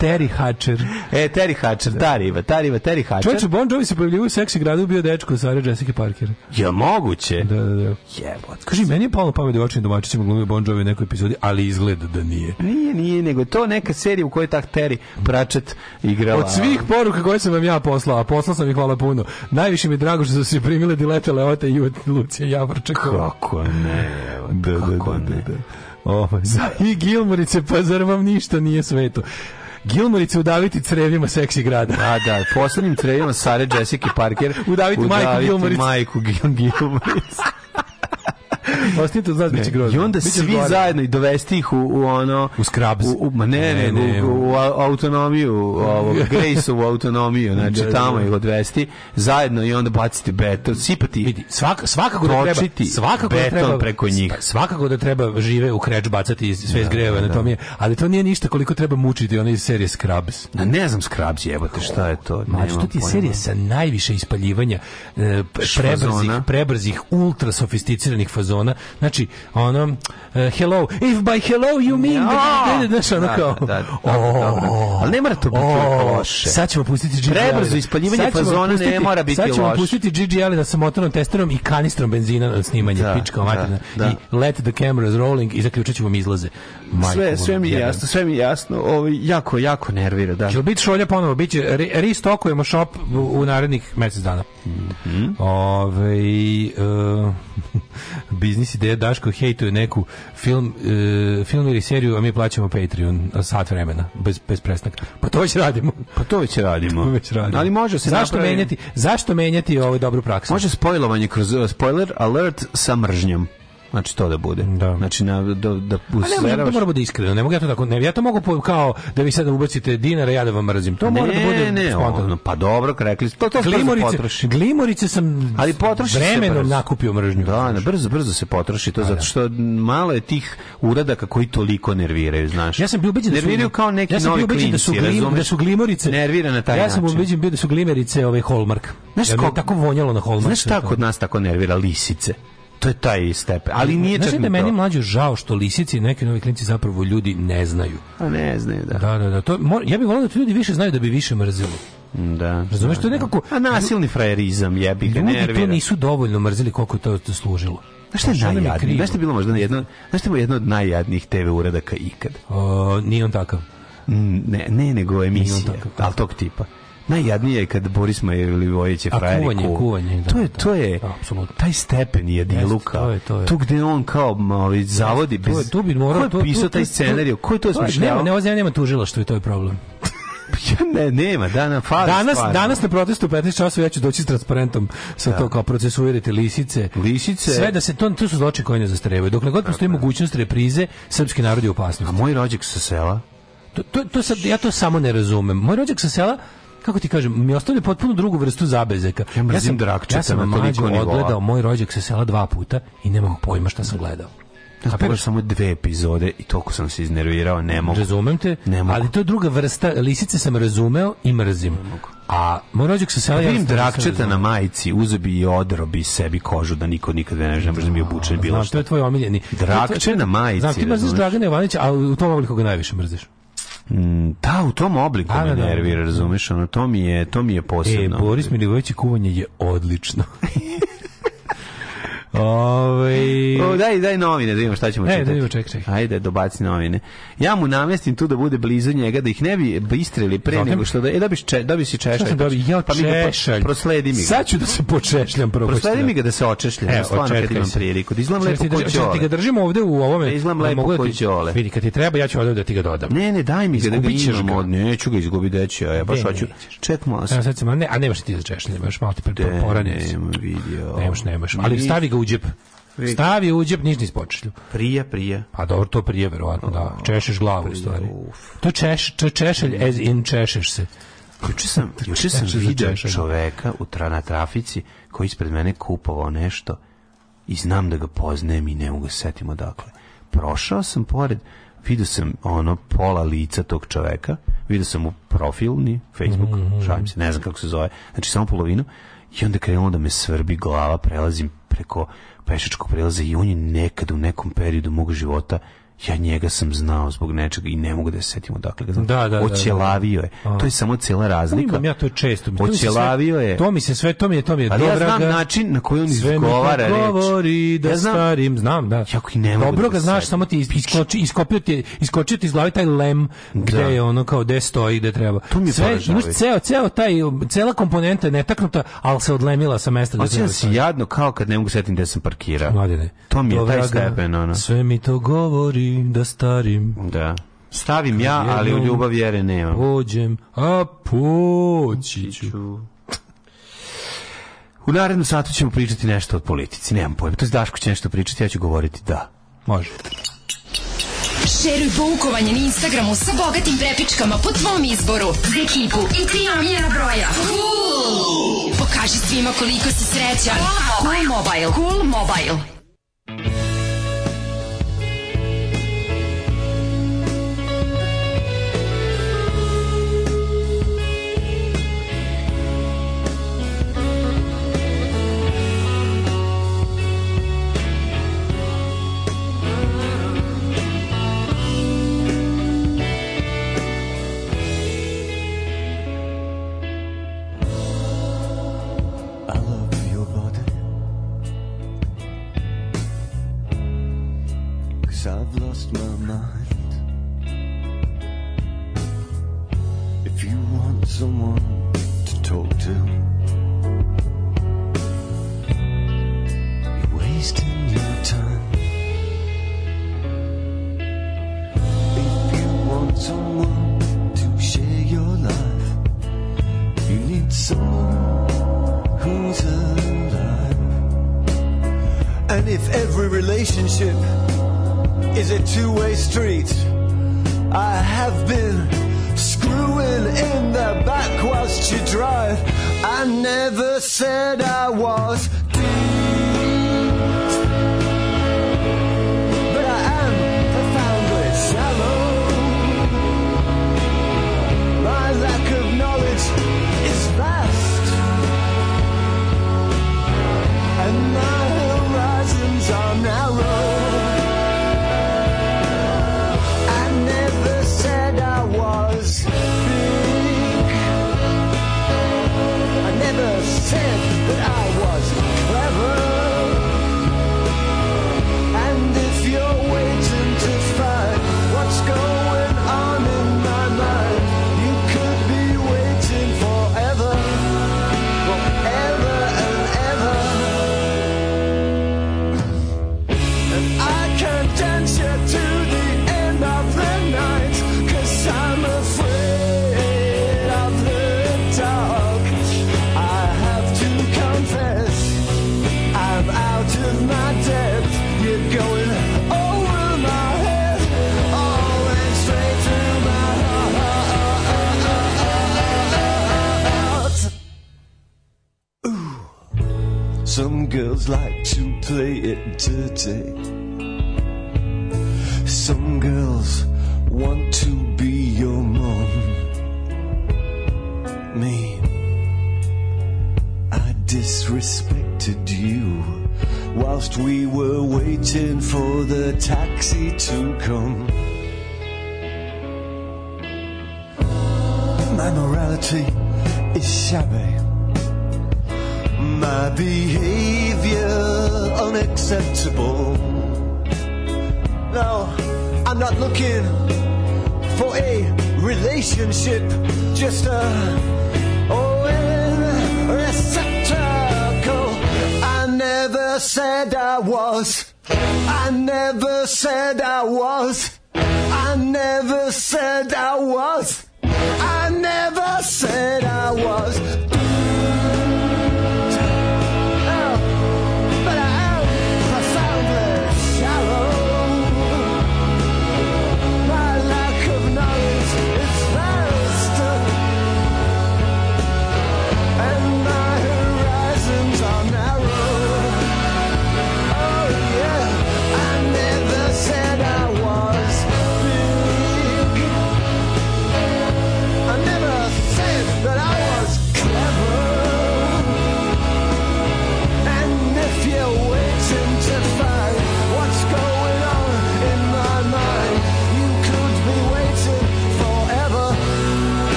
Terry Hatcher.
E, Terry Hatcher, da. Tariva, Tariva, Terry Hatcher. Čovječe,
Bon Jovi se pojavljaju u seksi gradu, bio dečko sa Sara Jessica Parker. Ja,
moguće.
Da, da, da.
Jebot.
Kaži, meni je palo pamet da očin domačićima glumio Bon Jovi u nekoj epizodi, ali izgleda da nije.
Nije, nije, nego to neka serija u kojoj tak Terry Pratchett igrala.
Od svih poruka koje sam vam ja poslao, a poslao sam ih hvala puno, najviše mi je drago što su se primile Dilete Leote i Lucije Javorčekova.
Kako ne, da, *laughs* kako da, da, da ne. Da, da.
O, I Gilmorice, pa zar vam ništa nije sveto? Gilmorice udaviti crevima seksi grada.
Da, da, poslednjim crevima Sare Jessica Parker
udaviti, udaviti majku Gilmorice. Majku Gilmorice. *laughs* *laughs* Ostanite uz nas, biće
grozno. I onda svi gore. zajedno i dovesti ih u, u ono...
U Scrubs. U,
u, ma ne, ne, ne, ne u, u, u, autonomiju, ovog, *laughs* Grace u autonomiju, znači da, da, tamo da. ih odvesti, zajedno i onda baciti beton, sipati. Vidi,
svak, svakako da treba, svakako beton da treba,
preko
njih. Pa, svakako da treba žive u kreč bacati i sve da, zgreve anatomije, ali to nije ništa koliko treba mučiti one iz serije Scrubs.
Da, ne znam Scrubs, jebote, šta je to?
Ma, što ti serije sa najviše ispaljivanja e, prebrzih, prebrzih, ultra sofisticiranih fazona fazona. Znači, ono, eh, hello, if by hello you mean... Da, da, da, znaš, ono da, kao... Da, Ali
ne mora to biti
loše. Sad ćemo pustiti GG Prebrzo
ispaljivanje fazona ne mora biti loše.
Sad ćemo pustiti GG Ali da sa motornom testerom i kanistrom benzina na snimanje, pička materina. I let the cameras rolling i zaključit ćemo izlaze.
Sve, sve mi jasno, sve mi jasno. Ovo, jako, jako nervira, da.
Čel biti šolja ponovo, Biće, će, restokujemo shop u narednih mjesec dana. Mm -hmm. Ove, uh, *laughs* biznis ideja Daško hejtuje neku film, uh, film ili seriju, a mi plaćamo Patreon sat vremena, bez, bez prestanka. Pa to već radimo.
Pa to već radimo. *laughs* To već
radimo.
Ali može se zašto
napravim... menjati, zašto menjati ovu dobru praksu?
Može spojlovanje kroz e, spoiler alert sa mržnjom. Znači to da bude. Da. Znači na da da
Ali ne, to mora da bude iskreno. Ne mogu ja to tako. Ne, ja to mogu kao da vi sad ubacite dinara ja da vam mrzim. To ne, mora da bude ne, spontano.
Pa dobro, rekli ste. To to glimorice, potroši.
Glimorice sam Ali
potroši
vremenom nakupio mržnju.
Da, ne, brzo brzo se potroši to A, pa zato da. što malo je tih uradaka koji toliko nerviraju, znaš.
Ja sam bio ubeđen
da su kao neki ja sam novi klinci, da su glim,
da su glimorice.
Nervira na taj ja način. Ja
sam ubeđen bio da su glimerice ovaj Hallmark. Znaš kako tako vonjalo na Hallmark.
Znaš šta kod nas tako nervira lisice. To je taj stepen. Ali nije Znaš da
meni mlađo žao što lisici i neki novi klinci zapravo ljudi ne znaju.
A ne znaju,
da. Da, da, da. To, ja bih volio da to ljudi više znaju da bi više mrzili.
Da.
Razumeš da, to je da. nekako
a nasilni frajerizam jebi ga nervira. Ljudi to nisu
dovoljno mrzili koliko je to, to služilo.
Znaš što je najjadnije? Znaš što je bilo možda jedno, znaš što je jedno od najjadnijih TV uradaka ikad? O,
nije on takav.
Ne, ne, nego emisija, da ali tog tipa. Najjadnije je kad Boris Majlivojević je frajer. Kuvanje, ku. kuvanje. Da, to je, da, to je, da, apsolutno. taj stepen je diluka. To je, to je. Tu gde on kao ovi, zavodi. Bez, to je, tu bi morao... to je pisao taj scenarij? Ko je to smišljao?
Nema, nema, nema,
nema
tužilaštvo i to problem.
*laughs* ne, nema,
da, na
Danas,
stvarno. danas na protestu u 15 časova ja ću doći s transparentom sa da. to kao procesuirate lisice.
Lisice.
Sve da se to, to su zločine koje ne zastarevaju. Dokle god postoji mogućnost reprize, srpski narod je opasnost. A
moj rođak sa sela?
To, to, to sad, ja to samo ne razumem. Moj rođak sa sela kako ti kažem, mi ostavlja potpuno drugu vrstu zabezeka.
Ja, ja sam drakčeta ja sam na Magu
odgledao moj rođak se sela dva puta i nemam pojma šta sam gledao.
Ja da, sam samo dve epizode i toliko sam se iznervirao, ne mogu.
Razumem te, ne mogu. ali to je druga vrsta, lisice sam razumeo i mrzim. A moj rođak se sela... Da
ja vidim drakčeta na majici, uzobi i odrobi sebi kožu da niko nikad ne znam, možda mi obučen da, bilo što. Znam,
to je tvoj omiljeni. Drakče
na
majici. Znam, ti mrziš Dragana Jovanića, a u tom obliku ga najviše mrziš.
Mm, da, u tom obliku A, da, me da, da. nervira, da, razumeš, ono, to mi je, to mi je e, posebno. E,
Boris Milivojević kuvanje je odlično. *laughs*
Ove... O, daj, daj novine da vidimo šta ćemo e, da čitati. e,
čitati. Ajde, ček, ček.
Ajde, dobaci novine. Ja mu namestim tu da bude blizu njega, da ih ne bi bistrili pre Zatim? nego što da... E, da biš če,
da
bi si češalj. bi,
ja pa mi ga pro, prosledi mi ga.
Sad
ću da se počešljam prvo.
Prosledi mi ga da se očešljam. Evo, stvarno kad imam priliku. Da izgledam lepo ko će
ti ga držimo ovde u ovome. Da
izgledam lepo da ko će Vidi,
kad ti treba, ja ću ovde da ti ga dodam.
Ne, ne, daj mi ga da ga Neću ga izgubiti, deći, ja baš hoću. Ček malo.
Ne, a nemaš ti za češljanje, baš malo ti poranjec. Nemaš, nemaš. Ali stavi ga uđep.
džep.
Stavi uđep, džep, ništa ispočelju.
Prija, prija.
Pa dobro, to prije, verovatno, da. Češeš glavu, prije, u stvari. Uf. To češ, če, češelj, as in češeš se.
Juče sam, *laughs* juče sam vidio čoveka u tra, na trafici koji ispred mene kupovao nešto i znam da ga poznajem i ne mogu da se setim odakle. Prošao sam pored, vidio sam ono pola lica tog čoveka, vidio sam mu profilni Facebook, mm -hmm. šalim se, ne znam kako se zove, znači samo polovinu, I onda krenulo da me svrbi glava, prelazim preko pešačkog prelaza i on je nekad u nekom periodu mog života ja njega sam znao zbog nečega i ne mogu da se setim odakle ga
znam. Da, da, da,
da. Oćelavio je. A. To je samo cela razlika. Imam
ja to često.
Oćelavio je.
To mi se sve, to mi je, to mi je
Ali ja znam ga, način na koji on izgovara reč. govori
da ja znam, starim, znam, da.
Jako i ne mogu Dobro
da ga znaš, samo ti iskoči, iskopio ti, iskočio ti iz glave taj lem da. gde da. je ono kao gde stoji, gde treba.
To mi
sve, imaš ceo, ceo taj, cela komponenta
je
netaknuta, ali se odlemila sa mesta.
Osjećam se jadno kao kad ne mogu setim gde sam parkirao. To mi je taj stepen,
ono. Sve mi to govori da starim.
Da. Stavim ja, ali u ljubav vjere nemam.
Pođem, a poći ću.
U narednom satu ćemo pričati nešto o politici, nemam pojma. To je Daško će nešto pričati, ja ću govoriti da.
Može.
Šeruj poukovanje na Instagramu sa bogatim prepičkama po tvom izboru. Za ekipu i tri omiljena broja. Cool! Pokaži svima koliko si srećan. Cool Mobile. Cool Mobile. Cool mobile.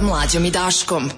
sa mlađom i Daškom.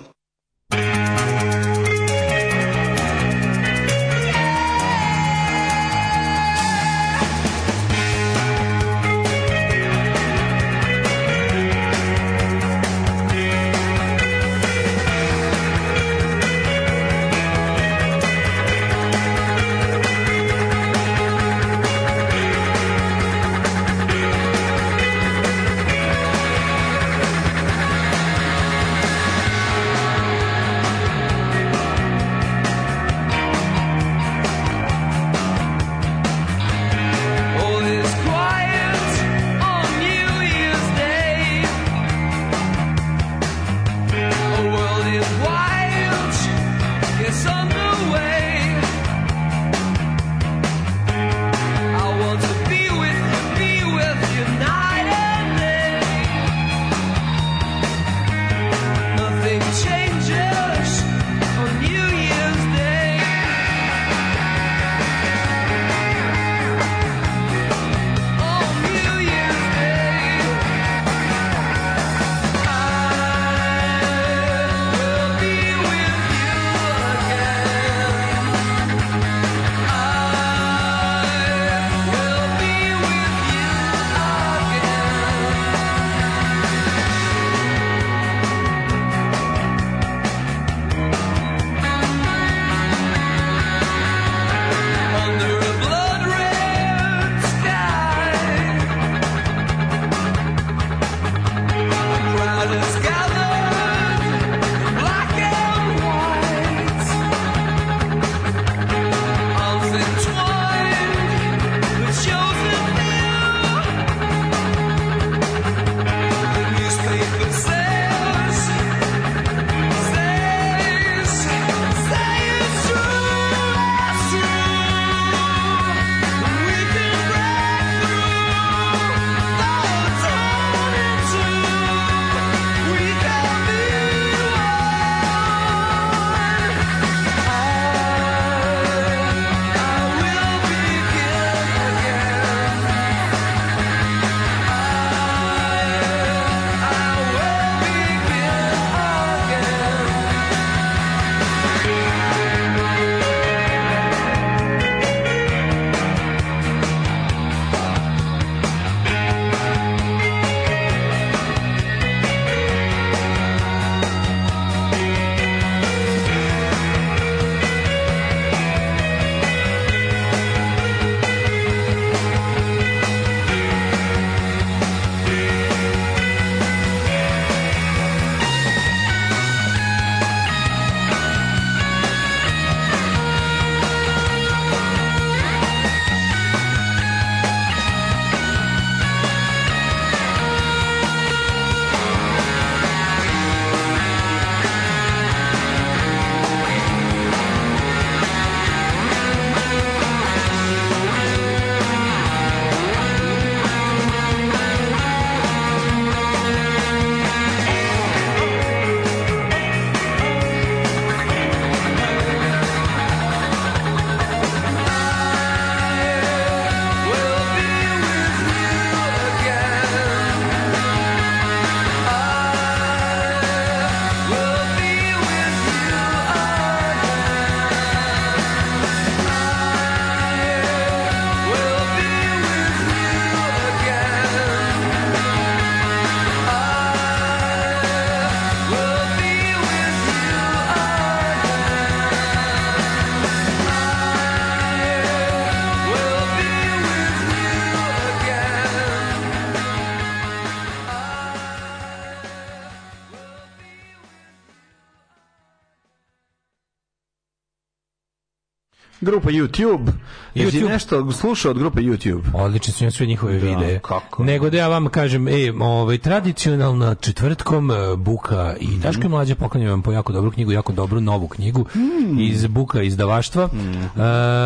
Grupa YouTube. Jesi YouTube. nešto slušao od grupe YouTube? Odlični su sve njihove da, videe. Kako? Nego da ja vam kažem, e, ovaj, tradicionalna četvrtkom e, Buka i mm. Daško i Mlađa poklanjaju vam po jako dobru knjigu, jako dobru novu knjigu mm. iz Buka izdavaštva. Mm. Uh,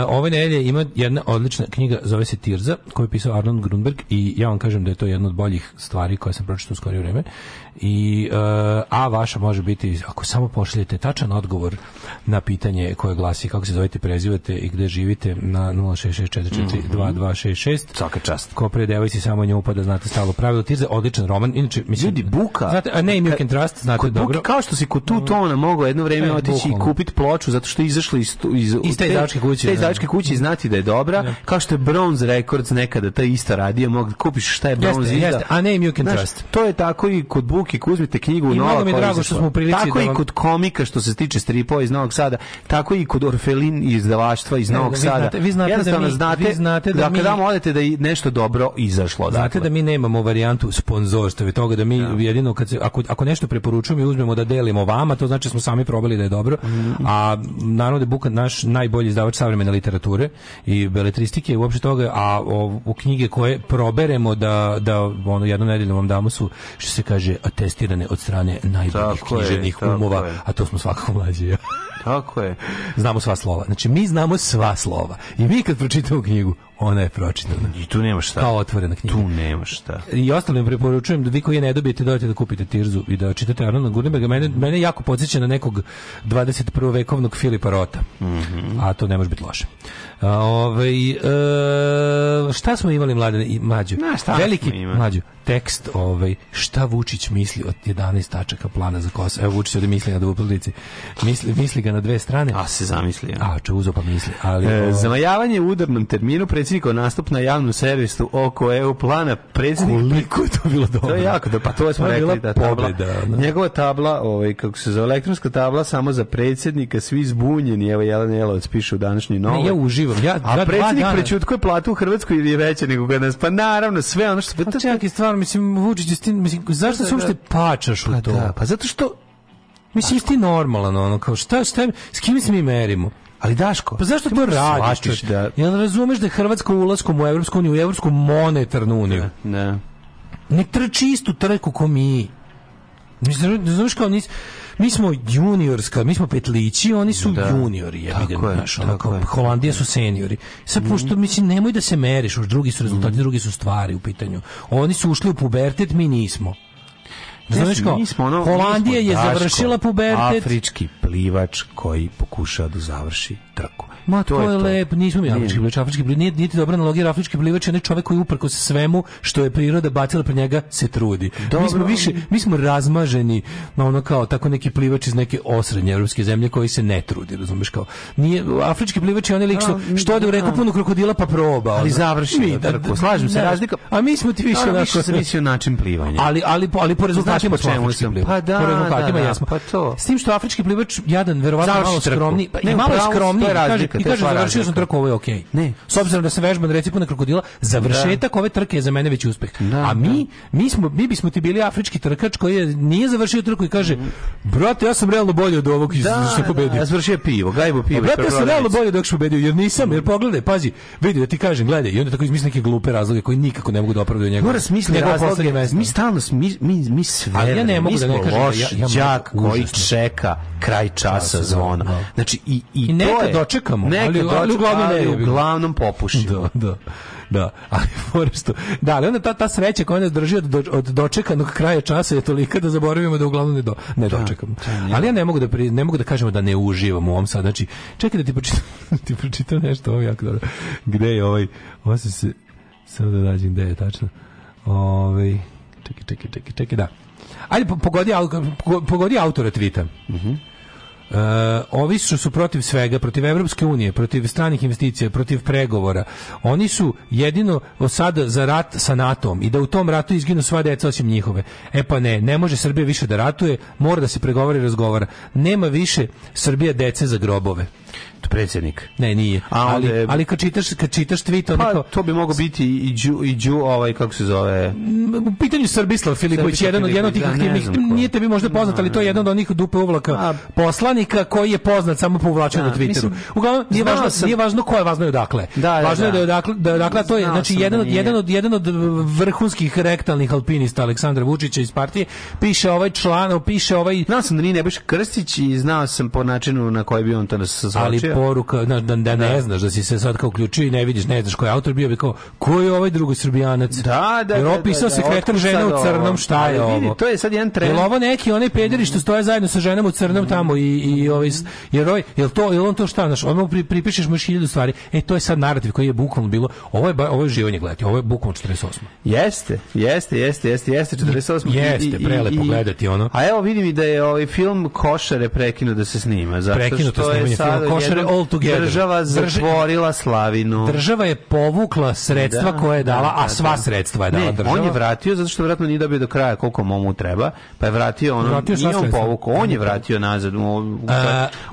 ove nedelje ima jedna odlična knjiga, zove se Tirza, koju je pisao Arnold Grunberg i ja vam kažem da je to jedna od boljih stvari koje sam pročitao u skorije vreme. I, uh, a vaša može biti, ako samo pošaljete tačan odgovor na pitanje koje glasi kako se zovete prezivate slušate i gde živite na 066442266. Mhm. Svaka čast. Ko pre devojci samo nju upada, znate stalo pravilo. Ti odličan roman. Inače, mislim, Ljudi, Buka. Znate, a name you can Trust, znate dobro. kao što si kod tu tona mogao jedno vreme otići i kupiti ploču zato što je izašla iz, iz, iz te izdavačke kuće. Te da. izdavačke kuće i znati da je dobra. Da. Kao što je Bronze Records nekada, ta ista radio, mogu da kupiš šta je Bronze jeste, jeste, a name you can Trust. To je tako i kod Buki, uzmite knjigu I nova mi drago što smo u prilici Tako i kod komika što se tiče stripova iz Novog Sada, tako i kod Orfelin izdavača budalaštva iz Novog Sada. Vi znate, Jednostavno znate, vi znate da, mi, kada da odete da je nešto dobro izašlo. Dakle. Znate da mi nemamo varijantu sponzorstva i toga da mi da. jedino kad se, ako, ako nešto preporučujemo i uzmemo da delimo vama, to znači da smo sami probali da je dobro. Mhm. A naravno da je Bukan naš najbolji izdavač savremene literature i beletristike i uopšte toga, a o, o knjige koje proberemo da, da ono, jednom nedeljom vam damo su, što se kaže, atestirane od strane najboljih književnih umova, je. a to smo svakako mlađi. Tako je. Znamo sva slova. Znači, mi znamo sva slova. I mi kad pročitamo knjigu, ona je pročitana. I tu nema šta. Kao otvorena knjiga. Tu nema šta. I ostalim preporučujem da vi koji je ne dobijete, dojete da kupite Tirzu i da čitate Arnolda Gutenberga. Mene, mene jako podsjeća na nekog 21. vekovnog Filipa Rota. Mm -hmm. A to ne može biti loše. Ove, ovaj,
e, šta smo imali
mlade i
mađu? Na,
šta Veliki mlađu. Tekst ovaj šta Vučić misli od 11 tačaka plana za Kosovo. Evo Vučić da misli da upolici. Misli misli ga na dve strane.
A se zamislio.
A, A uzo pa misli, ali
e, o... Ovaj. zamajavanje u udarnom terminu predsjednikov nastup na javnom servisu oko EU plana
predsjednik koliko je to bilo dobro.
To je jako da pa to smo to rekli da
tabla. Pobjeda,
njegova tabla, ovaj kako se zove elektronska tabla samo za predsjednika, svi zbunjeni. Evo Jelena Jelovac piše u novu.
novini. Ja uživam uživam. Ja,
A ja predsjednik je platu u Hrvatskoj je veća nego kod nas. Pa naravno, sve ono što... Pa, pa
čekaj, stvarno, mislim, Vučić je stin... Mislim, pa zašto da, se uopšte da. pačaš u pa to? Da, pa zato što... Mislim, ti normalan, ono, kao šta, šta, s kim se mi merimo? Ali Daško, pa zašto to da radiš? Svačiš, da... Jel razumeš da je Hrvatska ulaskom u Evropsku uniju, u Evropsku monetarnu uniju?
Ne. Ne,
ne trči istu trku ko mi. Mislim, znaš kao nisi mi smo juniorska, mi smo petlići, oni su da. juniori, ja vidim, znaš, onako, Holandija su seniori. Sad, mm. pošto, mislim, nemoj da se meriš, još drugi su rezultati, mm. drugi su stvari u pitanju. Oni su ušli u pubertet, mi nismo. Znaš ko? Ono, Holandija je završila pubertet.
Afrički plivač koji pokušava da završi
tako. Ma to, to je, je to. lep, nismo mi afrički plivač, afrički plivač, nije, nije dobra analogija, afrički plivač je onaj čovjek koji uprko svemu što je priroda bacila pre njega se trudi. Dobro. Mi smo više, mi smo razmaženi na ono kao tako neki plivač iz neke osrednje evropske zemlje koji se ne trudi, razumiješ kao. Nije, afrički plivač je onaj lik što, što ode u reku puno krokodila pa proba.
Ali završi mi, da, trku, da, slažem se, razlika.
A mi smo ti više onako... Više sam mislio
način plivanja.
Ali, ali, ali po rezultatima
smo afrički
plivač.
Pa da, da, da, pa
to. S tim što afrički plivač, jadan, verovatno malo skromni, pa, ne, malo skromni to je razlika. I kaže, završio sam trku, ovo je okej. Okay. Ne. S obzirom da se vežbam, reci na krokodila, završetak da. ove trke je za mene već uspeh. Da, A mi, da. mi, smo, mi bismo ti bili afrički trkač koji je, nije završio trku i kaže, brate, ja sam realno bolje od ovog da, što da, pobedio.
Da, ja
završio
pivo, gajbo pivo.
Brate, ja sam realno bolje dok što pobedio, jer nisam, jer pogledaj, pazi, vidi da ti kažem, gledaj, i onda tako izmisli neke glupe razloge koji nikako ne mogu da opravdaju njega. Mora smisliti razloge, mi stalno, mi, mi,
mi sve, Ali ja ne mogu da ne kažem, da ja, koji čeka kraj časa da. zvona. Znači, i,
i, I to je, dočekamo, neka
ali, dočekamo, ali
uglavnom ne ali uglavnom
popušimo.
Da, da. Da, ali foresto. Da, ali onda ta, ta sreća koja nas drži od, od dočekanog kraja časa je tolika da zaboravimo da uglavnom ne, do, ne da, dočekamo. Da, ali ja ne mogu da pri, ne mogu da kažemo da ne uživam u ovom sad. Znači, čekaj da ti pročitam, *laughs* da ti pročitam nešto ovo jako dobro. Gde je ovaj, ovo se se, sad da dađem gde je tačno. Ovaj, čekaj, čekaj, čekaj, čekaj, da. Ajde, pogodi, pogodi autora tvita. Mhm. Mm Uh, ovi su, su protiv svega, protiv Evropske unije, protiv stranih investicija, protiv pregovora. Oni su jedino od sada za rat sa nato i da u tom ratu izginu sva deca osim njihove. E pa ne, ne može Srbija više da ratuje, mora da se pregovara i razgovara. Nema više Srbija dece za grobove
predsjednik.
Ne, nije. A ali, je... ali kad čitaš, kad čitaš tweet, pa, onako...
Pa, to bi moglo biti i Đu, i Đu, ovaj, kako se zove... Mm,
u pitanju Srbislav Filipović, jedan od jednog da, tih aktivnih, nije tebi možda poznat, ali to je da, da, jedan od onih dupe uvlaka poslanika koji je poznat samo po uvlačenju na Twitteru. Uglavnom, nije važno, sam... nije važno ko je, važno je odakle. Da, da, važno da. je da je odakle, da je to je, znači, jedan od, jedan, od, jedan od vrhunskih rektalnih alpinista Aleksandra Vučića iz partije, piše ovaj član, piše ovaj...
Znao sam da nije Nebojša Krstić i znao sam po načinu na koji bi on to nas Ali
poruka, da, da, da ne da. znaš, da si se sad kao uključio i ne vidiš, ne znaš ko autor, bio bi kao, ko je ovaj drugi srbijanac?
Da, da,
Jer da, da, opisao sekretar žena u crnom, šta je ovo?
To je sad jedan trend.
Jel ovo neki, onaj pederi što stoje zajedno sa ženom u crnom mm. tamo i, i ovaj, jer ovaj, jel to, jel on to šta, znaš, on mu pripišeš mu hiljadu stvari, e, to je sad narativ koji je bukvalno bilo, ovo je, ovo je živanje gledati, ovo je bukvalno 48. Jeste,
jeste, jeste, jeste, jeste 48.
Jeste, prelepo
gledati ono. A evo vidi mi da je ovaj film Košare prekinuo da se snima,
zato što je sad
košare all together. Država zatvorila slavinu.
Država je povukla sredstva da, koje je da, dala, da, a sva da. sredstva je dala
ne,
država.
On je vratio, zato što vjerojatno nije dobio do kraja koliko mu treba, pa je vratio ono, vratio nije on povukao, on je vratio nazad.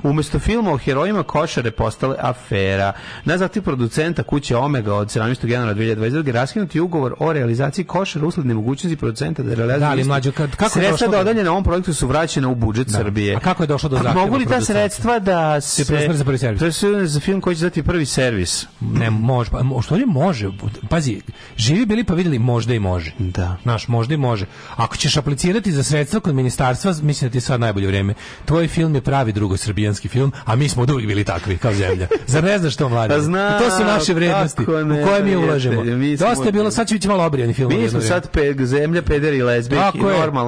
umesto filma o herojima košare postale afera. Na producenta kuće Omega od 17. januara 2022. raskinuti ugovor o realizaciji košara usled nemogućnosti producenta da realizuje da,
ali, mlađu,
kad, kako sredstva dodaljena ovom projektu su vraćena u budžet da. Srbije.
A kako je došlo do
zahtjeva? Mogu li ta sredstva da se, se servis. To je za film koji će
dati
prvi servis.
Ne, može, pa, što li može? Pazi, živi bili pa videli, možda i može.
Da.
Naš, možda i može. Ako ćeš aplicirati za sredstva kod ministarstva, mislim da ti je sad najbolje vreme. Tvoj film je pravi drugosrbijanski film, a mi smo od uvijek bili takvi kao zemlja. Zar ne znaš to, mladi? Pa Zna, to su naše vrednosti, ne, u koje mi ulažemo. Mi Dosta je bilo, sad će biti malo obrijani
film. Mi smo sad
pe,
zemlja,
pederi
i
lezbijki. i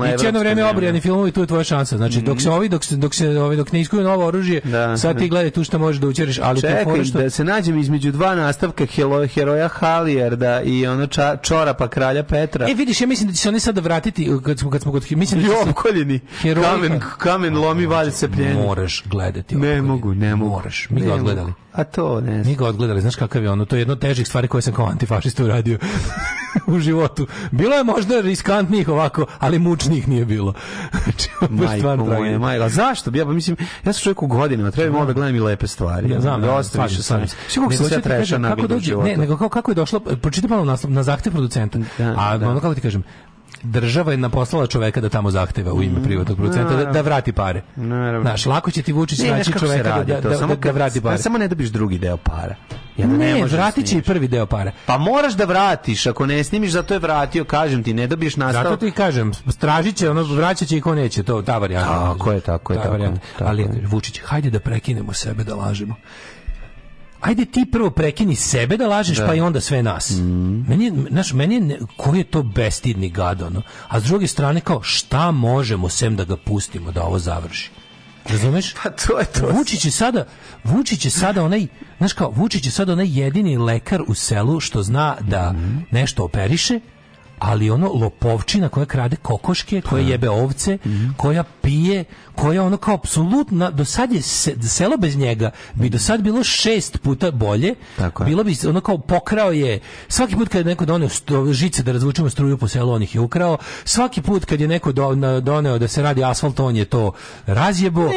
je, i jedno vreme obrijani filmovi, tu je tvoja šansa. Znači, dok se mhm. ovi, dok, se, dok, se, ovi, dok ne iskuju novo oružje, da, sad ti da. gledaj tu šta možeš da učeriš, ali Čekaj, što... da
se nađem između dva nastavka hero, heroja Halijarda
i
ono ča, čorapa kralja Petra.
E, vidiš, ja mislim da će se oni sada vratiti, uh, kad smo, kad smo kod... Mislim
da se... Okoljeni,
kamen,
kamen lomi, da valj se pljeni.
Moraš gledati.
Ne mogu, ne
mogu. Moraš,
mi ga odgledali. A to ne znam.
Mi ga odgledali, znaš kakav je ono, to je jedno težih stvari koje sam kao antifašista uradio *laughs* u životu. Bilo je možda riskantnijih ovako, ali mučnih nije bilo.
*laughs* Znači, majko moje, majko, zašto? Ja, pa mislim, ja sam čovjek u godinama, treba ovo da gledam i
lepe stvari. Ja
znam, dosta više sam.
Sigurno se sve treša na kako dođe, ne, nego kako, kako je došlo, pročitaj malo na, na zahtev producenta. Da, a da. ono kako ti kažem, država je naposlala čoveka da tamo zahteva u ime mm. privatnog producenta da, da vrati pare. Naravno. Znaš, lako će ti Vučić ne, naći čoveka radi, da, da, samo da, da vrati pare.
Samo ne dobiš drugi deo para.
Ja ne, ne da vratit će i prvi deo para.
Pa moraš da vratiš, ako ne snimiš, zato je vratio, kažem ti, ne dobiješ nastav.
Zato ti kažem, stražit će, ono, vraćat će i ko neće, to ta varijanta.
Tako je, tako je. Ta tako,
tako, Ali, Vučić, hajde da prekinemo sebe, da lažemo ajde ti prvo prekini sebe da lažeš da. pa i onda sve nas. Mm. Meni je, znaš, meni je, koji je to bestidni gad, ono. A s druge strane, kao, šta možemo sem da ga pustimo da ovo završi? Razumeš? Pa to je to. Vučić je sada, Vučić je sada onaj, znaš kao, Vučić je sada onaj jedini lekar u selu što zna da mm. nešto operiše, ali ono lopovčina koja krade kokoške, koja pa. jebe ovce, mm. koja pije, koja ono kao apsolutno do sad je se, selo bez njega bi do sad bilo šest puta bolje Tako je. bilo bi ono kao pokrao je svaki put kad je neko doneo sto, žice da razvučemo struju po selu on ih je ukrao svaki put kad je neko do, na, doneo da se radi asfalt on je to razjebo
ne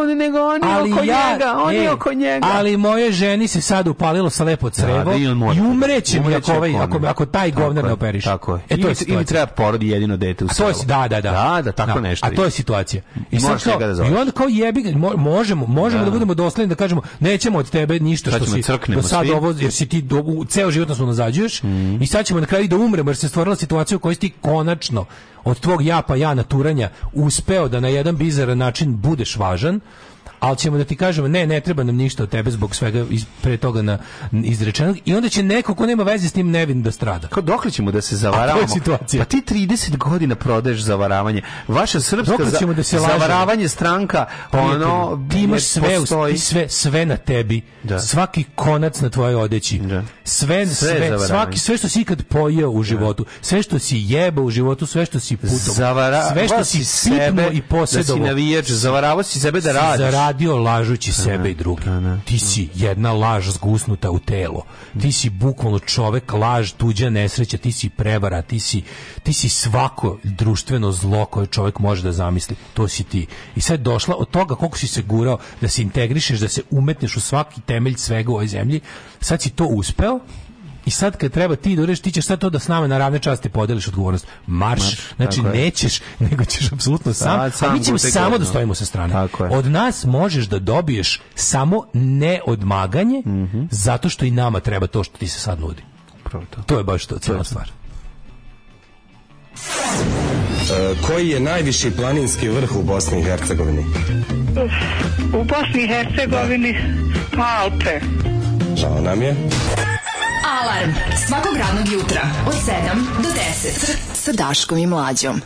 on nego on je ali oko ja, njega on je e, oko njega
ali moje ženi se sad upalilo sa lepo da, crevo da, i, i da- umreće mi ako, ovaj, ako, ako, taj govnar ne operiš tako
je. E, to ili, je ili treba porodi jedino dete u selu. A
da, da,
da. Da, da, tako da. nešto.
A to je situacija. I sad njega da zoveš. I onda kao jebi, možemo, možemo da, da budemo dosledni da kažemo nećemo od tebe ništa sad što si do sad svi. ovo jer si ti do, u, ceo život nas unazađuješ mm. i sad ćemo na kraju da umremo jer se stvorila situacija u kojoj si ti konačno od tvog ja pa ja naturanja uspeo da na jedan bizaran način budeš važan ali ćemo da ti kažemo ne, ne treba nam ništa od tebe zbog svega iz, pre toga na izrečenog i onda će neko ko nema veze s tim nevin da strada. Kao
dokle ćemo da se zavaravamo? Pa ti 30 godina prodaješ zavaravanje. Vaša srpska
dokle ćemo da se
zavaravanje stranka ono
ti imaš sve postoji. sve sve na tebi. Da. Svaki konac na tvojoj odeći. Da. Sve, sve, sve svaki sve što si ikad pojeo u životu, da. sve što si jebao u životu, sve što si putovao, sve što si sebe i posjedovao.
Da si navijač, zavaravao si sebe da
radiš radio lažući da, sebe i da, druge. Da, ti si jedna laž zgusnuta u telo. Ti si bukvalno čovek laž, tuđa nesreća, ti si prevara, ti si, ti si svako društveno zlo koje čovek može da zamisli. To si ti. I sad došla od toga koliko si se gurao da se integrišeš, da se umetneš u svaki temelj svega u ovoj zemlji. Sad si to uspeo I sad kad treba ti da ureš, ti ćeš sad to da s nama na ravne časti podeliš odgovornost. Marš, Marš znači nećeš, je. *laughs* nego ćeš apsolutno sam, sam, a mi ćemo samo da stojimo sa strane. od nas možeš da dobiješ samo neodmaganje, mm -hmm. zato što i nama treba to što ti se sad nudi. To. to. je baš to, cijela stvar.
E, koji je najviši planinski vrh u Bosni i Hercegovini?
U Bosni i Hercegovini da. Alpe.
Žao nam je.
Alarm svakog radnog jutra od 7 do 10 sa Daškom i Mlađom.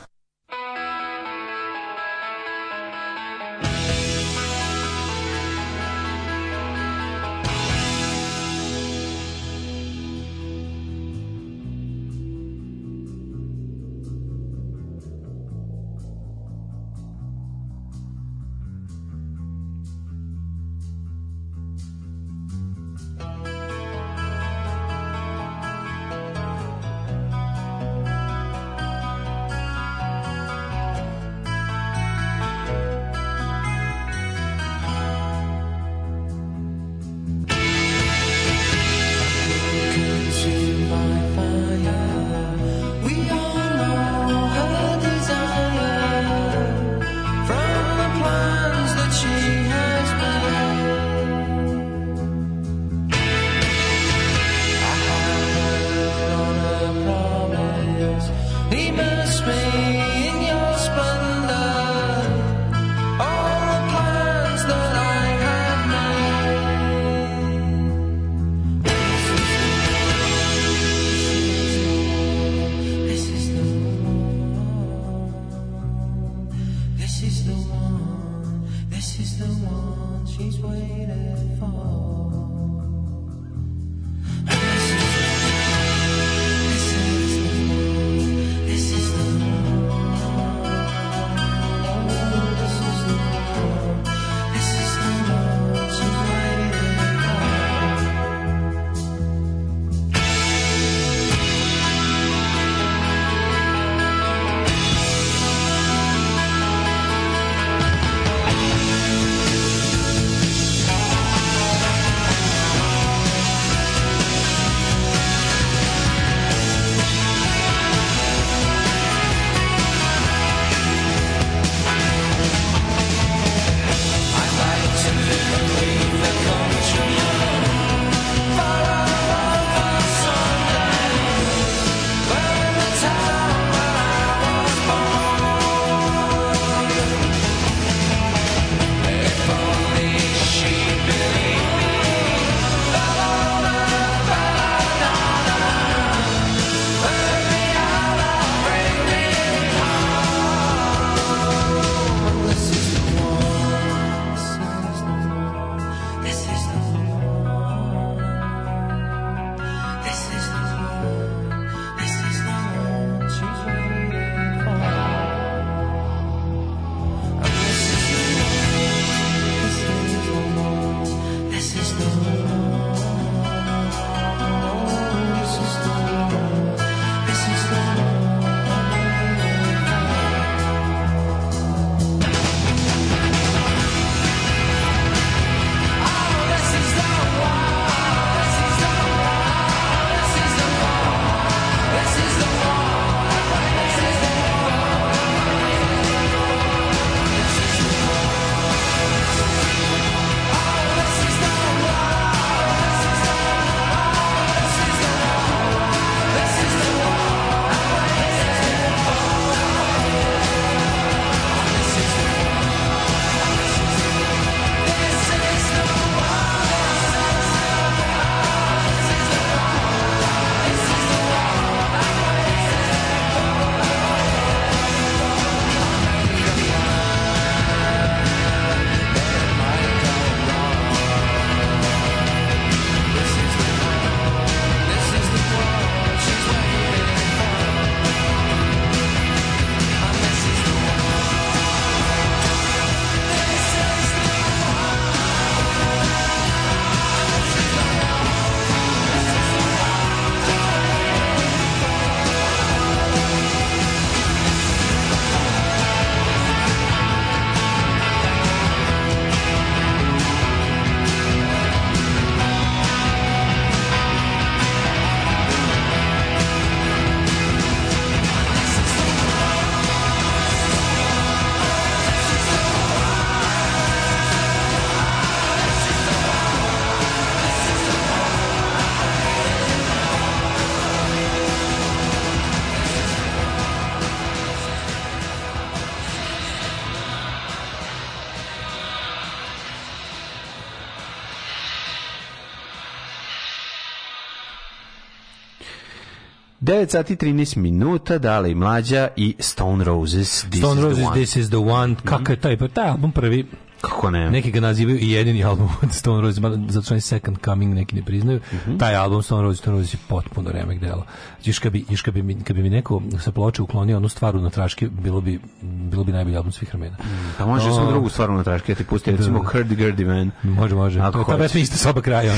9 sati 13 minuta, dale i mlađa i Stone Roses, This
Stone is Roses, the One. This
is
the
One,
kako je taj, taj album prvi,
kako ne?
Neki ga nazivaju i jedini album od Stone Roses, zato što je Second Coming, neki ne priznaju. Mm -hmm. Taj album Stone Roses, Stone Roses je potpuno remek dela. Još kad bi, još kad bi, mi, kad bi mi neko sa ploče uklonio onu stvaru na traške, bilo bi, bilo bi najbolji album svih vremena. Mm,
pa može samo drugu stvaru na traške, ja ti pusti, da, recimo da. Curdy Gurdy Man.
Može, može. Ako ta pesma isto soba kraja.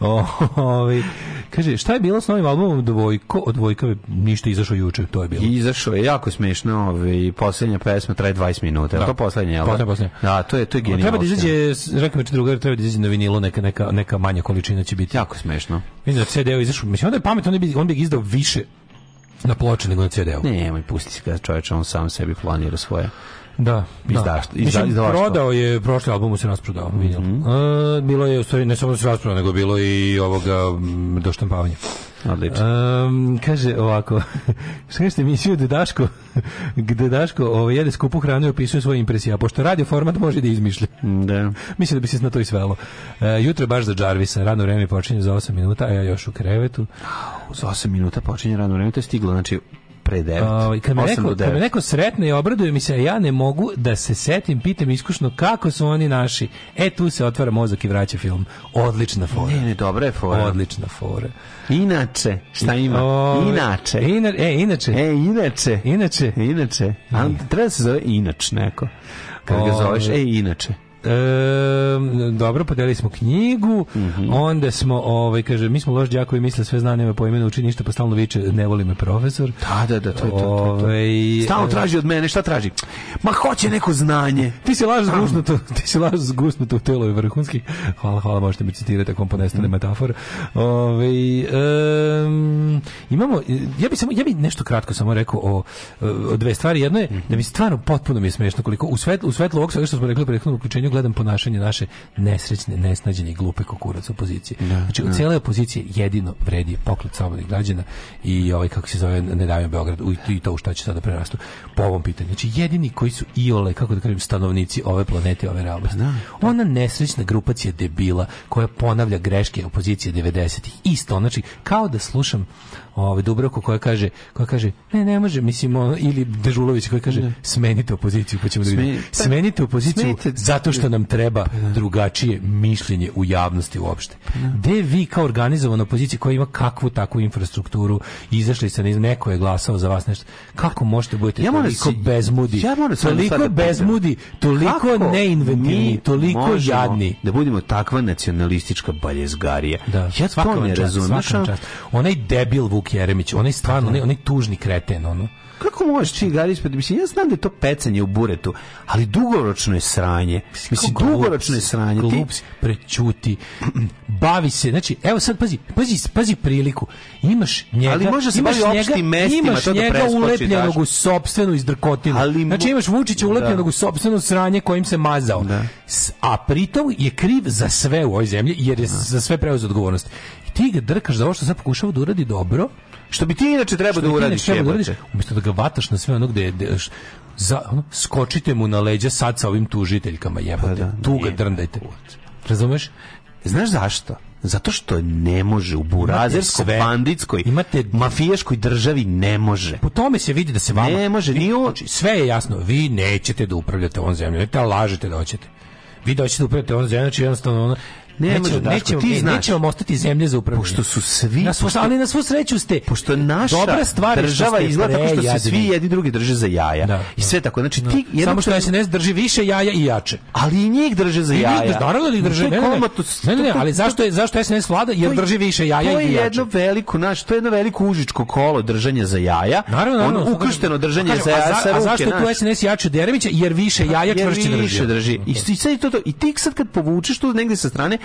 o, *laughs* ovi, Kaže, šta je bilo s novim albumom Dvojko? Od Dvojka ništa izašao juče, to je bilo.
Izašao je jako smešno, i ovaj, poslednja pesma traje 20 minuta. Da. To poslednja, jel? Poslednja,
poslednja.
Da, to je to je
genijalno. Treba da izađe, rekao mi drugar, treba da izađe na vinilu neka neka neka manja količina će biti.
Jako smešno.
Mislim, da CD izašao, mislim onda je pametno, on bi on bi izdao više na ploče nego na CD-u.
Nemoj, pusti se kada čovječ, on sam sebi planira svoje.
Da,
izda,
da. Izda, izda, prodao je, prošli album se rasprodao, mm -hmm. uh, bilo je, u stvari, ne samo da se rasprodao, nego bilo i ovoga m, doštampavanja.
Odlično.
Um, kaže ovako, *laughs* šta kažete emisiju da Daško, gde Daško *laughs* ovo, ovaj, jede skupu hranu i opisuje svoje impresije, a pošto radio format može da izmišlja.
Mm, da. *laughs*
Mislim da bi se na to i svelo. Uh, jutro baš za Jarvisa, rano vreme počinje za 8 minuta, a ja još u krevetu.
za 8 minuta počinje rano vreme, to je stiglo, znači pre
9. Uh, kad, me neko, kad me neko sretne i obraduje mi se, ja ne mogu da se setim, pitam iskušno kako su oni naši. E, tu se otvara mozak i vraća film. Odlična fora. Ne, ne,
dobra je fora.
Odlična fora.
Inače, šta ima? O, inače.
Ina, e, inače.
E, inače.
Inače.
Inače. A, treba da se zove inač neko. Kad ga zoveš, e, inače.
E, dobro, podelili smo knjigu, mm -hmm. onda smo, ovaj, kaže, mi smo loš džakovi, misle sve zna, nema po imenu, uči ništa, pa stalno viče, ne voli me profesor.
Da, da, da, to je to.
Ove, ovaj, stalno e,
traži od mene, šta traži? Ma hoće neko znanje.
Ti si laž zgusnuto, *laughs* ti si laž zgusnuto u telo vrhunski. Hvala, hvala, možete mi citirati ako vam ponestane mm. metafor. Ove, ovaj, um, imamo, ja bi, samo, ja bi nešto kratko samo rekao o, o dve stvari. Jedno je, mhm. da mi stvarno potpuno mi je smešno koliko u svetlu, u svetlu ovog što smo rekli u prethodnom uključenju zemlju, gledam ponašanje naše nesrećne, nesnađene i glupe kokurac opozicije. Ne, da, znači, ne. u cijele jedino vredi poklet slobodnih građana i ovaj, kako se zove, ne davim Beograd, u, i to u šta će sada prerastu po ovom pitanju. Znači, jedini koji su iole, kako da kažem, stanovnici ove planete, ove realnosti. Da, da. Ona nesrećna grupacija debila koja ponavlja greške opozicije 90-ih. Isto, znači, kao da slušam ovaj Dubravko koja kaže, koja kaže, ne, ne može, mislim, ili Dežulović koji kaže, ne. smenite opoziciju, pa ćemo da vidimo. Smenite opoziciju Smenite, zato što što nam treba pa da. drugačije mišljenje u javnosti uopšte. Pa da. Gde vi kao organizovana opozicija koja ima kakvu takvu infrastrukturu, izašli ste, neko je glasao za vas nešto. Kako možete da budete ja toliko si, bezmudi?
Ja
toliko bezmudi, toliko neinventivni, toliko jadni.
Da budemo takva nacionalistička baljezgarija.
Da, ja to ne razumem. Onaj debil Vuk Jeremić, onaj stvarno, pa onaj, onaj tužni kreten, ono.
Kako možeš ti gari ispred? Mislim, ja znam da je to pecanje u buretu, ali dugoročno je sranje. Mislim, Kako dugoročno je sranje.
Glup si, prećuti, bavi se. Znači, evo sad, pazi, pazi, pazi priliku. Imaš njega,
ali može da
se imaš
njega, mestima, imaš da njega da
ulepljenog daš. u sopstvenu izdrkotinu. Ali, znači, imaš Vučića da. ulepljenog da. u sopstvenu sranje kojim se mazao. Da. A pritom je kriv za sve u ovoj zemlji, jer je da. za sve preuzeo odgovornost. I ti ga drkaš za ovo što sad pokušava da uradi dobro,
Što bi ti inače trebao da,
da
uradiš,
treba da uradiš, umjesto da ga vataš na sve ono gde, gde za, ono, skočite mu na leđa sad sa ovim tužiteljkama, jebote. Pa da, da, tu ga drndajte. Razumeš?
Znaš zašto? Zato što ne može u burazerskoj, banditskoj, imate mafijaškoj državi ne može.
Po tome se vidi da se vama
ne može, ni
znači, sve je jasno. Vi nećete da upravljate ovom zemljom, ne lažete da hoćete. Vi da hoćete da upravljate ovom zemljom, znači jednostavno ono,
Ne,
nećemo,
nećemo, ti e,
ostati zemlje za upravljanje.
Pošto su svi...
Na svu,
ali
na svu sreću ste...
Pošto naša
dobra stvar
država izgleda tako što se svi jedni drugi drže za jaja. Da, I sve da. tako. Znači, da. ti,
no. Samo što ne drži više jaja i jače.
Ali i njih drže za jaja.
Naravno li da drže. Ne, ne, ne, ali zašto je zašto SNS vlada? Jer drži više jaja i
jače. To je jedno veliko, naš, to je jedno veliko užičko kolo držanja za jaja. Naravno, naravno. Ukršteno držanje za jaja
A zašto tu SNS jače Jeremića? Jer više jaja
čvršće drži. I sad to i ti sad kad povučeš to negde sa strane,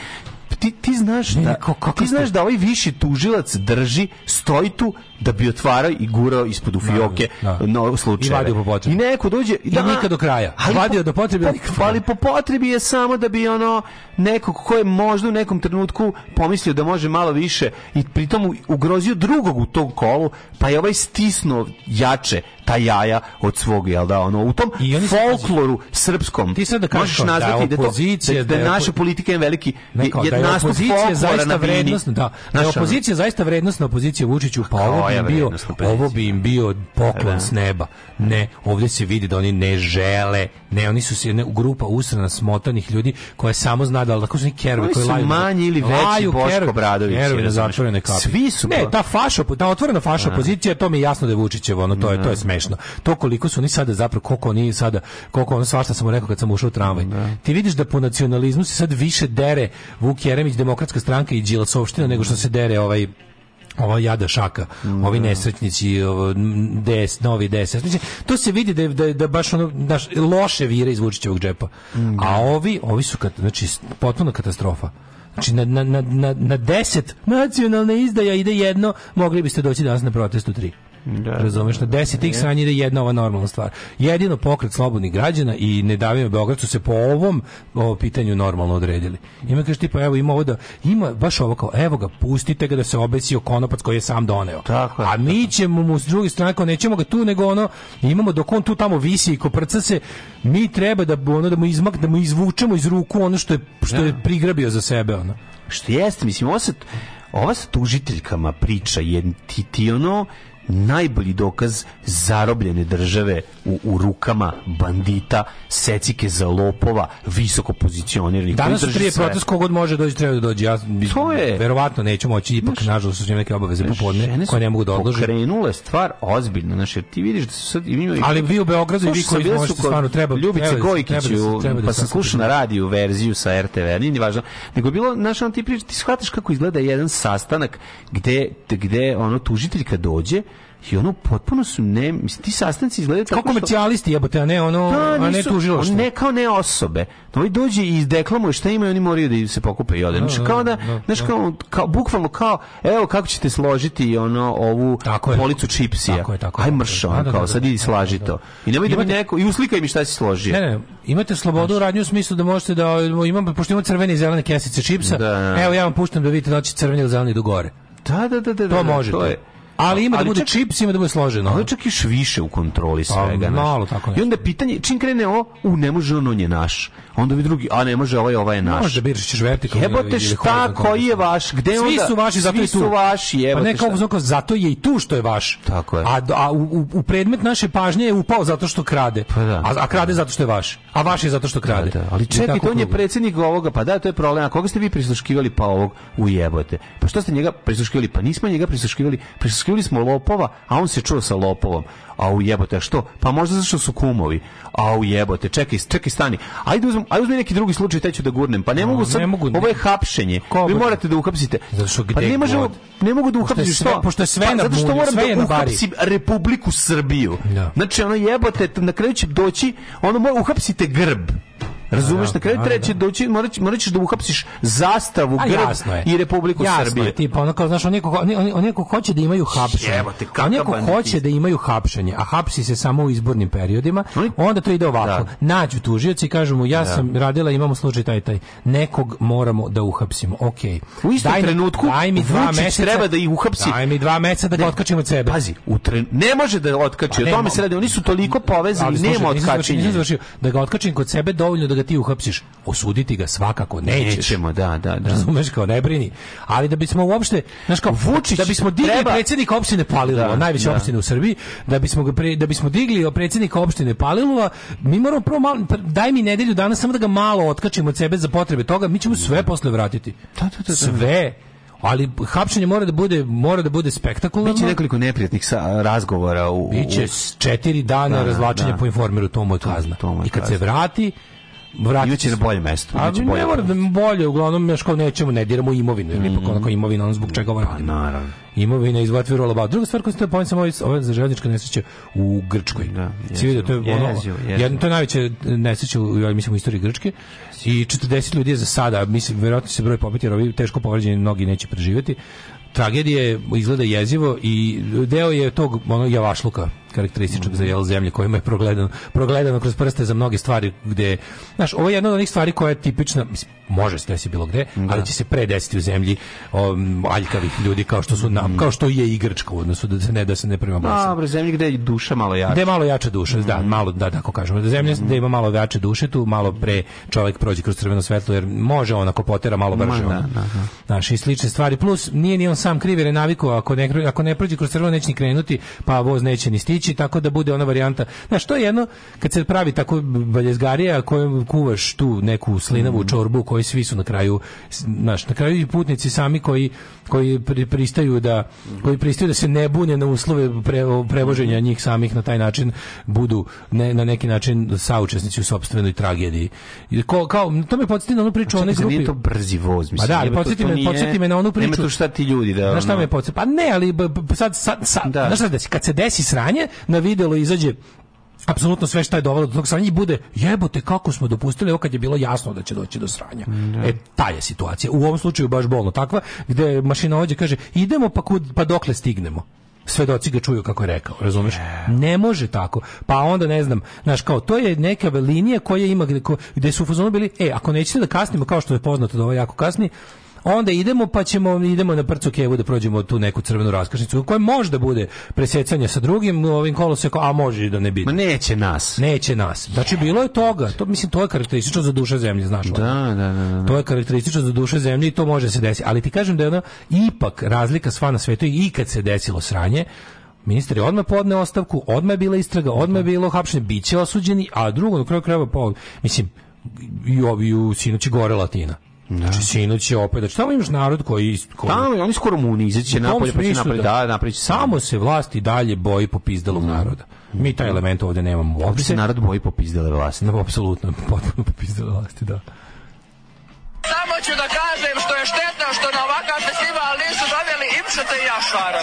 ti, ti znaš da, ti znaš da ovaj viši tužilac drži, stoji tu, da bi otvarao i gurao ispod u da, fioke da, da. slučajeve. I
vadio po potrebi. I
neko dođe
i da, I nikad do kraja. Ali vadio po, do potrebi.
Pa, ali po potrebi je samo da bi ono nekog ko je možda u nekom trenutku pomislio da može malo više i pritom ugrozio drugog u tom kolu, pa je ovaj stisnuo jače ta jaja od svog jel da ono u tom folkloru kaži, srpskom
ti sad da kažeš možeš
da nazvati da,
opozicija, da, to, da, da naša politika je veliki neko, je da je opozicija zaista vrednost da, da je opozicija zaista vrednostna opozicija Vučiću pa ovo im bio, ovo bi im bio poklon da. s neba. Ne, ovdje se vidi da oni ne žele, ne, oni su se jedna grupa usrana smotanih ljudi koja samo zna da, ali tako su neki kerovi koji laju. manji ili veći
Boško Bradović.
Kerovi na zatvorene kapi.
Svi su.
Ne, ta fašo, ta otvorena fašo da. pozicija, to mi je jasno da je Vučićevo, ono, to je, to je da. smešno. To koliko su oni sada zapravo, koliko oni sada, koliko ono svašta sam rekao kad sam ušao u tramvaj. Ti vidiš da po nacionalizmu se sad više dere Vuk Jeremić, Demokratska stranka i Đilasovština nego što se dere ovaj ova jada šaka, mm. ovi da. nesretnici, ovo, des, novi Znači, to se vidi da je, da, je, da baš ono, daš, loše vire iz Vučićevog džepa. Mm. Da. A ovi, ovi su, kat, znači, potpuna katastrofa. Znači, na, na, na, na deset nacionalna izdaja ide jedno, mogli biste doći danas na protestu tri. Da, da, Razumeš, na da. deset tih sranja ide jedna ova normalna stvar. Jedino pokret slobodnih građana i ne davimo Beograd su se po ovom o, pitanju normalno odredili. Ima kaže tipa evo ima ovo da ima baš ovo kao evo ga pustite ga da se obesio konopac koji je sam doneo.
Tako,
A
mi ćemo
mu s druge strane kao nećemo ga tu nego ono imamo dok on tu tamo visi i koprca se mi treba da ono da mu izmak da mu izvučemo iz ruku ono što je što ja. je da. prigrabio za sebe ono.
Što jeste, mislim, ovo sa, ova sa tužiteljkama priča je ti, ti ono, najbolji dokaz zarobljene države u, u rukama bandita, secike za lopova, visoko pozicioniranih.
Danas su prije protest kogod može doći, treba da dođe. Ja to je, verovatno neću moći, ipak znaš, nažalost su neke obaveze popodne koje ne mogu da odlože.
Krenule stvar ozbiljno, znači ti vidiš da su sad
imaju Ali vi u Beogradu i vi koji možete stvarno treba
Ljubice Gojkić pa sam slušao na radiju verziju sa RTV, nije važno. Nego je bilo našao ti priča, ti shvataš kako izgleda jedan sastanak gde gde ono tužiteljka dođe i ono potpuno su ne mislim ti sastanci izgledaju tako
kao komercijalisti jebote a ne ono da, a ne tužilaštvo
ne kao ne osobe oni dođe i izdeklamo šta imaju oni moraju da se pokupe i ode znači kao da, da znaš kao, kao bukvalno kao evo kako ćete složiti ono ovu tako je, policu čipsija tako je
tako aj
mršo da, da, kao sad idi slaži to i nemoj da mi neko i uslikaj mi šta si složio
ne ne imate slobodu u radnju u smislu da možete da imam pošto imamo crvene i zelene kesice čipsa evo ja vam puštam da vidite
da će crveni ili zeleni do gore da da da da
to može to je Ali ima da ali da bude čak, čips, ima da bude složeno. Ali
čak još više u kontroli pa, svega.
malo
tako I onda pitanje, čim krene o, u ne može ono, on je naš. Onda bi drugi, a ne može ovaj, ovaj je naš.
Može,
biraš ćeš vertikalno. Da jebote šta, koji je vaš? Gde
svi onda? su
vaši,
zato svi je
tu.
su
vaši,
jebote pa ne, kao, kao, zato je i tu što je vaš.
Tako je.
A, a u, u, predmet naše pažnje je upao zato što krade.
Pa da.
A, a krade zato što je vaš. A vaš je zato što da, krade.
Da, da. Ali čekaj, on je predsednik ovoga, pa da, to je problem. A koga ste vi prisluškivali pa ovog u jebote? Pa što ste njega prisluškivali? Pa nismo njega prisluškivali, prisluškivali skrivili smo lopova, a on se čuo sa lopovom. A u jebote, što? Pa možda zato što su kumovi. A u jebote, čekaj, čekaj stani. Ajde uzmi, ajde uzmi neki drugi slučaj, taj ću da gurnem. Pa ne no, mogu sad, ne mogu, ne. ovo je hapšenje. Ko Vi morate da uhapsite. Zato
što pa gde pa
ne,
možemo,
ne mogu da uhapsim što?
Pošto je sve pa, na Zato što moram da uhapsim
Republiku Srbiju. No. Da. Znači, ono jebote, na kraju će doći, ono uhapsite grb. Razumeš, da kraju da, da, treći da. doći, morat moraćeš da uhapsiš zastavu, grb i Republiku Srbije. Jasno je,
tipa, ono kao, znaš, on neko hoće da imaju hapšenje. On neko hoće da imaju hapšenje, a hapsi se samo u izbornim periodima, onda to ide ovako. Nađu tužioci i kažu mu, ja sam radila, imamo slučaj taj, taj. Nekog moramo da uhapsimo, okej.
U istom trenutku, daj mi dva meseca, treba da ih uhapsi.
Daj mi dva meseca da ga otkačim od sebe.
Pazi, u ne može da otkači, o pa tome se radi, oni su toliko povezani, nema otkačenja.
Da ga otkačim kod sebe dovoljno da ga da ti uhapsiš, osuditi ga svakako nećeš. Nećemo,
da, da, da.
Razumeš kao ne brini. Ali da bismo uopšte, znaš kao Vučić, da bismo digli treba... predsjednika opštine Palilova, da, najveće da. opštine u Srbiji, da bismo ga pre, da bismo digli predsjednika opštine Palilova, mi moramo prvo malo pa daj mi nedelju danas samo da ga malo otkačimo od sebe za potrebe toga, mi ćemo sve posle vratiti.
Da, da, da, da,
sve ali hapšenje mora da bude mora da bude spektakularno.
Biće nekoliko neprijatnih sa, razgovora u,
biće četiri dana da, razvlačenja da. po informeru Tomo Kazna. Tomo I kad kazna. se vrati,
vratit
će na bolje mesto. A bolje ne mora da bolje, uglavnom još kao nećemo, ne diramo imovinu, ili mm -hmm. onako imovina, ono zbog čega ovo pa
radimo. Naravno.
Imovina iz Vatviru Alabao. Druga stvar koju ste pomenuti samo ove ovaj, ovaj za željezničke nesreće u Grčkoj. Da, jezio, vidio, to je ono, jezio, Jedno, da. to je najveće nesreće u, ja mislim, u istoriji Grčke. I 40 ljudi je za sada, mislim, vjerojatno se broj pobiti, jer ovi teško povređeni mnogi neće preživjeti. Tragedije izgleda jezivo i deo je tog ono javašluka karakterističnog za jel zemlje kojima je progledano, progledano kroz prste za mnoge stvari gde, znaš, ovo je jedna od onih stvari koja je tipična, mislim, može se desiti bilo gde, da. ali će se predesiti u zemlji um, aljkavih ljudi kao što su nam, mm. kao što je i Grčka u odnosu da se ne da se ne prema
Bosu. Dobro, zemlji
gde
je duša malo jača.
Gde je malo jača duša, da, mm. da, malo da tako kažemo. Da zemlja mm. gde ima malo jače duše, tu malo pre čovjek prođe kroz crveno svetlo jer može onako potera malo brže.
Da, da, da, Znaš,
i slične stvari. Plus nije ni on sam kriv jer je navikao ako ne ako ne prođe kroz crveno neće ni krenuti, pa voz neće ni stići ići tako da bude ona varijanta. Znaš, to je jedno, kad se pravi tako valjezgarija kojom kuvaš tu neku slinavu mm. čorbu koji svi su na kraju, znaš, na kraju i putnici sami koji, koji pristaju da koji pristaju da se ne bune na uslove pre, prevoženja njih samih na taj način budu ne, na neki način saučesnici u sopstvenoj tragediji. I Ko, kao, to me podsjeti na onu priču o grupi. Nije to
brzi voz, mislim.
Pa da, ali podsjeti, me, podsjeti me na onu priču. Nema
to šta ti ljudi da...
Znaš
šta
me podsjeti? Pa ne, ali sad, sad, sad da. znaš šta, kad se desi sranje, na videlo izađe apsolutno sve što je dovelo do tog sranja i bude jebote kako smo dopustili ovo kad je bilo jasno da će doći do sranja. Mm, e, ta je situacija. U ovom slučaju baš bolno takva, gde mašinovođe kaže idemo pa, kud, pa dokle stignemo svedoci ga čuju kako je rekao, razumeš? E. Ne može tako. Pa onda ne znam, znaš kao to je neka linija koja ima gde, gde su u bili, e, ako nećete da kasnimo kao što je poznato da ovo jako kasni, onda idemo pa ćemo idemo na prcu kevu da prođemo tu neku crvenu raskršnicu koja možda bude presecanje sa drugim ovim kolosekom, a može i da ne biti.
Ma neće nas.
Neće nas. Znači bilo je toga. To mislim to je karakteristično za duša zemlje, znaš.
Da, da, da, da.
To je karakteristično za duša zemlje i to može se desiti. Ali ti kažem da je ona ipak razlika sva na svetu i kad se desilo sranje, Ministar je odmah podneo ostavku, odmah je bila istraga, odmah je bilo hapšenje, bit će osuđeni, a drugo, na kraju krajeva, pa, mislim, i ovi u sinoći gore Latina. Da. Znači, sinoć je opet, znači tamo imaš narod koji... koji
tamo, oni skoro mu izaće
napolje, pa će napolje,
da, da, da napolje
Samo se vlasti dalje boji popizdalog mm. Da. naroda. Mi taj element ovde nemamo
uopšte.
se
narod boji po popizdale vlasti.
No, apsolutno, potpuno po popizdale vlasti, da. Samo ću da kažem što je štetno što na ovakav festival nisu doveli Imšeta i Jašara.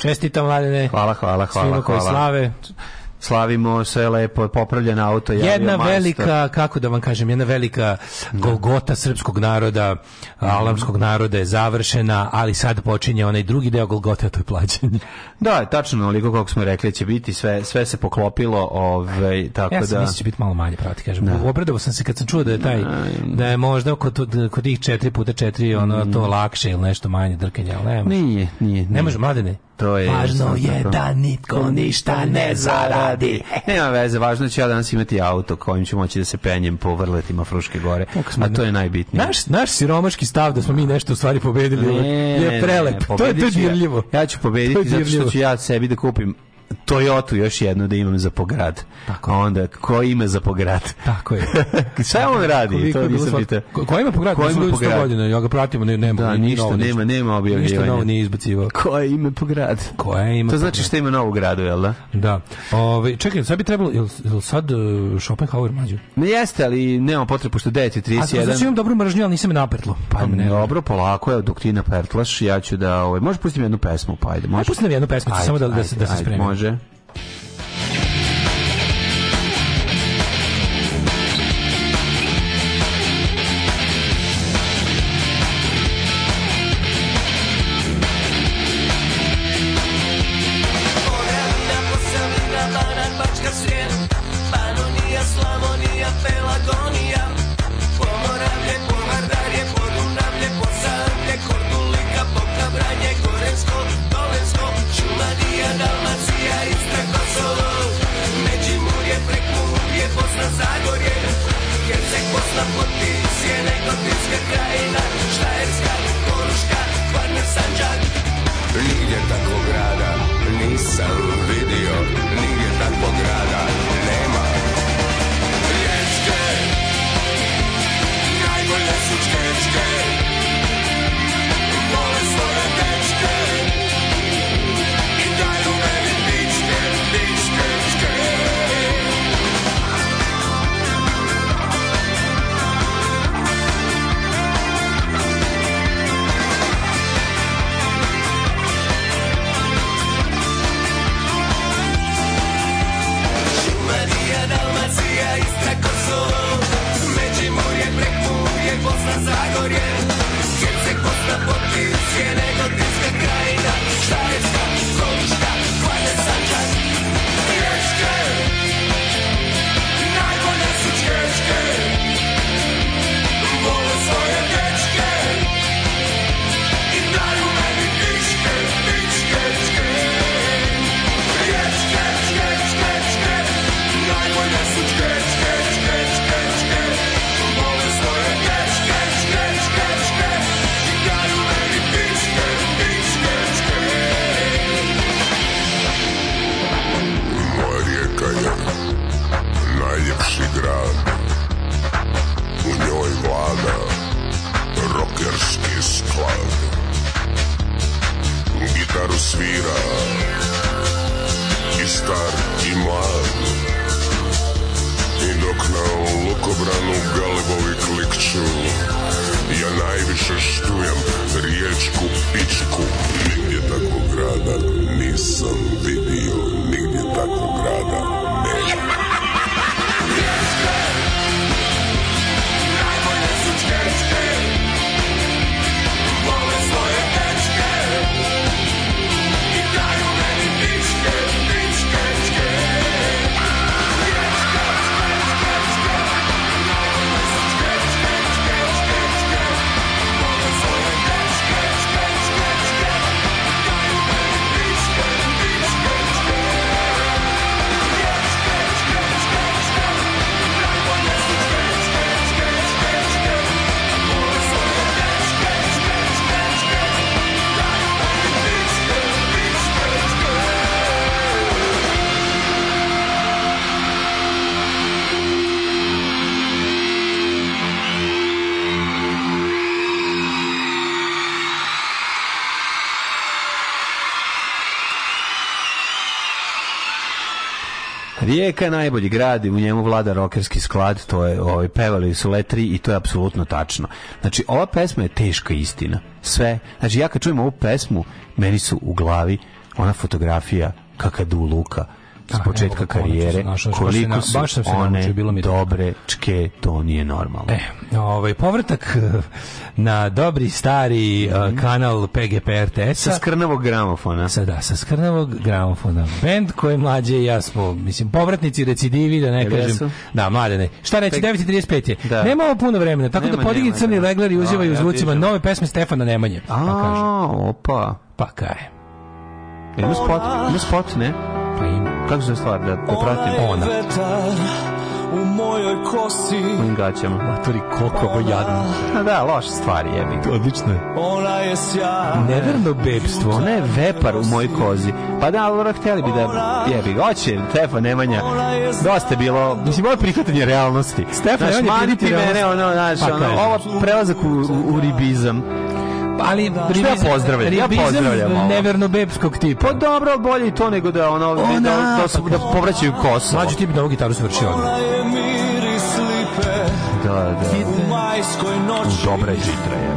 Čestitam, Mladene.
Hvala, hvala,
hvala.
Svima
koji hvala. slave
slavimo sve lepo popravljen auto
jedna velika kako da vam kažem jedna velika da. golgota srpskog naroda alamskog mhm. naroda je završena ali sad počinje onaj drugi deo golgote a to je plaćanje
*laughs* da tačno onoliko kako smo rekli će biti sve, sve se poklopilo ovaj tako
ja sam
da, da
će biti malo manje prati kažem da. obradovao sam se kad sam čuo da je taj da je možda kod kod ih 4 puta 4 ono to mhm. lakše ili nešto manje drkanja ali ne može.
nije nije, nije.
ne može mladene
to je važno je da nitko ništa ne zaradi. Nema veze, važno će ja danas imati auto kojim ću moći da se penjem po vrletima Fruške gore, a to je najbitnije.
Naš, naš siromaški stav da smo mi nešto u stvari pobedili ne, je prelep, ne, ne, to je dodirljivo.
Ja, ja ću pobediti zato što ću ja sebi da kupim Toyotu još jednu da imam za pograd. Tako. Onda, ko ima za pograd?
Tako je.
*laughs* Šta on radi? Ko, to nisam
pitao. Ko, ko ima pograd? Ko ima pograd? Godina, ja ga pratimo, ne,
nema, da, ništa, novo, nema, nema
objavljivanja.
Ništa novo
nije izbacivao.
Ko ima pograd?
Ko ima
To znači što ima novu gradu, jel
da? Da. Ove, čekaj, sad bi trebalo, jel, jel sad uh, Schopenhauer mađu?
Ne jeste, ali nemam potrebu, pošto 9.31. A to
znači imam dobru mržnju, ali nisam je napertlo.
Pa ne, dobro, polako, je, dok ti napertlaš, ja ću da, ovaj, možeš pustiti
jednu pesmu, pa ajde. Možeš. Ajde, pusti nam jednu pesmu, samo da, da, se, da se
spremi. Može. BK je najbolji grad i u njemu vlada rokerski sklad, to je, ovaj, pevali su letri i to je apsolutno tačno. Znači, ova pesma je teška istina. Sve. Znači, ja kad čujem ovu pesmu, meni su u glavi ona fotografija Kakadu Luka s početka karijere koliko su baš sam se one bilo mi dobre čke to nije normalno
e ovaj povratak eh, na dobri stari uh, mhm. kanal PGP RTS. Sa
skrnavog gramofona. Sa,
da, sa skrnavog gramofona. Bend koji mlađe i ja smo, mislim, povratnici, recidivi, da ne Jel kažem. Jesu? Da, ne. Šta reći, 9.35 je. Da. Nemamo puno vremena, tako da nema, da podigni crni nema. legler i uzivaju zvucima ja nove pesme Stefana Nemanje. Pa A, pa kažem.
opa.
Pa kaj.
Ima spot, ima spot, ne? Pa ima. Kako se stvar, da, da pratim?
Ona. Ona
u mojoj kosi.
Mojim gaćama.
Maturi, koliko ovo pa jadno. A da, loše stvari je.
Odlično je. Ona je
sjajna. Neverno bebstvo, ona je vepar u mojoj kozi. Pa da, ali hteli bi da jebi. Oće, Stefan Nemanja, dosta je bilo, mislim, ovo je prihvatanje realnosti.
Stefan
Nemanja, mani ti mene, ono, znaš, pa ono, ovo prelazak u, u, u ribizam ali da. ribizam, ja pozdravljam, ja pozdravljam
neverno bebskog tipa. Pa
dobro, bolje i to nego da ono, Ona, da, da, da, da povraćaju kosu. Mlađi
tip na ovu gitaru svrši odmah
lepe da, da. u majskoj noći. Dobre čitra
je.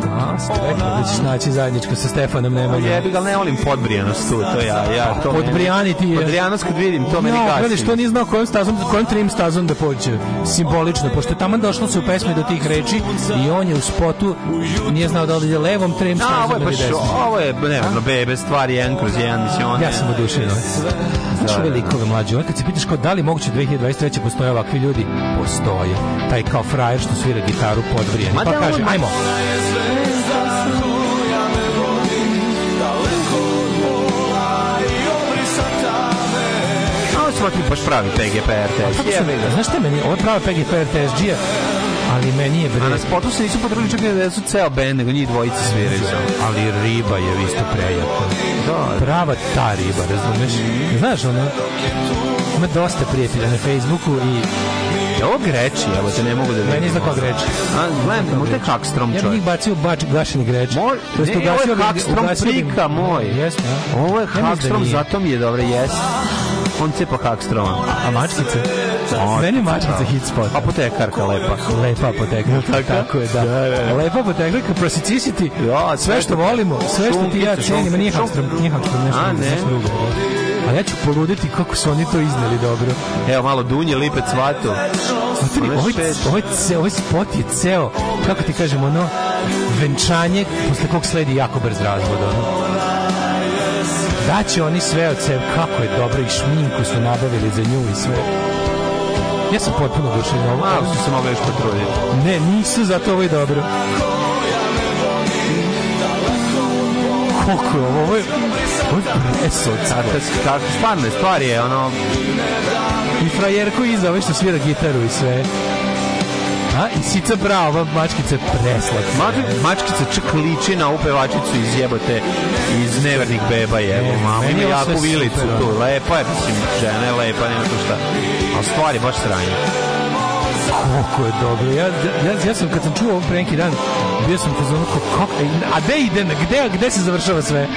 Rekao da ćeš naći zajedničko sa Stefanom nema
Ja bih ga ne volim podbrijanost tu, to ja. ja pa to
Podbrijani ti je.
Podbrijanost kad vidim, to no, meni gasi. Gledaj, što
nije znao kojom stazom, kojom trim stazom da pođe. Simbolično, pošto je tamo došlo se u pesmi do tih reči i on je u spotu, nije znao da je levom trim da, stazom. A,
ovo je da baš, ovo je, ne znam, bebe stvari, jedan kroz jedan, mislim, on
Ja sam odušen. Znaš da, ove likove mlađe, on kad se pitaš kao da li moguće 2023. postoje ovakvi ljudi, postoje taj kao frajer što svira gitaru podvrijen. Pa da kaže, ajmo.
Ovo smo ti baš pravi PGPRTS.
Znaš šta meni, ovo je pravi PGPRTS, džija, ali meni je bre. A
na spotu se nisu potrudili čak da su ceo bend, nego njih dvojica sviraju
Ali riba je isto prejaka. Da. Prava ta riba, razumeš? Znaš, ono, ima dosta prijatelja na Facebooku i
je ovo greči, evo te ne mogu da vidim.
Meni je kog greči.
A, gledam,
te je
kakstrom čovjek.
Ja bih njih bacio bač, gašeni greči.
Mor, ne, ne, ovo je da kakstrom prika da moj. Jes, a? Da. Ovo je kakstrom, zato mi je dobro, jes. On cepa kakstroma.
A mačkice? Meni mačkica hit spot.
Apotekarka
lepa. Lepa apotekarka. Tako, tako je, da. Lepa apotekarka, prosicicity. Ja, sve što volimo, sve što ti ja cijenim, nije Hakstrom, nije Hakstrom, nešto drugo. A, ne? A ja ću poluditi kako su oni to izneli dobro.
Evo malo dunje, lipec, vatu.
Ovaj, ovaj, ovaj spot je ceo, kako ti kažemo, ono, venčanje posle kog sledi jako brz razvod. Ono. Da će oni sve od sebe, kako je dobro i šminku su nabavili za nju i sve. Ja sam potpuno oduševljen ovo.
Malo su se mogli još potruditi.
Ne, nisu, zato ovo je dobro. Koliko je ovo? Ovo je
preso od cara. Kako stvarno je, stvar je, ono...
I frajerku iza ove što svira gitaru i sve. A, i Sica Bravo, ova mačkica je preslatka.
Mač, mačkica čak liči na upevačicu iz jebote, iz Nevernih beba je. E, mamo, ima jako vilicu tu, lepa je, mislim, žena je lepa, nema to šta. A stvari baš sranje.
Kako je dobro. Ja, ja, ja sam, kad sam čuo ovom pre dan, bio sam kao kako, kako, a gde ide, gde, gde se završava sve?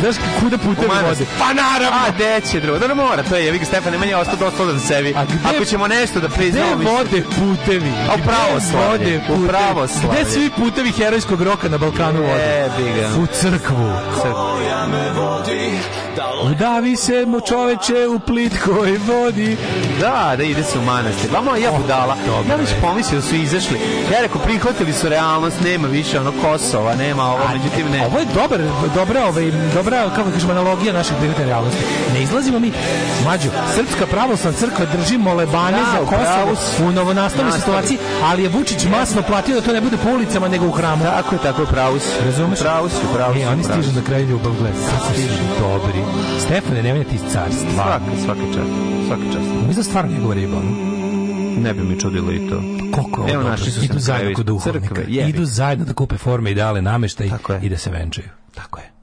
Znaš kuda putevi vode?
Pa naravno!
A gde će drugo?
Da ne da mora, to je, jevi ga Stefan, nema je ostao dosta da sebi. A gde, Ako ćemo nešto da priznamo... Gde
vode putevi?
A u pravoslavlje. U
pravoslavlje. Gde svi putevi herojskog roka na Balkanu vode?
Jebi ga.
U crkvu. Koja me vodi Udavi se mu čoveče u plitkoj vodi.
Da, da ide se u manastir. Vamo ja oh, budala. Ja već pomislio su izašli. Ja rekao prihvatili su realnost, nema više ono Kosova, nema ovo, međutim
ne. Ovo je dobar, dobra, ovaj, dobra kako kažemo analogija našeg prihvatne realnosti. Ne izlazimo mi mlađu. Srpska pravoslavna crkva drži molebane da, za Kosovo u novonastaloj situaciji, ali je Vučić masno platio da to ne bude po ulicama nego u hramu.
Tako je, tako je, pravu
Razumeš? Pravus, pravus. pravu si. E, oni stižu na kraju ljubav, gledaj. Stižu, dobri. Stefane, nemanja da ti carstva. Svaka,
svaka čast. Svaka
čast. Mi za stvarno njegova riba,
ne bi mi čudilo
i
to.
Koliko Evo naši su idu zajedno kod duhovnika. Crkve, idu zajedno da kupe forme i dale nameštaj i da se venčaju. Tako je.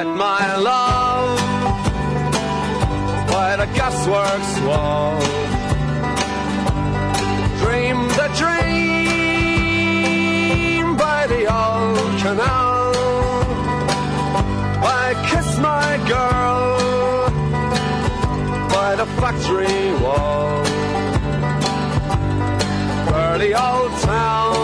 But my love, what a gaswork swab. Dream the dream by the old canal. I kiss my girl by the factory wall. Early old town.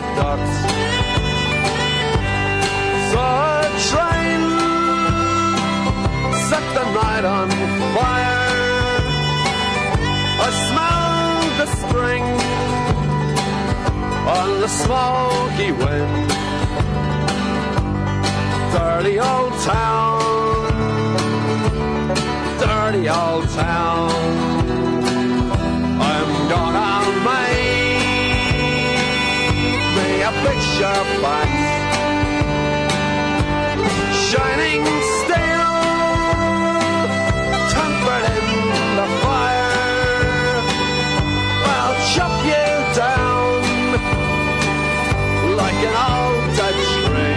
the docks. The train set the night on fire. I smelled the spring on the smoky wind. Dirty old town, dirty old town. bright sharp eyes shining still tempered in the fire I'll chop you down like an old tree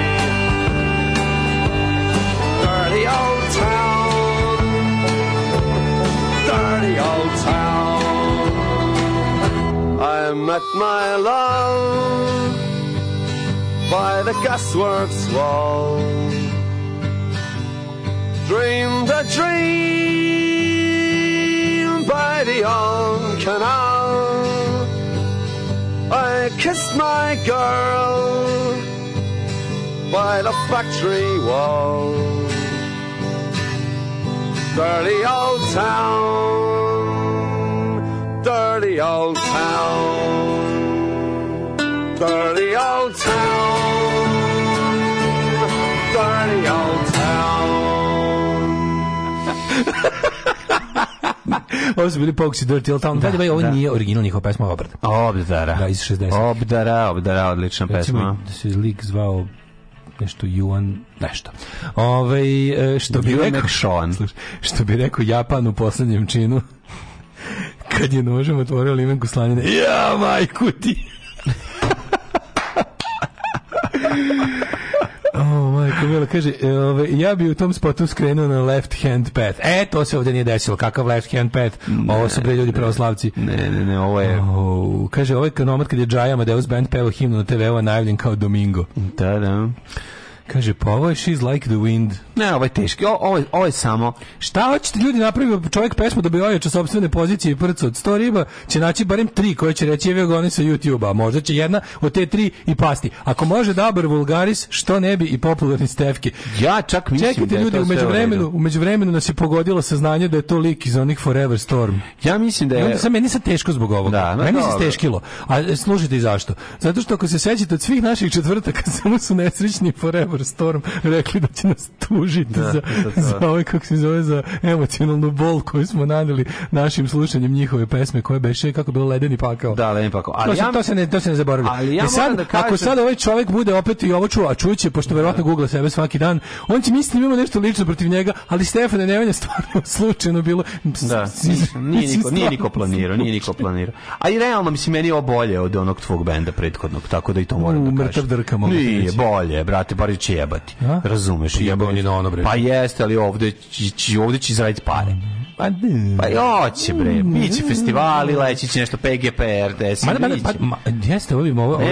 dirty old town dirty old town I met my love by the gasworks wall. Dreamed a dream by the old canal. I kissed my girl by the factory wall. Dirty old town, dirty old town, dirty old. Ovo su bili Pogusi Dirty Old Town. Ovaj da, da, ovo nije original njihova pesma Obrada.
Obdara. Da, iz 60. Obdara, Obdara, odlična Recimo,
pesma. da se lik zvao nešto Juan nešto. Ovaj e, što bi
rekao Sean,
što bi rekao Japan u poslednjem činu. Kad je nožem otvorio limenku slanine. Ja, majku ti. Majko Mila kaže, e, ove, ja bi u tom spotu skrenuo na left hand path. E, to se ovde nije desilo. Kakav left hand path? ovo su bre ljudi pravoslavci.
Ne, ne, ne, ovo je... O,
kaže, ovaj kanomat kad je Džaja Amadeus Band pevao himnu na TV-u, najavljen kao Domingo.
Da, da.
Kaže, pa ovo je She's Like the Wind.
Ne, ovo je teški. O, ovo, je, ovo je samo...
Šta hoćete ljudi napraviti? Čovjek pesmu da bi ojača sobstvene pozicije i prcu od sto riba, će naći barem tri koje će reći evo oni sa YouTube-a. možda će jedna od te tri i pasti. Ako može Dabar Vulgaris, što ne bi i popularni Stefki.
Ja čak mislim Čekajte, da je ljudi, to umeđu vremenu,
umeđu vremenu nas je pogodilo saznanje da je to lik iz onih Forever Storm.
Ja mislim da je... onda
sam, meni sad teško zbog ovoga. Da, meni dobro. se steškilo. A e, služite i zašto. Zato što ako se sećate od svih naših četvrtaka, *laughs* samo su nesrećni Forever Storm rekli da će nas tužiti da, za, to. Da, da. za ovaj, kako se zove, za emocionalnu bol koju smo naneli našim slušanjem njihove pesme koje beše, kako bilo ledeni pakao.
Da, ledeni pakao.
Ali to, ja, to, se ne, to se ne zaboravlja. Ali ja e sad, da kažem... ako sad ovaj čovjek bude opet i ovo čuva, čuće, pošto verovatno googla sebe svaki dan, on će misliti da imamo nešto lično protiv njega, ali Stefane Nemanja stvarno *laughs* slučajno bilo... Da,
nije niko, nije niko planirao, nije niko planirao. A i realno, mislim, meni je ovo bolje od onog tvog benda prethodnog, tako da i to moram da kažem.
Mrtav drka, Nije,
bolje, brate, bar će jebati. A? Razumeš?
Pa Jebao ni na ono bre. Pa jeste, ali ovde će, ovde će zaraditi pare. Mhm.
Pa, pa joće bre, biće mm. festivali, leći će nešto PGP, RTS, ma,
ma, pa, ma, jeste, ovo bi ovo, ovo, ovo,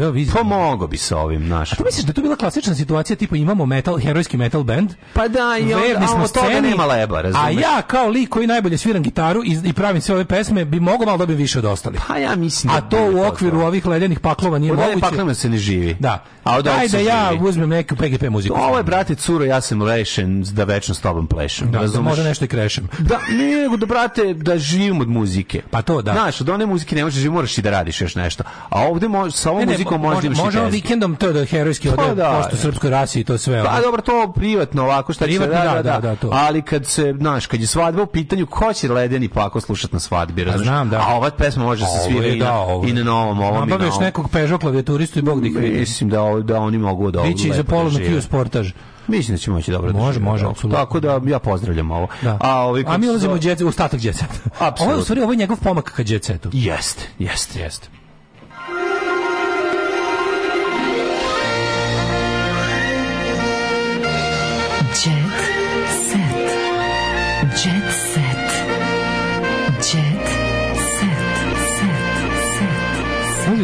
ovo,
Pomogao bi sa ovim, našim. A
ti misliš da to bila klasična situacija, tipa imamo metal, herojski metal band?
Pa da, i
onda, smo sceni, nema leba, razumeš? A ja kao lik koji najbolje sviram gitaru i, i pravim sve ove pesme, bi mogao malo dobijem više od ostalih.
Pa ja mislim.
A da to u okviru ovih ledenih paklova nije moguće. Od
paklova se ne živi.
Da. A od da ja uzmem neku PGP
muziku. Ovo je, brate, curo, ja sam rešen da večno s tobom bubom plešem. Da, da
može nešto i krešem.
Da, nego da, brate, da živim od muzike.
Pa to, da.
Znaš,
od
one muzike ne možeš živim, moraš i da radiš još nešto. A ovde mož, sa ovom ne, ne, muzikom možeš možda Možemo
vikendom to da herojski ode, pa, da, pošto srpskoj rasi i to sve.
Pa dobro, to privatno ovako, šta
privatno, će, da, da, da, da, to.
Ali kad se, znaš, kad je svadba u pitanju, ko će ledeni pako slušat na svadbi, razumiješ? Znam,
da.
A ova pesma može se svirati i na,
i
na novom, ovom i na
ovom. nekog Peugeot klavijaturistu i bog da
ih vidi. Mislim da, da oni mogu da
ovo. Biće za polu na Q sportaž.
Mislim da ćemo moći dobro. Da
može, može,
da.
apsolutno.
Tako da ja pozdravljam ovo. Da. A, ovaj
A mi ulazimo do... u statak djeceta. Apsolutno. Ovo, u stvari, ovo je njegov pomak ka djecetu.
Jeste, jeste, jeste.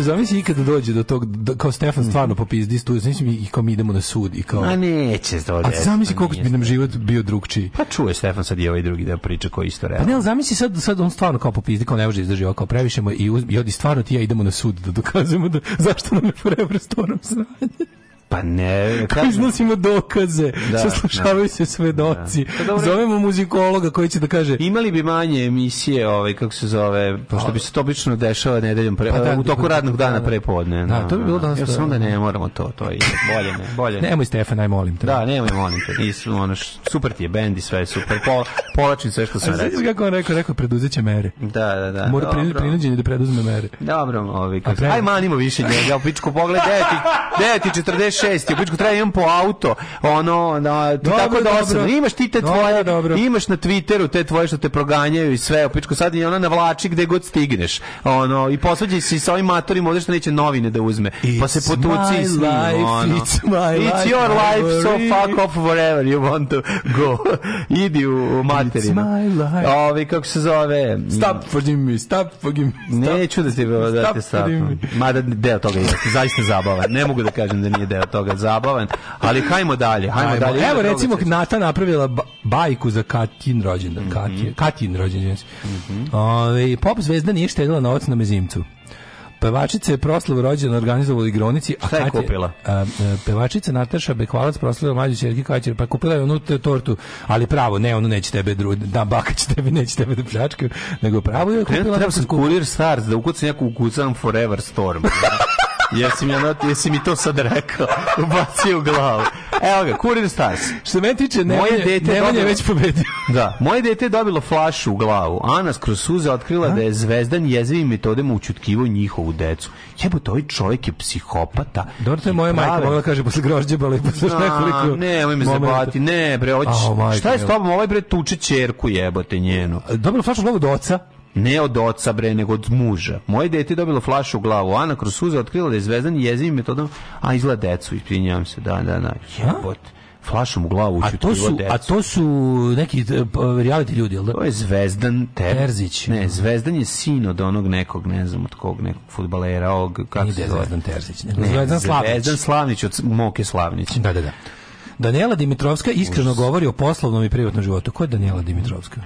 zamisli ikada dođe do tog, da, kao Stefan mhm. stvarno popizdi tu, zamisli mi i kao mi idemo na sud i kao... A
neće to A
zamisli koliko bi nam život bio drugčiji.
Pa čuje Stefan sad i ovaj drugi da priča koji isto realno.
Pa ne, al zamisli sad, sad on stvarno kao popizdi, kao ne može izdrži ovo, kao previše mu i, uz, i odi stvarno ti ja idemo na sud da dokazujemo da, zašto nam je Forever Storm sranje.
Pa ne,
kako iznosimo dokaze, da, saslušavaju da. se svedoci. Da. Pa Zovemo muzikologa koji će da kaže.
Imali bi manje emisije, ovaj kako se zove, pošto bi se to obično dešava nedeljom pre, pa da, u toku da, radnog da, dana da. prepodne.
Da, to bi bilo danas. Ja
sam da ne moramo to, to je bolje ne, bolje.
Ne. Nemoj Stefan, aj
molim
te.
Da, nemoj molim te. Nisu ono super ti je bend i sve je super. Po, polačim sve što sam rekao. Znaš
kako on rekao, rekao preduzeće mere.
Da, da, da.
Mora prinuđeni da preduzme mere.
Dobro, ovaj kako. Aj manimo više njega, ja pičku pogled 9 9 40 šest, u pičku treba imam po auto, ono, na, dobro, tako da osam, imaš ti te tvoje, dobro, dobro. imaš na Twitteru te tvoje što te proganjaju i sve, u sad i ona navlači gde god stigneš, ono, i posvađaj se sa ovim matorima ovde što neće novine da uzme,
pa it's
pa se potuci
i snim, ono.
It's,
my
it's your life, so fuck off wherever you want to go. *laughs* Idi u, u materinu. It's my life. Ovi, kako se zove?
Stop for me, stop for me.
Stop. Neću da ti da te stop. Mada deo toga je zaista zabava. Ne mogu da kažem da nije deo od toga, zabavan. Ali hajmo dalje, hajmo, hajmo. dalje.
Evo recimo Nata napravila bajku za Katin rođendan, mm -hmm. Katin rođendan. Mm -hmm. pop zvezda nije štedila novac na mezimcu. Pevačica je proslavu rođena organizovala u igronici. A Šta je
Katja, kupila? A,
e, pevačica Nataša Bekvalac proslavila mlađu čerke Kaćer, pa kupila je onu tortu, ali pravo, ne, ono neće tebe drugi, da baka će tebe, neće tebe da pšačkaju, nego pravo je kupila.
Treba, treba sam Kurir Stars, da ukucam neku ukucam Forever Storm. *laughs* jesi mi, ono, jesi mi to sad rekao? Ubacio u glavu. Evo ga, kurir stas.
Što me tiče, ne moje dete ne dobilo, već pobedio.
da, moje dete je dobilo flašu u glavu. Ana skroz suze otkrila A? da je Zvezdan jezivim metodama učutkivo njihovu decu. Jebo, to ovaj čovjek je psihopata.
Dobro, to je
moja
prave... majka mogla kaže posle grožđeba, ali posle nekoliko...
Ne, nemoj me zabati, ne, bre, ovo, oh, šta je s tobom, ovaj bre tuče čerku jebote njenu.
Dobro, flašu u glavu do oca?
Ne od oca, bre, nego od muža. Moje dete je dobilo flašu u glavu. Ana kroz suze otkrila da je zvezdan jezivim metodom. A, izla decu, isprinjavam se. Da, da, da.
Ja? Ja?
flašom u glavu a to su decu.
a
to
su neki e, reality ljudi al da to
je Zvezdan Ter...
Terzić
ne Zvezdan je sin od onog nekog ne znam od kog nekog fudbalera og
kako se zove Zvezdan Terzić ne, ne Zvezdan Slavnić
Zvezdan Slavnić od Moke Slavnić
da da da Daniela Dimitrovska iskreno Užas. govori o poslovnom i privatnom životu. Ko je Daniela Dimitrovska?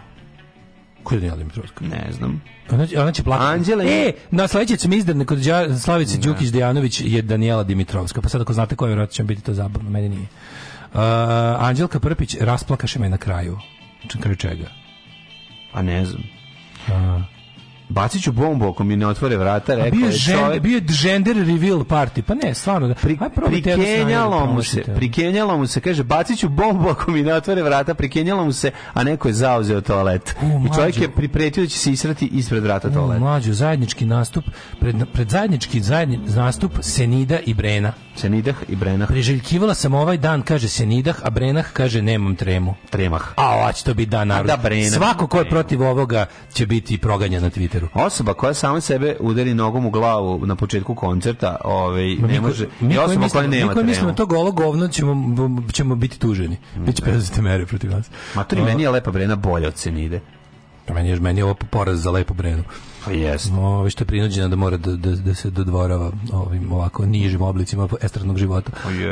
Ko je Daniela Dimitrovska?
Ne znam.
Ona, će, ona će plakati. Anđela je... E, na sledećoj mizderne da kod Slavice Đukić Dejanović je Daniela Dimitrovska. Pa sad ako znate ko je, vjerojatno će biti to zabavno. Meni nije. Uh, Anđelka Prpić, rasplakaše me na kraju. Čekaj čega?
Pa ne znam. Uh. Bacit ću bombu ako mi ne otvore vrata, rekao bio
je čovjek. Bio je gender reveal party, pa ne, stvarno. Da, Pri,
prikenjalo da mu se, prikenjalo mu se, kaže, bacit ću bombu ako mi ne otvore vrata, prikenjalo mu se, a neko je zauzeo toalet. U, I čovjek je pripretio da će se israti ispred vrata toaleta.
Mlađo, zajednički nastup, pred, pred zajednički zajedni, nastup Senida i Brena.
Senidah i
Brenah. Priželjkivala sam ovaj dan, kaže Senidah, a Brenah kaže nemam tremu.
Tremah.
A ovo će to biti dan naroda. Da, da Svako ko je protiv ovoga će biti proganjan na Twitteru. Twitteru.
Osoba koja sama sebe udari nogom u glavu na početku koncerta, ovaj ne može. Mi osoba mislimo, koja nema. Mi mislimo to
golo govno ćemo ćemo biti tuženi. Mm, Biće da. preduzete mere protiv vas.
Ma
to
i meni je lepa brena bolje od cenide.
To meni je
meni
je ovo poraz za lepu brenu.
Pa jest. Ove,
što je prinuđena da mora da, da, da se dodvorava ovim ovako nižim oblicima estradnog života.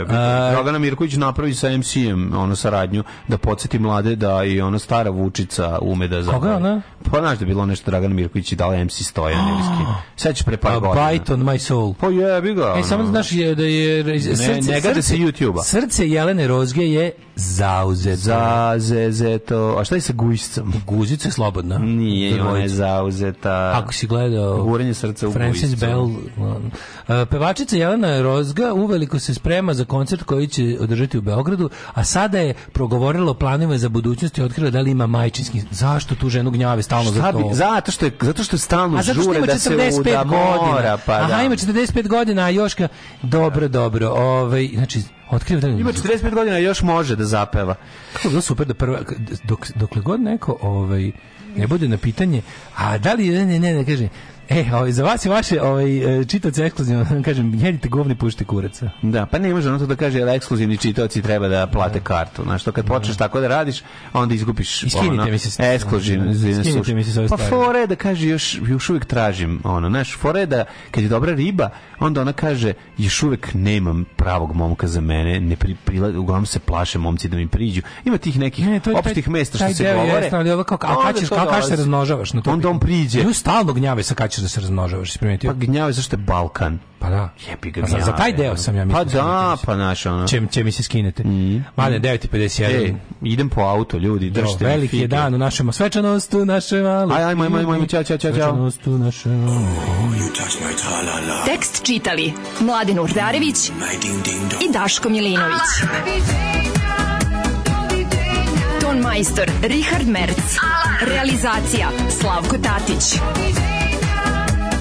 Pa A, Dragana Mirković napravi sa MC-em ono saradnju da podsjeti mlade da i ona stara Vučica ume da zapravi. Koga ona? Pa znaš da bilo nešto Dragana Mirković i dala MC Stojan ili s *gasps* kim. Sad će
pre par A, godina. Bite my soul.
Pa jebi ga. E,
samo znaš je,
da
je... Srce, ne,
njega srce, da se YouTube-a.
Srce Jelene Rozge je Zauzeto.
Zauzeto. A šta je sa gujscom?
Guzica je slobodna.
Nije, ona je zauzeta.
Ako si gledao...
Guranje srca u Francis gujscu. Bell.
E, pevačica Jelena Rozga uveliko se sprema za koncert koji će održati u Beogradu, a sada je progovorila o planima za budućnost i otkrila da li ima majčinski. Zašto tu ženu gnjave stalno šta za to? Bi,
zato, što je, zato što je stalno zato što žure da se uda godina. mora.
Pa Aha,
da.
ima 45 godina, a Joška... Dobro, dobro. Ove, ovaj, znači, Otkrio da
ima 45 godina još može da zapeva.
Kako je bilo super da prva dok dokle god neko ovaj ne bude na pitanje, a da li ne ne ne, ne kaže E, ovaj, za vas i vaše ovaj, e, čitaoci ekskluzivno, da kažem, jedite govni, pušite kuraca.
Da, pa ne može ono to da kaže, ali ekskluzivni čitaoci treba da plate kartu. Znaš, to kad da. počneš tako da radiš, onda izgubiš I
ono, mi se ekskluzivni mi se
s Pa fore da kaže, još, još uvijek tražim, ono, znaš, fore da kad je dobra riba, onda ona kaže, još uvijek nemam pravog momka za mene, ne pri, prila, uglavnom se plaše momci da mi priđu. Ima tih nekih ne, to je, opštih taj, mesta što se govore. Jesna, ali
ovo, kao, a kad ćeš, kako se razmnožavaš na to?
Onda on priđe.
Nju stalno gnjave sa kad počneš da se razmnožavaš,
primetio? Pa gnjave zašto je Balkan.
Pa da.
Jebi ga
gnjave. Za, za taj deo sam ja mislim. Pa
da, da pa naš ono.
Čem, čem mi se skinete. Mm. Mane, 9.51. Ej,
idem po auto, ljudi, držite
mi Veliki je dan u našem svečanost, u našem malu.
Aj, ajmo, ajmo, ajmo, čao, čao, čao. Svečanost u našem malu. Tekst čitali Mladin Urdarević i Daško Milinović. Ton majstor Richard Merc. Realizacija Slavko Tatić